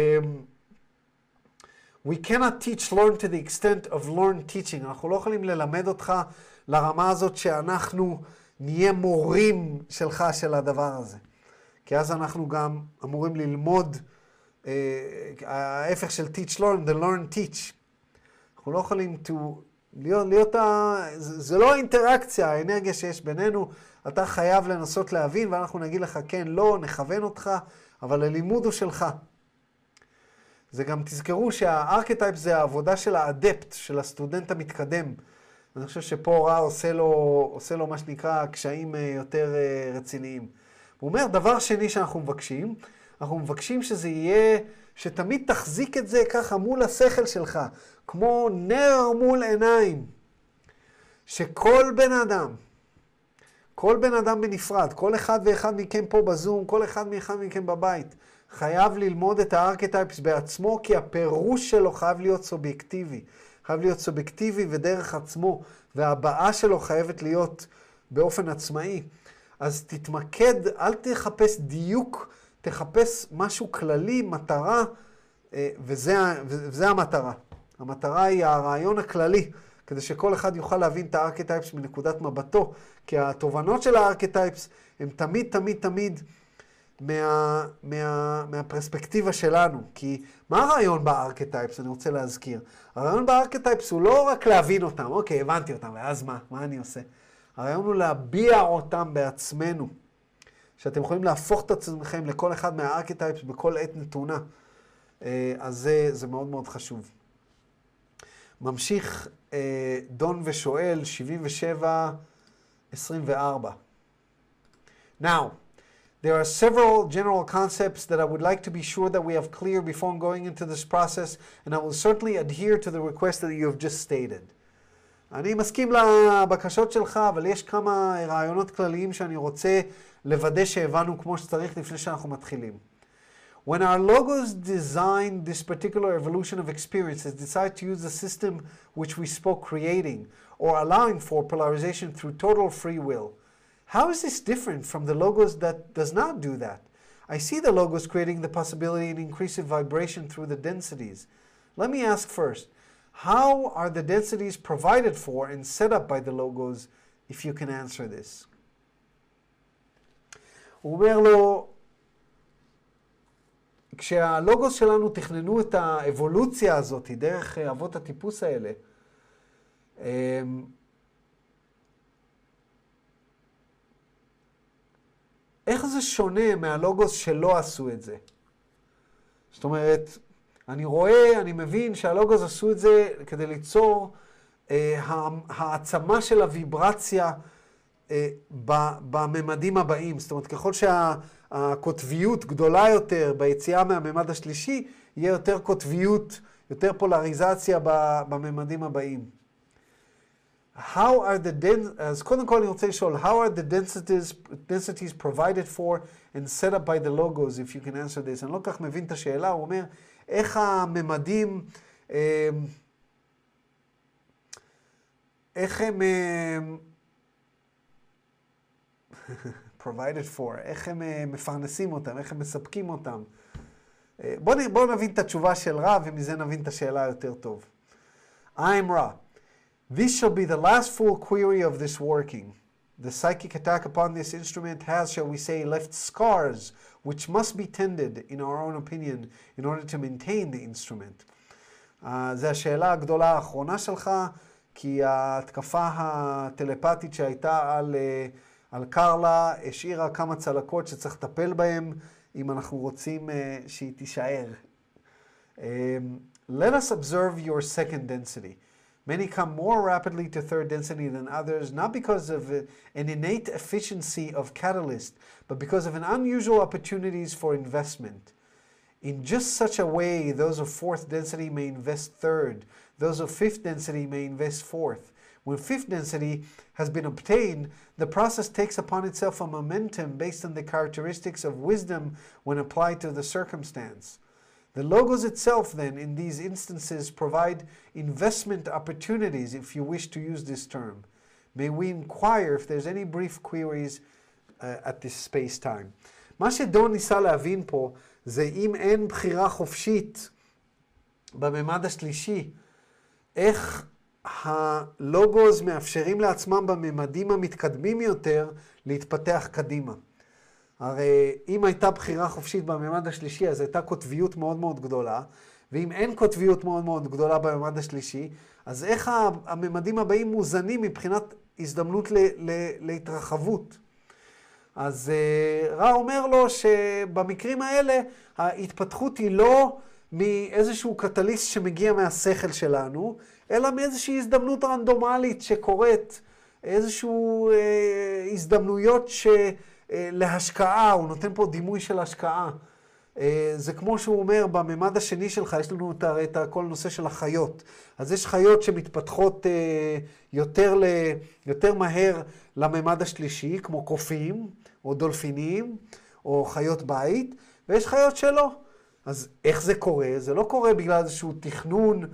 We cannot teach learn to the extent of learn teaching. אנחנו לא יכולים ללמד אותך לרמה הזאת שאנחנו נהיה מורים שלך של הדבר הזה. כי אז אנחנו גם אמורים ללמוד, uh, ההפך של teach learn, the learn teach. אנחנו לא יכולים to, להיות, להיות ה... זה, זה לא האינטראקציה, האנרגיה שיש בינינו. אתה חייב לנסות להבין, ואנחנו נגיד לך כן, לא, נכוון אותך, אבל הלימוד הוא שלך. זה גם תזכרו שה archetype זה העבודה של ה adept, של הסטודנט המתקדם. אני חושב שפה רא עושה לו, עושה לו מה שנקרא קשיים יותר רציניים. הוא אומר, דבר שני שאנחנו מבקשים, אנחנו מבקשים שזה יהיה, שתמיד תחזיק את זה ככה מול השכל שלך, כמו נר מול עיניים. שכל בן אדם, כל בן אדם בנפרד, כל אחד ואחד מכם פה בזום, כל אחד מאחד מכם בבית, חייב ללמוד את הארכיטייפס בעצמו, כי הפירוש שלו חייב להיות סובייקטיבי. חייב להיות סובייקטיבי ודרך עצמו, והבעה שלו חייבת להיות באופן עצמאי. אז תתמקד, אל תחפש דיוק, תחפש משהו כללי, מטרה, וזה, וזה המטרה. המטרה היא הרעיון הכללי, כדי שכל אחד יוכל להבין את ה archetypes מנקודת מבטו, כי התובנות של ה archetypes הן תמיד, תמיד, תמיד מה, מה, מהפרספקטיבה שלנו. כי מה הרעיון ב archetypes? אני רוצה להזכיר. הרעיון ב archetypes הוא לא רק להבין אותם, אוקיי, הבנתי אותם, ואז מה? מה אני עושה? הרעיון הוא להביע אותם בעצמנו. שאתם יכולים להפוך את עצמכם לכל אחד מה archetypes בכל עת נתונה. אז זה, זה מאוד מאוד חשוב. ממשיך דון ושואל, 77, 24. Now, There are several general concepts that I would like to be sure that we have clear before going into this process, and I will certainly adhere to the request that you have just stated. אני מסכים לבקשות שלך, אבל יש כמה רעיונות כלליים שאני רוצה לוודא שהבנו כמו שצריך לפני שאנחנו מתחילים. When our logos designed this particular evolution of experiences, decide to use the system which we spoke creating, or allowing for polarization through total free will, How is this different from the logos that does not do that? I see the logos creating the possibility and increasing vibration through the densities. Let me ask first, how are the densities provided for and set up by the logos, if you can answer this? הוא אומר לו, כשהלוגוס שלנו תכננו את האבולוציה הזאת דרך אבות הטיפוס האלה, איך זה שונה מהלוגוס שלא עשו את זה? זאת אומרת, אני רואה, אני מבין שהלוגוס עשו את זה כדי ליצור אה, העצמה של הוויברציה אה, בממדים הבאים. זאת אומרת, ככל שהקוטביות גדולה יותר ביציאה מהממד השלישי, יהיה יותר קוטביות, יותר פולריזציה בממדים הבאים. How are the dens- אז קודם כל אני רוצה לשאול, how are the densities, densities provided for and set up by the logos, if you can answer this? אני לא כל כך מבין את השאלה, הוא אומר, איך הממדים, איך הם provided for, איך הם מפרנסים אותם, איך הם מספקים אותם. בואו בוא נבין את התשובה של רע, ומזה נבין את השאלה יותר טוב. I'm רע. This shall be the last full query of this working. The psychic attack upon this instrument has, shall we say, left scars which must be tended, in our own opinion, in order to maintain the instrument. Uh, זו השאלה הגדולה האחרונה שלך, כי ההתקפה הטלפתית שהייתה על, uh, על קרלה השאירה כמה צלקות שצריך לטפל בהן, אם אנחנו רוצים uh, שהיא תישאר. Um, let us observe your second density. Many come more rapidly to third density than others, not because of an innate efficiency of catalyst, but because of an unusual opportunities for investment. In just such a way, those of fourth density may invest third, those of fifth density may invest fourth. When fifth density has been obtained, the process takes upon itself a momentum based on the characteristics of wisdom when applied to the circumstance. The logos itself, then, in these instances, provide investment opportunities, if you wish to use this term. May we inquire if there's any brief queries uh, at this space-time. מה שדון ניסה להבין פה, זה אם אין בחירה חופשית בממד השלישי, איך הלוגos מאפשרים לעצמם בממדים המתקדמים יותר להתפתח קדימה. הרי אם הייתה בחירה חופשית בממד השלישי, אז הייתה קוטביות מאוד מאוד גדולה, ואם אין קוטביות מאוד מאוד גדולה בממד השלישי, אז איך הממדים הבאים מוזנים מבחינת הזדמנות ל- ל- להתרחבות? אז uh, רע אומר לו שבמקרים האלה ההתפתחות היא לא מאיזשהו קטליסט שמגיע מהשכל שלנו, אלא מאיזושהי הזדמנות רנדומלית שקורית, איזושהי uh, הזדמנויות ש... אה, להשקעה, הוא נותן פה דימוי של השקעה. אה, זה כמו שהוא אומר, בממד השני שלך, יש לנו את כל הנושא של החיות. אז יש חיות שמתפתחות אה, יותר, ל, יותר מהר לממד השלישי, כמו קופים, או דולפינים, או חיות בית, ויש חיות שלא. אז איך זה קורה? זה לא קורה בגלל איזשהו תכנון,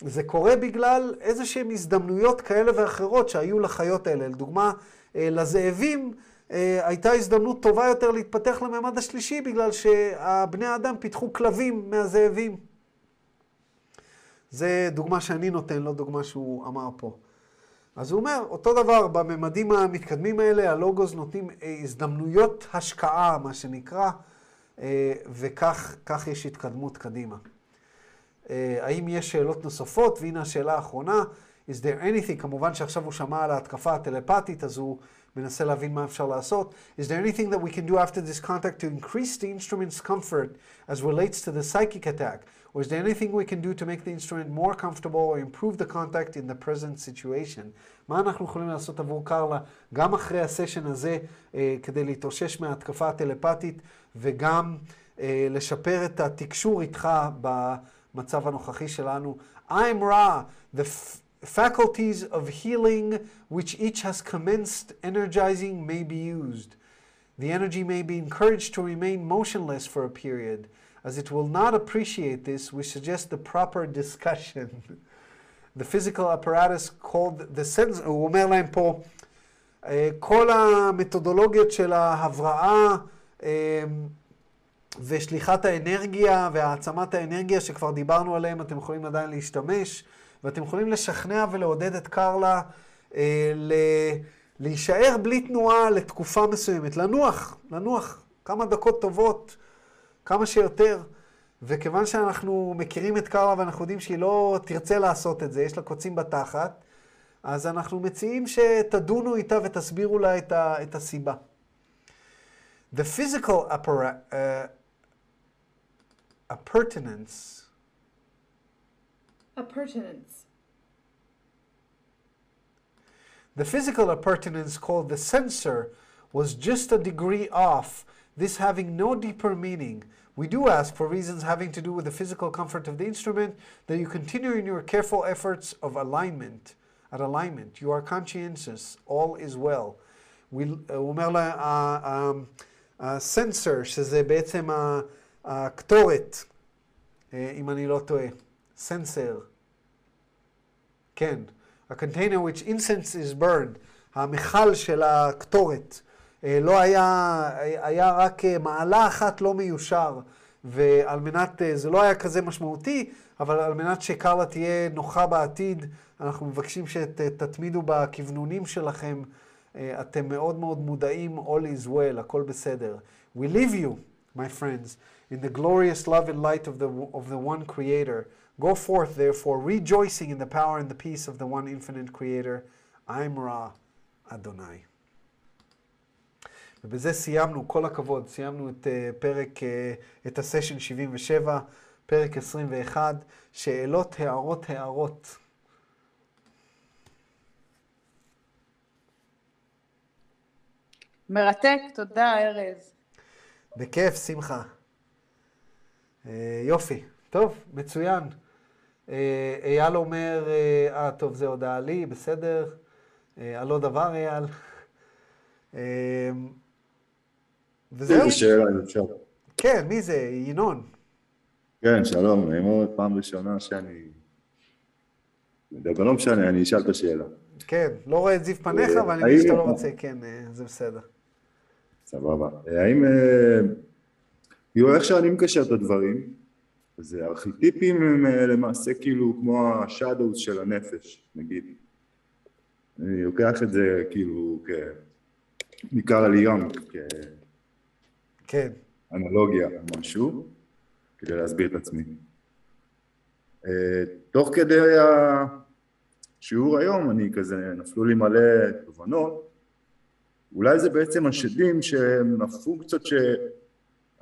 זה קורה בגלל איזה שהן הזדמנויות כאלה ואחרות שהיו לחיות האלה. לדוגמה, לזאבים, אה, הייתה הזדמנות טובה יותר להתפתח לממד השלישי בגלל שהבני האדם פיתחו כלבים מהזאבים. זה דוגמה שאני נותן, לא דוגמה שהוא אמר פה. אז הוא אומר, אותו דבר, בממדים המתקדמים האלה, הלוגוס נותנים אה, הזדמנויות השקעה, מה שנקרא, אה, וכך יש התקדמות קדימה. האם יש שאלות נוספות? והנה השאלה האחרונה, is there anything, כמובן שעכשיו הוא שמע על ההתקפה הטלפתית, אז הוא מנסה להבין מה אפשר לעשות. Is there anything that we can do after this contact to increase the instrument's comfort as relates to the psychic attack? Or is there anything we can do to make the instrument more comfortable or improve the contact in the present situation? מה אנחנו יכולים לעשות עבור קרלה גם אחרי הסשן הזה אה, כדי להתאושש מההתקפה הטלפתית וגם אה, לשפר את התקשור איתך במצב הנוכחי שלנו? I'm Ra, the faculties of healing which each has commenced energizing may be used. The energy may be encouraged to remain motionless for a period. As it will not appreciate this, we suggest the proper discussion. the physical apparatus called the sense, הוא אומר להם פה, כל המתודולוגיות של ההבראה ושליחת האנרגיה והעצמת האנרגיה שכבר דיברנו עליהם, אתם יכולים עדיין להשתמש. ואתם יכולים לשכנע ולעודד את קרלה אה, ל... להישאר בלי תנועה לתקופה מסוימת, לנוח, לנוח כמה דקות טובות, כמה שיותר. וכיוון שאנחנו מכירים את קרלה ואנחנו יודעים שהיא לא תרצה לעשות את זה, יש לה קוצים בתחת, אז אנחנו מציעים שתדונו איתה ותסבירו לה את, ה, את הסיבה. The physical appara- uh, appurtenance appurtenance. The physical appurtenance called the censor was just a degree off, this having no deeper meaning. We do ask, for reasons having to do with the physical comfort of the instrument, that you continue in your careful efforts of alignment, at alignment. You are conscientious, all is well. הוא אומר לה, הסנסור, שזה בעצם הקטורת, אם אני לא טועה, סנסר. כן, ה-container which incense is burned, המכל של הקטורת, לא היה, היה רק מעלה אחת לא מיושר, ועל מנת, אה, זה לא היה כזה משמעותי, אבל על מנת שקרלה תהיה נוחה בעתיד, אנחנו מבקשים שתתמידו בכוונונים שלכם. אה, אתם מאוד מאוד מודעים, all is well, הכל בסדר. We leave you, my friends, in the glorious love and light of the, of the one creator. Go forth, therefore, rejoicing in the power and the peace of the one infinite creator. I'm Ra, Adonai. ובזה סיימנו, כל הכבוד, סיימנו את uh, פרק, uh, את הסשן 77, פרק 21, שאלות, הערות, הערות. מרתק, תודה, ארז. בכיף, שמחה. Uh, יופי, טוב, מצוין. Uh, אייל אומר, אה, uh, טוב, זה הודעה לי, בסדר. על עוד דבר, אייל. וזהו. איזה שאלה, אם אפשר. כן, מי זה? ינון. כן, שלום, נעים פעם ראשונה שאני... אבל לא משנה, אני אשאל את השאלה. כן, לא רואה את זיו פניך, אבל אני מבין שאתה לא רוצה, כן, זה בסדר. סבבה. האם... כאילו, איך שאני מקשר את הדברים, זה ארכיטיפים הם למעשה כאילו כמו השאדוס של הנפש, נגיד. אני לוקח את זה כאילו כ... ניכר על ים, כן. אנלוגיה או משהו, כדי להסביר את עצמי. תוך כדי השיעור היום, אני כזה, נפלו לי מלא תובנות, אולי זה בעצם השדים שהם הפונקציות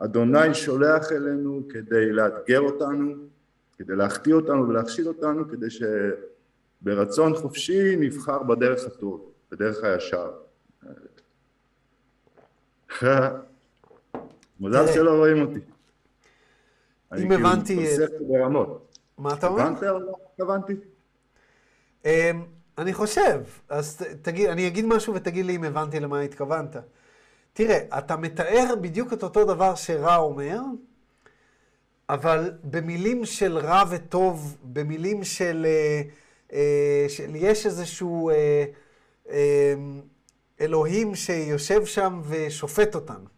שאדוני שולח אלינו כדי לאתגר אותנו, כדי להחטיא אותנו ולהכשיל אותנו, כדי שברצון חופשי נבחר בדרך הטוב, בדרך הישר. מזל שלא רואים אותי. אם הבנתי... אני כאילו מתפסק ברמות. מה אתה אומר? הבנת או לא הבנתי? אמ, אני חושב, אז תגיד, אני אגיד משהו ותגיד לי אם הבנתי למה התכוונת. תראה, אתה מתאר בדיוק את אותו דבר שרע אומר, אבל במילים של רע וטוב, במילים של, אה, אה, של יש איזשהו אה, אלוהים שיושב שם ושופט אותנו.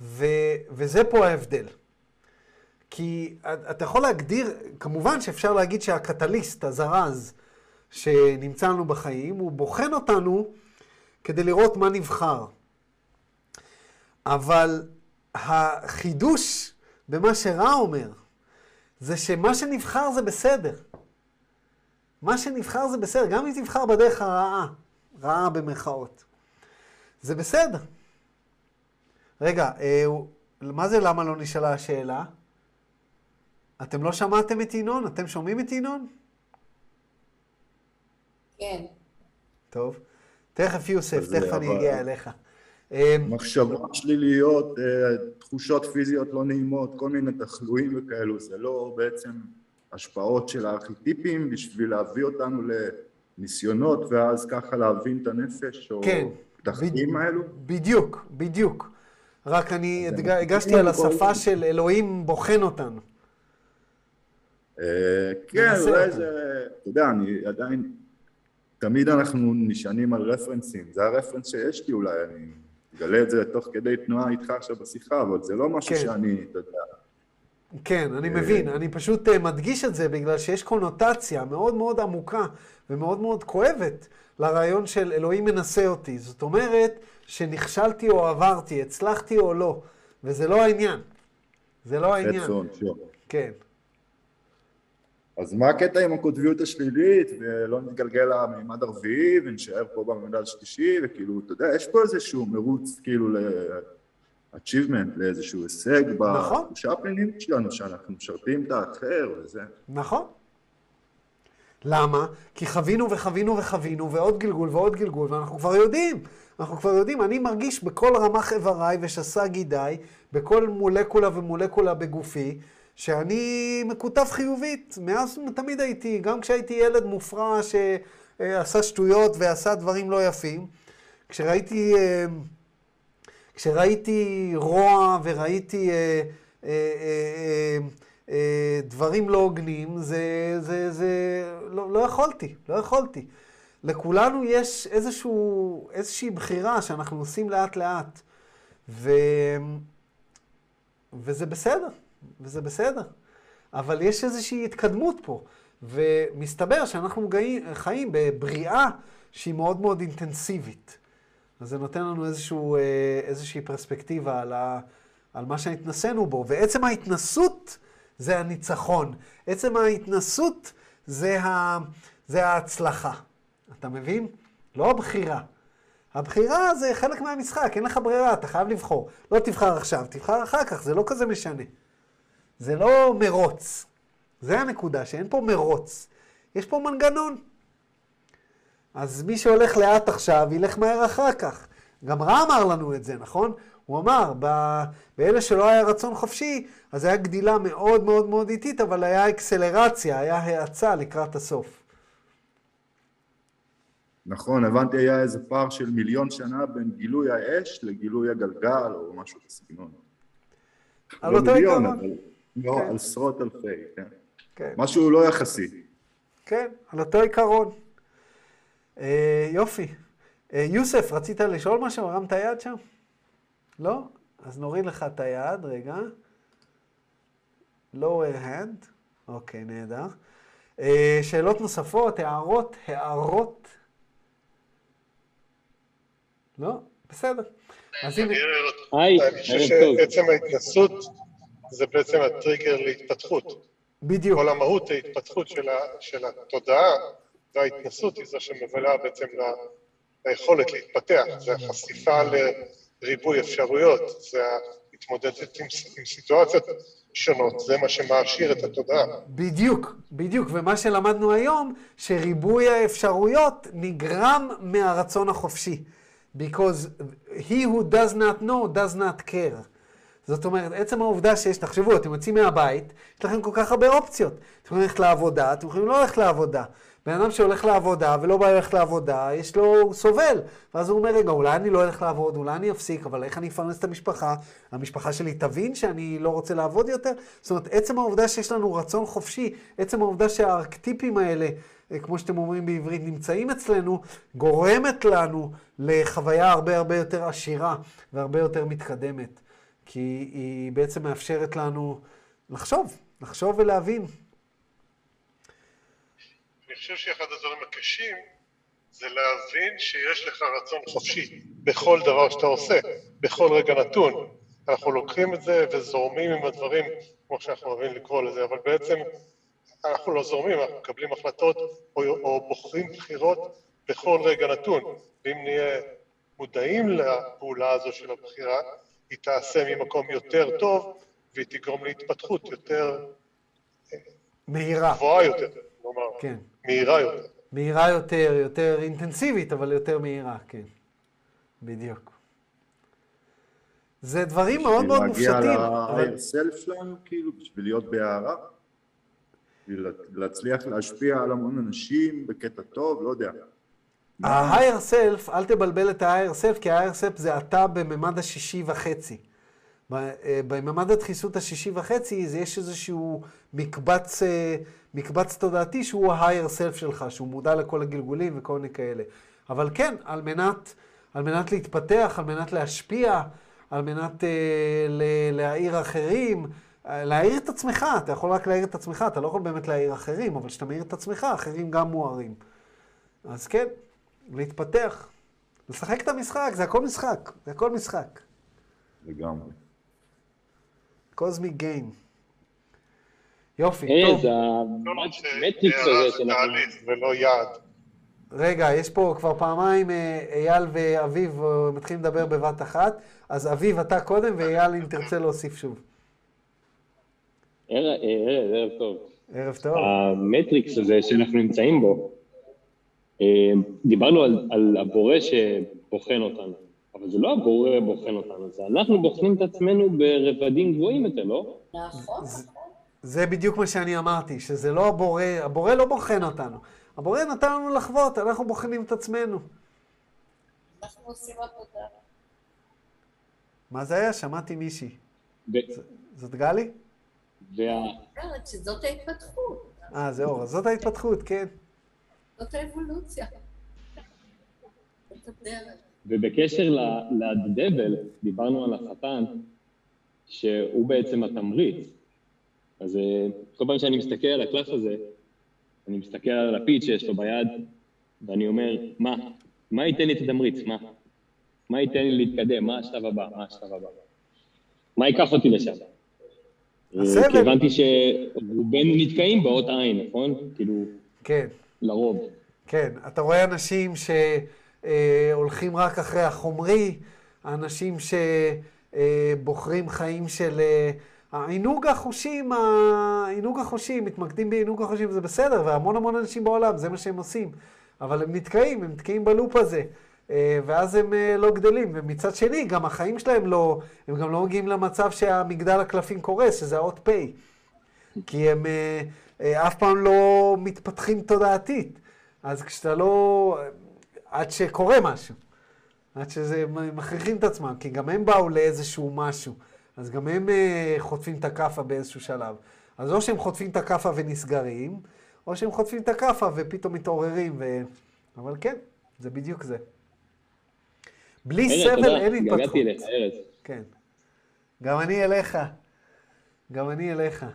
ו, וזה פה ההבדל. כי אתה יכול להגדיר, כמובן שאפשר להגיד שהקטליסט, הזרז, שנמצא לנו בחיים, הוא בוחן אותנו כדי לראות מה נבחר. אבל החידוש במה שרע אומר, זה שמה שנבחר זה בסדר. מה שנבחר זה בסדר, גם אם תבחר בדרך הרעה, רעה במרכאות. זה בסדר. רגע, אה, מה זה למה לא נשאלה השאלה? אתם לא שמעתם את ינון? אתם שומעים את ינון? כן. טוב. תכף יוסף, תכף אני אגיע אליך. אה, מחשבות שליליות, אה, תחושות פיזיות לא נעימות, כל מיני תחלואים וכאלו, זה לא בעצם השפעות של הארכיטיפים בשביל להביא אותנו לניסיונות ואז ככה להבין את הנפש, או כן, את החיים האלו? בדיוק, בדיוק. רק אני הגשתי על השפה של אלוהים בוחן אותנו. אה, כן, אולי זה, אתה יודע, אני עדיין, תמיד אנחנו נשענים על רפרנסים, זה הרפרנס שיש לי אולי, אני אגלה את זה תוך כדי תנועה איתך עכשיו בשיחה, אבל זה לא משהו כן. שאני, אתה יודע. כן, אני מבין, אני פשוט אה, מדגיש את זה בגלל שיש קונוטציה מאוד מאוד עמוקה ומאוד מאוד כואבת לרעיון של אלוהים מנסה אותי. זאת אומרת שנכשלתי או עברתי, הצלחתי או לא, וזה לא העניין. זה לא העניין. רצון, כן. אז מה הקטע עם הקוטביות השלילית, ולא נתגלגל למימד הרביעי, ונשאר פה בממד השלישי, וכאילו, אתה יודע, יש פה איזשהו מרוץ, כאילו, ל-achievement, לאיזשהו הישג, נכון. בתחושה הפנימית שלנו, שאנחנו משרתים את האחר וזה. נכון. למה? כי חווינו וחווינו וחווינו, ועוד גלגול ועוד גלגול, ואנחנו כבר יודעים. אנחנו כבר יודעים, אני מרגיש בכל רמ"ח איבריי ושס"ה גידיי, בכל מולקולה ומולקולה בגופי, שאני מקוטב חיובית. מאז תמיד הייתי, גם כשהייתי ילד מופרע שעשה שטויות ועשה דברים לא יפים, כשראיתי, אה, כשראיתי רוע וראיתי אה, אה, דברים לא הוגנים, זה, זה, זה, לא, לא יכולתי, לא יכולתי. לכולנו יש איזשהו, איזושהי בחירה שאנחנו עושים לאט לאט. ו... וזה בסדר, וזה בסדר. אבל יש איזושהי התקדמות פה, ומסתבר שאנחנו גאים, חיים בבריאה שהיא מאוד מאוד אינטנסיבית. אז זה נותן לנו איזשהו, אה, איזושהי פרספקטיבה על, ה, על מה שהתנסינו בו. ועצם ההתנסות זה הניצחון. עצם ההתנסות זה, ה, זה ההצלחה. אתה מבין? לא הבחירה. הבחירה זה חלק מהמשחק, אין לך ברירה, אתה חייב לבחור. לא תבחר עכשיו, תבחר אחר כך, זה לא כזה משנה. זה לא מרוץ. זה הנקודה, שאין פה מרוץ. יש פה מנגנון. אז מי שהולך לאט עכשיו, ילך מהר אחר כך. גם רע אמר לנו את זה, נכון? הוא אמר, באלה שלא היה רצון חופשי, אז היה גדילה מאוד מאוד מאוד איטית, אבל היה אקסלרציה, היה האצה לקראת הסוף. נכון, הבנתי, היה איזה פער של מיליון שנה בין גילוי האש לגילוי הגלגל, או משהו בסגנון. על לא אותו מיליון, אבל לא, כן. עשרות אלפי, כן. כן. משהו לא יחסי. כן, על אותו עיקרון. אה, יופי. אה, יוסף, רצית לשאול משהו? הרמת יד שם? לא? אז נוריד לך את היד, רגע. lower hand. אוקיי, נהדר. אה, שאלות נוספות, הערות, הערות. לא? בסדר. אז הנה... אני חושב שעצם ההתנסות זה בעצם הטריגר להתפתחות. בדיוק. כל המהות ההתפתחות של, ה, של התודעה וההתנסות היא זו שמבלה בעצם ליכולת להתפתח, זה החשיפה לריבוי אפשרויות, זה ההתמודדות עם, עם סיטואציות שונות, זה מה שמעשיר את התודעה. בדיוק, בדיוק, ומה שלמדנו היום, שריבוי האפשרויות נגרם מהרצון החופשי. Because he who does not know does not care. זאת אומרת, עצם העובדה שיש, תחשבו, אתם יוצאים מהבית, יש לכם כל כך הרבה אופציות. אתם יכולים ללכת לעבודה, אתם יכולים לא ללכת לעבודה. בן אדם שהולך לעבודה ולא בא ללכת לעבודה, יש לו, הוא סובל. ואז הוא אומר, רגע, אולי אני לא אלך לעבוד, אולי אני אפסיק, אבל איך אני אפרנס את המשפחה? המשפחה שלי תבין שאני לא רוצה לעבוד יותר? זאת אומרת, עצם העובדה שיש לנו רצון חופשי, עצם העובדה שהארכטיפים האלה, אה, כמו שאתם אומרים בעברית, נמצאים אצלנו, גורמת לנו לחוויה הרבה הרבה יותר עשירה והרבה יותר מתקדמת. כי היא בעצם מאפשרת לנו לחשוב, לחשוב ולהבין. אני חושב שאחד הדברים הקשים זה להבין שיש לך רצון חופשי בכל דבר שאתה עושה, בכל רגע נתון. אנחנו לוקחים את זה וזורמים עם הדברים, כמו שאנחנו אוהבים לקרוא לזה, אבל בעצם אנחנו לא זורמים, אנחנו מקבלים החלטות או, או בוחרים בחירות בכל רגע נתון. ואם נהיה מודעים לפעולה הזו של הבחירה, היא תעשה ממקום יותר טוב והיא תגרום להתפתחות יותר מהירה. גבוהה יותר, נאמר. כן. מהירה יותר. מהירה יותר, יותר אינטנסיבית, אבל יותר מהירה, כן. בדיוק. זה דברים מאוד מאוד מופשטים. בשביל להגיע לסלף שלנו, כאילו, בשביל להיות בהערה? בשביל להצליח להשפיע על המון אנשים בקטע טוב, לא יודע. ה-higher self, אל תבלבל את ה-higher self, כי ה-higher self זה אתה בממד השישי וחצי. אה, בממד הדחיסות השישי וחצי יש איזשהו מקבץ, אה, מקבץ תודעתי שהוא ה-higher self שלך, שהוא מודע לכל הגלגולים וכל מיני כאלה. אבל כן, על מנת, על מנת להתפתח, על מנת להשפיע, על מנת אה, להעיר אחרים, אה, להעיר את עצמך, אתה יכול רק להעיר את עצמך, אתה לא יכול באמת להעיר אחרים, אבל כשאתה מעיר את עצמך, אחרים גם מוארים. אז כן, להתפתח, לשחק את המשחק, זה הכל משחק, זה הכל משחק. לגמרי. קוזמי גיים. יופי, טוב. זה המטריקס הזה שאנחנו... ולא יעד. רגע, יש פה כבר פעמיים אה, אייל ואביב אה, מתחילים לדבר בבת אחת, אז אביב אתה קודם ואייל אם תרצה להוסיף שוב. ערב טוב. ערב טוב. המטריקס הזה שאנחנו נמצאים בו, אה, דיברנו על, על הבורא שבוחן אותנו, אבל זה לא הבורא בוחן אותנו, זה אנחנו בוחנים את עצמנו ברבדים גבוהים יותר, לא? נכון. זה בדיוק מה שאני אמרתי, שזה לא הבורא, הבורא לא בוחן אותנו. הבורא נתן לנו לחוות, אנחנו בוחנים את עצמנו. אנחנו עושים עבודה. מה זה היה? שמעתי מישהי. זאת גלי? וה... שזאת ההתפתחות. אה, זה אור. זאת ההתפתחות, כן. זאת האבולוציה. ובקשר לדבל, דיברנו על החתן, שהוא בעצם התמריץ. אז אה, כל פעם שאני מסתכל על הקלף הזה, אני מסתכל על הלפיד שיש לו ביד, ואני אומר, מה? מה ייתן לי את התמריץ? מה? מה ייתן לי להתקדם? מה השלב הבא? מה השלב הבא? מה ייקח אותי לשם? הסבל. כי הבנתי שרובנו נתקעים באות עין, נכון? כאילו, כן. לרוב. כן, אתה רואה אנשים שהולכים רק אחרי החומרי, אנשים שבוחרים חיים של... אה, העינוג החושים, העינוג החושים, מתמקדים בעינוג החושים, זה בסדר, והמון המון אנשים בעולם, זה מה שהם עושים. אבל הם נתקעים, הם נתקעים בלופ הזה. אה, ואז הם אה, לא גדלים. ומצד שני, גם החיים שלהם לא, הם גם לא מגיעים למצב שהמגדל הקלפים קורס, שזה האות פ'. כי הם אף פעם לא מתפתחים תודעתית. אז כשאתה לא... עד שקורה משהו. עד שזה... מכריחים את עצמם, כי גם הם באו לאיזשהו משהו. אז גם הם uh, חוטפים את הכאפה באיזשהו שלב. אז או שהם חוטפים את הכאפה ונסגרים, או שהם חוטפים את הכאפה ופתאום מתעוררים. ו... אבל כן, זה בדיוק זה. בלי סבל אין התפתחות. גגעתי אליך, ארז. כן. גם אני אליך. גם אני אליך.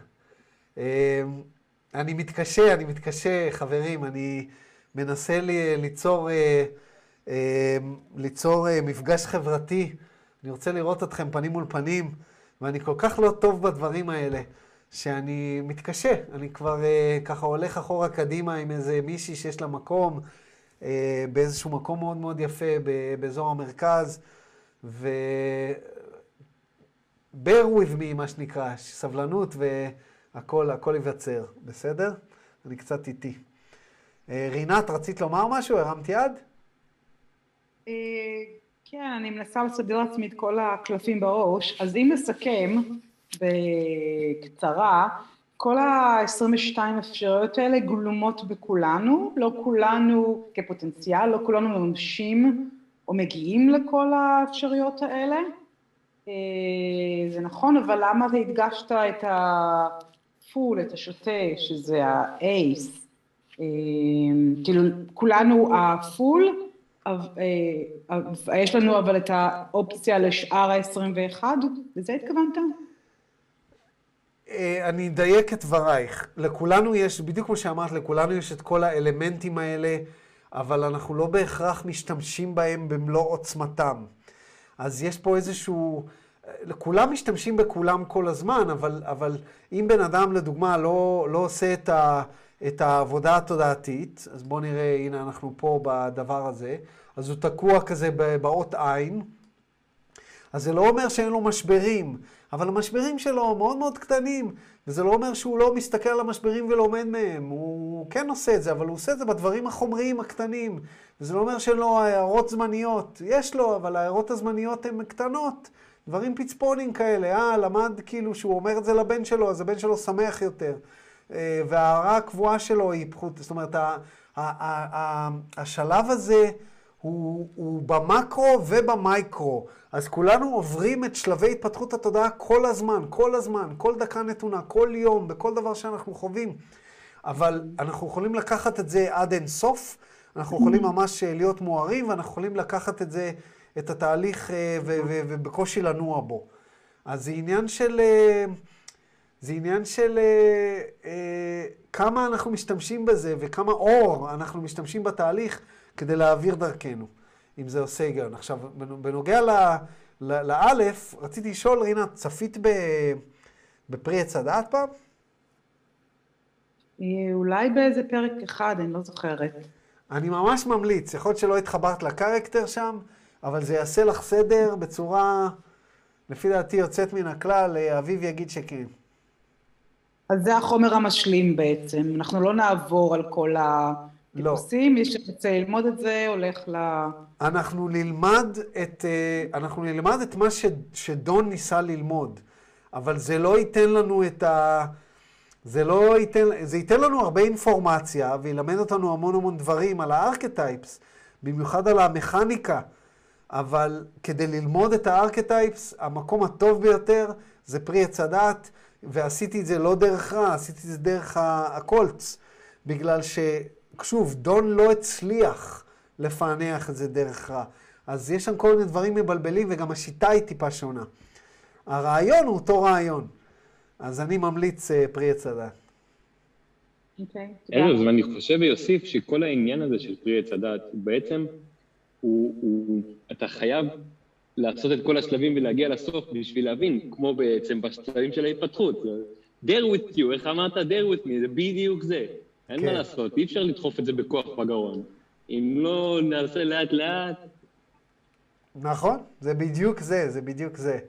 אני מתקשה, אני מתקשה, חברים, אני מנסה לי, ליצור, אה, אה, ליצור אה, מפגש חברתי. אני רוצה לראות אתכם פנים מול פנים, ואני כל כך לא טוב בדברים האלה, שאני מתקשה. אני כבר ככה הולך אחורה קדימה עם איזה מישהי שיש לה מקום, באיזשהו מקום מאוד מאוד יפה באזור המרכז, ו... bear with me, מה שנקרא, סבלנות והכל, הכל ייווצר, בסדר? אני קצת איטי. אה, רינת, רצית לומר משהו? הרמת יד? אה, כן, אני מנסה לסדר לעצמי את כל הקלפים בראש. אז אם נסכם בקצרה, כל ה-22 אפשרויות האלה גלומות בכולנו, לא כולנו כפוטנציאל, לא כולנו מממשים או מגיעים לכל האפשרויות האלה. אה, זה נכון, אבל למה הדגשת את הפול, את השוטה, שזה האייס? אמ, כאילו כולנו הפול, אה, יש לנו אבל את האופציה לשאר ה-21, לזה התכוונת? אה, אני אדייק את דברייך. לכולנו יש, בדיוק כמו שאמרת, לכולנו יש את כל האלמנטים האלה, אבל אנחנו לא בהכרח משתמשים בהם במלוא עוצמתם. אז יש פה איזשהו... כולם משתמשים בכולם כל הזמן, אבל, אבל אם בן אדם, לדוגמה, לא, לא עושה את ה... את העבודה התודעתית, אז בואו נראה, הנה אנחנו פה בדבר הזה, אז הוא תקוע כזה באות עין, אז זה לא אומר שאין לו משברים, אבל המשברים שלו מאוד מאוד קטנים, וזה לא אומר שהוא לא מסתכל על המשברים ולומד מהם, הוא כן עושה את זה, אבל הוא עושה את זה בדברים החומריים הקטנים, וזה לא אומר שאין לו הערות זמניות, יש לו, אבל ההערות הזמניות הן קטנות, דברים פצפונים כאלה, אה, למד כאילו שהוא אומר את זה לבן שלו, אז הבן שלו שמח יותר. אה, וההערה הקבועה שלו היא פחות, זאת אומרת, השלב הזה הוא, הוא במקרו ובמייקרו. אז כולנו עוברים את שלבי התפתחות התודעה כל הזמן, כל הזמן, כל דקה נתונה, כל יום, בכל דבר שאנחנו חווים. אבל אנחנו יכולים לקחת את זה עד אין סוף, אנחנו יכולים ממש אה, להיות מוארים, ואנחנו יכולים לקחת את זה, את התהליך, אה, ובקושי לנוע בו. אז זה עניין של... זה עניין של אה, אה, כמה אנחנו משתמשים בזה וכמה אור אנחנו משתמשים בתהליך כדי להעביר דרכנו, אם זה עושה היגיון. עכשיו, בנוגע לאלף, רציתי לשאול, רינה, צפית ב, בפרי עץ הדעת פעם? אה, אולי באיזה פרק אחד, אני לא זוכרת. אני ממש ממליץ, יכול להיות שלא התחברת לקרקטר שם, אבל זה יעשה לך סדר בצורה, לפי דעתי, יוצאת מן הכלל, אביב יגיד שכן. אז זה החומר המשלים בעצם, אנחנו לא נעבור על כל הטיפוסים, לא. מי שרוצה ללמוד את זה הולך ל... אנחנו נלמד את, אה, אנחנו נלמד את מה ש, שדון ניסה ללמוד, אבל זה לא ייתן לנו את ה... זה לא ייתן, זה ייתן לנו הרבה אינפורמציה וילמד אותנו המון המון דברים על הארכטייפס, במיוחד על המכניקה, אבל כדי ללמוד את הארכטייפס, המקום הטוב ביותר זה פרי עץ הדעת. ועשיתי את זה לא דרך רע, עשיתי את זה דרך הקולץ, בגלל ששוב, דון לא הצליח לפענח את זה דרך רע. אז יש שם כל מיני דברים מבלבלים, וגם השיטה היא טיפה שונה. הרעיון הוא אותו רעיון. אז אני ממליץ אה, פרי עץ הדת. אוקיי, תודה. ארז, ואני חושב ויוסיף שכל העניין הזה של פרי עץ הדת, בעצם, הוא, הוא, אתה חייב לעשות את כל השלבים ולהגיע לסוף בשביל להבין, כמו בעצם בשלבים של ההתפתחות. dare with you, איך אמרת? dare with me, זה בדיוק זה. אין כן. מה לעשות, אי אפשר לדחוף את זה בכוח בגרון. אם לא נעשה לאט לאט, נכון, זה בדיוק זה, זה בדיוק זה.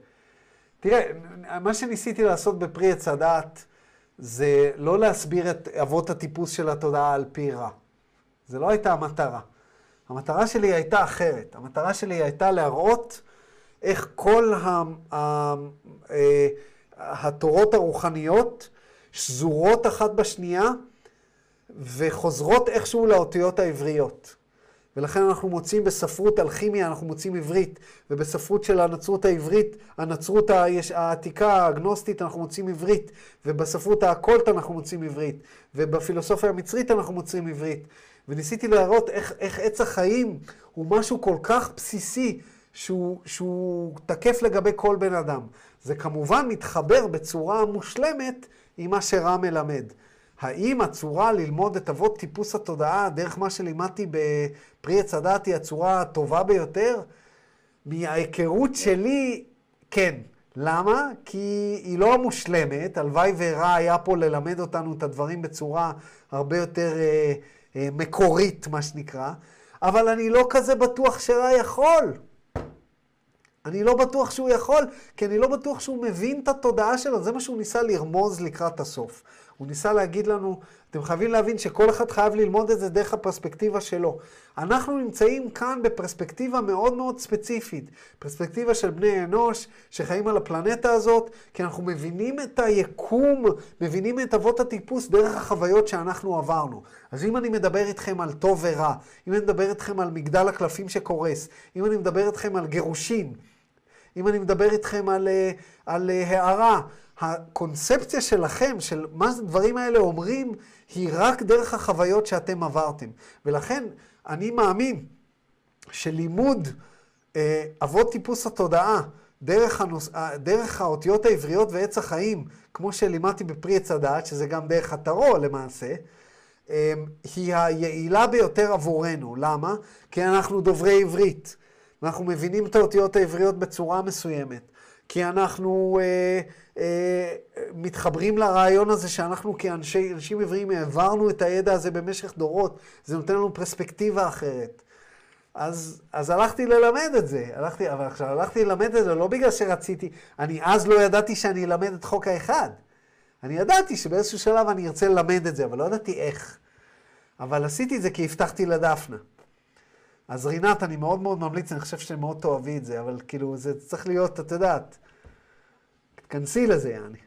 תראה, מה שניסיתי לעשות בפרי עץ הדעת, זה לא להסביר את אבות הטיפוס של התודעה על פי רע. זה לא הייתה המטרה. המטרה שלי הייתה אחרת. המטרה שלי הייתה להראות איך כל ה, ה, אה, התורות הרוחניות שזורות אחת בשנייה וחוזרות איכשהו לאותיות העבריות. ולכן אנחנו מוצאים בספרות אלכימיה, אנחנו מוצאים עברית, ובספרות של הנצרות העברית, הנצרות העתיקה, האגנוסטית, אנחנו מוצאים עברית, ובספרות האקולט אנחנו מוצאים עברית, ובפילוסופיה המצרית אנחנו מוצאים עברית. וניסיתי להראות איך, איך עץ החיים הוא משהו כל כך בסיסי, שהוא, שהוא תקף לגבי כל בן אדם. זה כמובן מתחבר בצורה מושלמת עם מה שרם מלמד. האם הצורה ללמוד את אבות טיפוס התודעה דרך מה שלימדתי בפרי עץ הדת היא הצורה הטובה ביותר? מההיכרות שלי, כן. למה? כי היא לא מושלמת, הלוואי ורע היה פה ללמד אותנו את הדברים בצורה הרבה יותר אה, מקורית, מה שנקרא, אבל אני לא כזה בטוח שרע יכול. אני לא בטוח שהוא יכול, כי אני לא בטוח שהוא מבין את התודעה שלו, זה מה שהוא ניסה לרמוז לקראת הסוף. הוא ניסה להגיד לנו, אתם חייבים להבין שכל אחד חייב ללמוד את זה דרך הפרספקטיבה שלו. אנחנו נמצאים כאן בפרספקטיבה מאוד מאוד ספציפית, פרספקטיבה של בני אנוש שחיים על הפלנטה הזאת, כי אנחנו מבינים את היקום, מבינים את אבות הטיפוס דרך החוויות שאנחנו עברנו. אז אם אני מדבר איתכם על טוב ורע, אם אני מדבר איתכם על מגדל הקלפים שקורס, אם אני מדבר איתכם על גירושין, אם אני מדבר איתכם על, אה, על אה, הערה, הקונספציה שלכם, של מה הדברים האלה אומרים, היא רק דרך החוויות שאתם עברתם. ולכן אני מאמין שלימוד אה, אבות טיפוס התודעה, דרך, הנוס... אה, דרך האותיות העבריות ועץ החיים, כמו שלימדתי בפרי עץ הדעת, שזה גם דרך הטרו למעשה, אה, היא היעילה ביותר עבורנו. למה? כי אנחנו דוברי עברית. ואנחנו מבינים את האותיות העבריות בצורה מסוימת. כי אנחנו אה, אה, מתחברים לרעיון הזה שאנחנו כאנשים עבריים העברנו את הידע הזה במשך דורות. זה נותן לנו פרספקטיבה אחרת. אז, אז הלכתי ללמד את זה. הלכתי, אבל עכשיו הלכתי ללמד את זה לא בגלל שרציתי, אני אז לא ידעתי שאני אלמד את חוק האחד. אני ידעתי שבאיזשהו שלב אני ארצה ללמד את זה, אבל לא ידעתי איך. אבל עשיתי את זה כי הבטחתי לדפנה. אז רינת, אני מאוד מאוד ממליץ, אני חושב שאתם מאוד תאהבי את זה, אבל כאילו, זה צריך להיות, את יודעת, תכנסי לזה, יעני.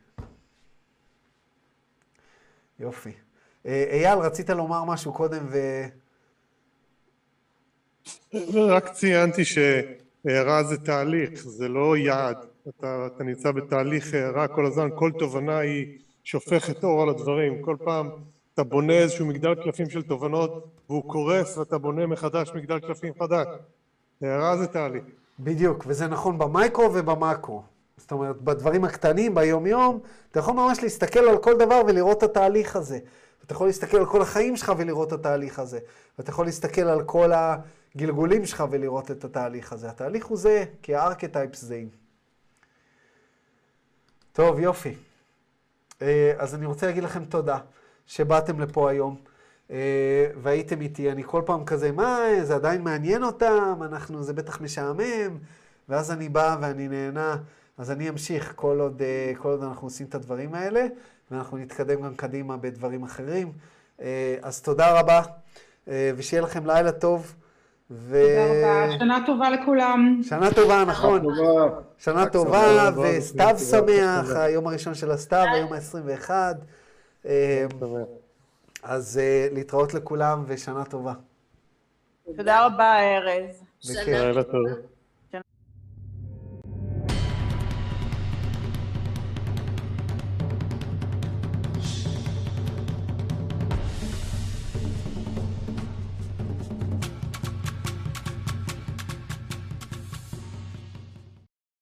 יופי. אה, אייל, רצית לומר משהו קודם, ו... רק ציינתי שהערה זה תהליך, זה לא יעד. אתה, אתה נמצא בתהליך הערה כל הזמן, כל תובנה היא שופכת אור על הדברים. כל פעם אתה בונה איזשהו מגדל קלפים של תובנות והוא קורס ואתה בונה מחדש מגדל קלפים חדש. הערה זה תהליך. בדיוק, וזה נכון במייקרו ובמקרו. זאת אומרת, בדברים הקטנים, ביום-יום, אתה יכול ממש להסתכל על כל דבר ולראות את התהליך הזה. אתה יכול להסתכל על כל החיים שלך ולראות את התהליך הזה. ואתה יכול להסתכל על כל הגלגולים שלך ולראות את התהליך הזה. התהליך הוא זה, כי הארכטייפס זהים. טוב, יופי. אה, אז אני רוצה להגיד לכם תודה שבאתם לפה היום. אה, והייתם איתי, אני כל פעם כזה, מה, זה עדיין מעניין אותם, אנחנו, זה בטח משעמם, ואז אני בא ואני נהנה, אז אני אמשיך כל עוד, אה, כל עוד אנחנו עושים את הדברים האלה, ואנחנו נתקדם גם קדימה בדברים אחרים. אה, אז תודה רבה, אה, ושיהיה לכם לילה טוב. ו... תודה רבה, שנה טובה לכולם. שנה טובה, נכון. שנה טובה. וסתיו. שמח, היום הראשון של הסתיו, היום ה-21. אז אה, להתראות לכולם ושנה טובה. תודה רבה, ארז. שנה טובה. טוב.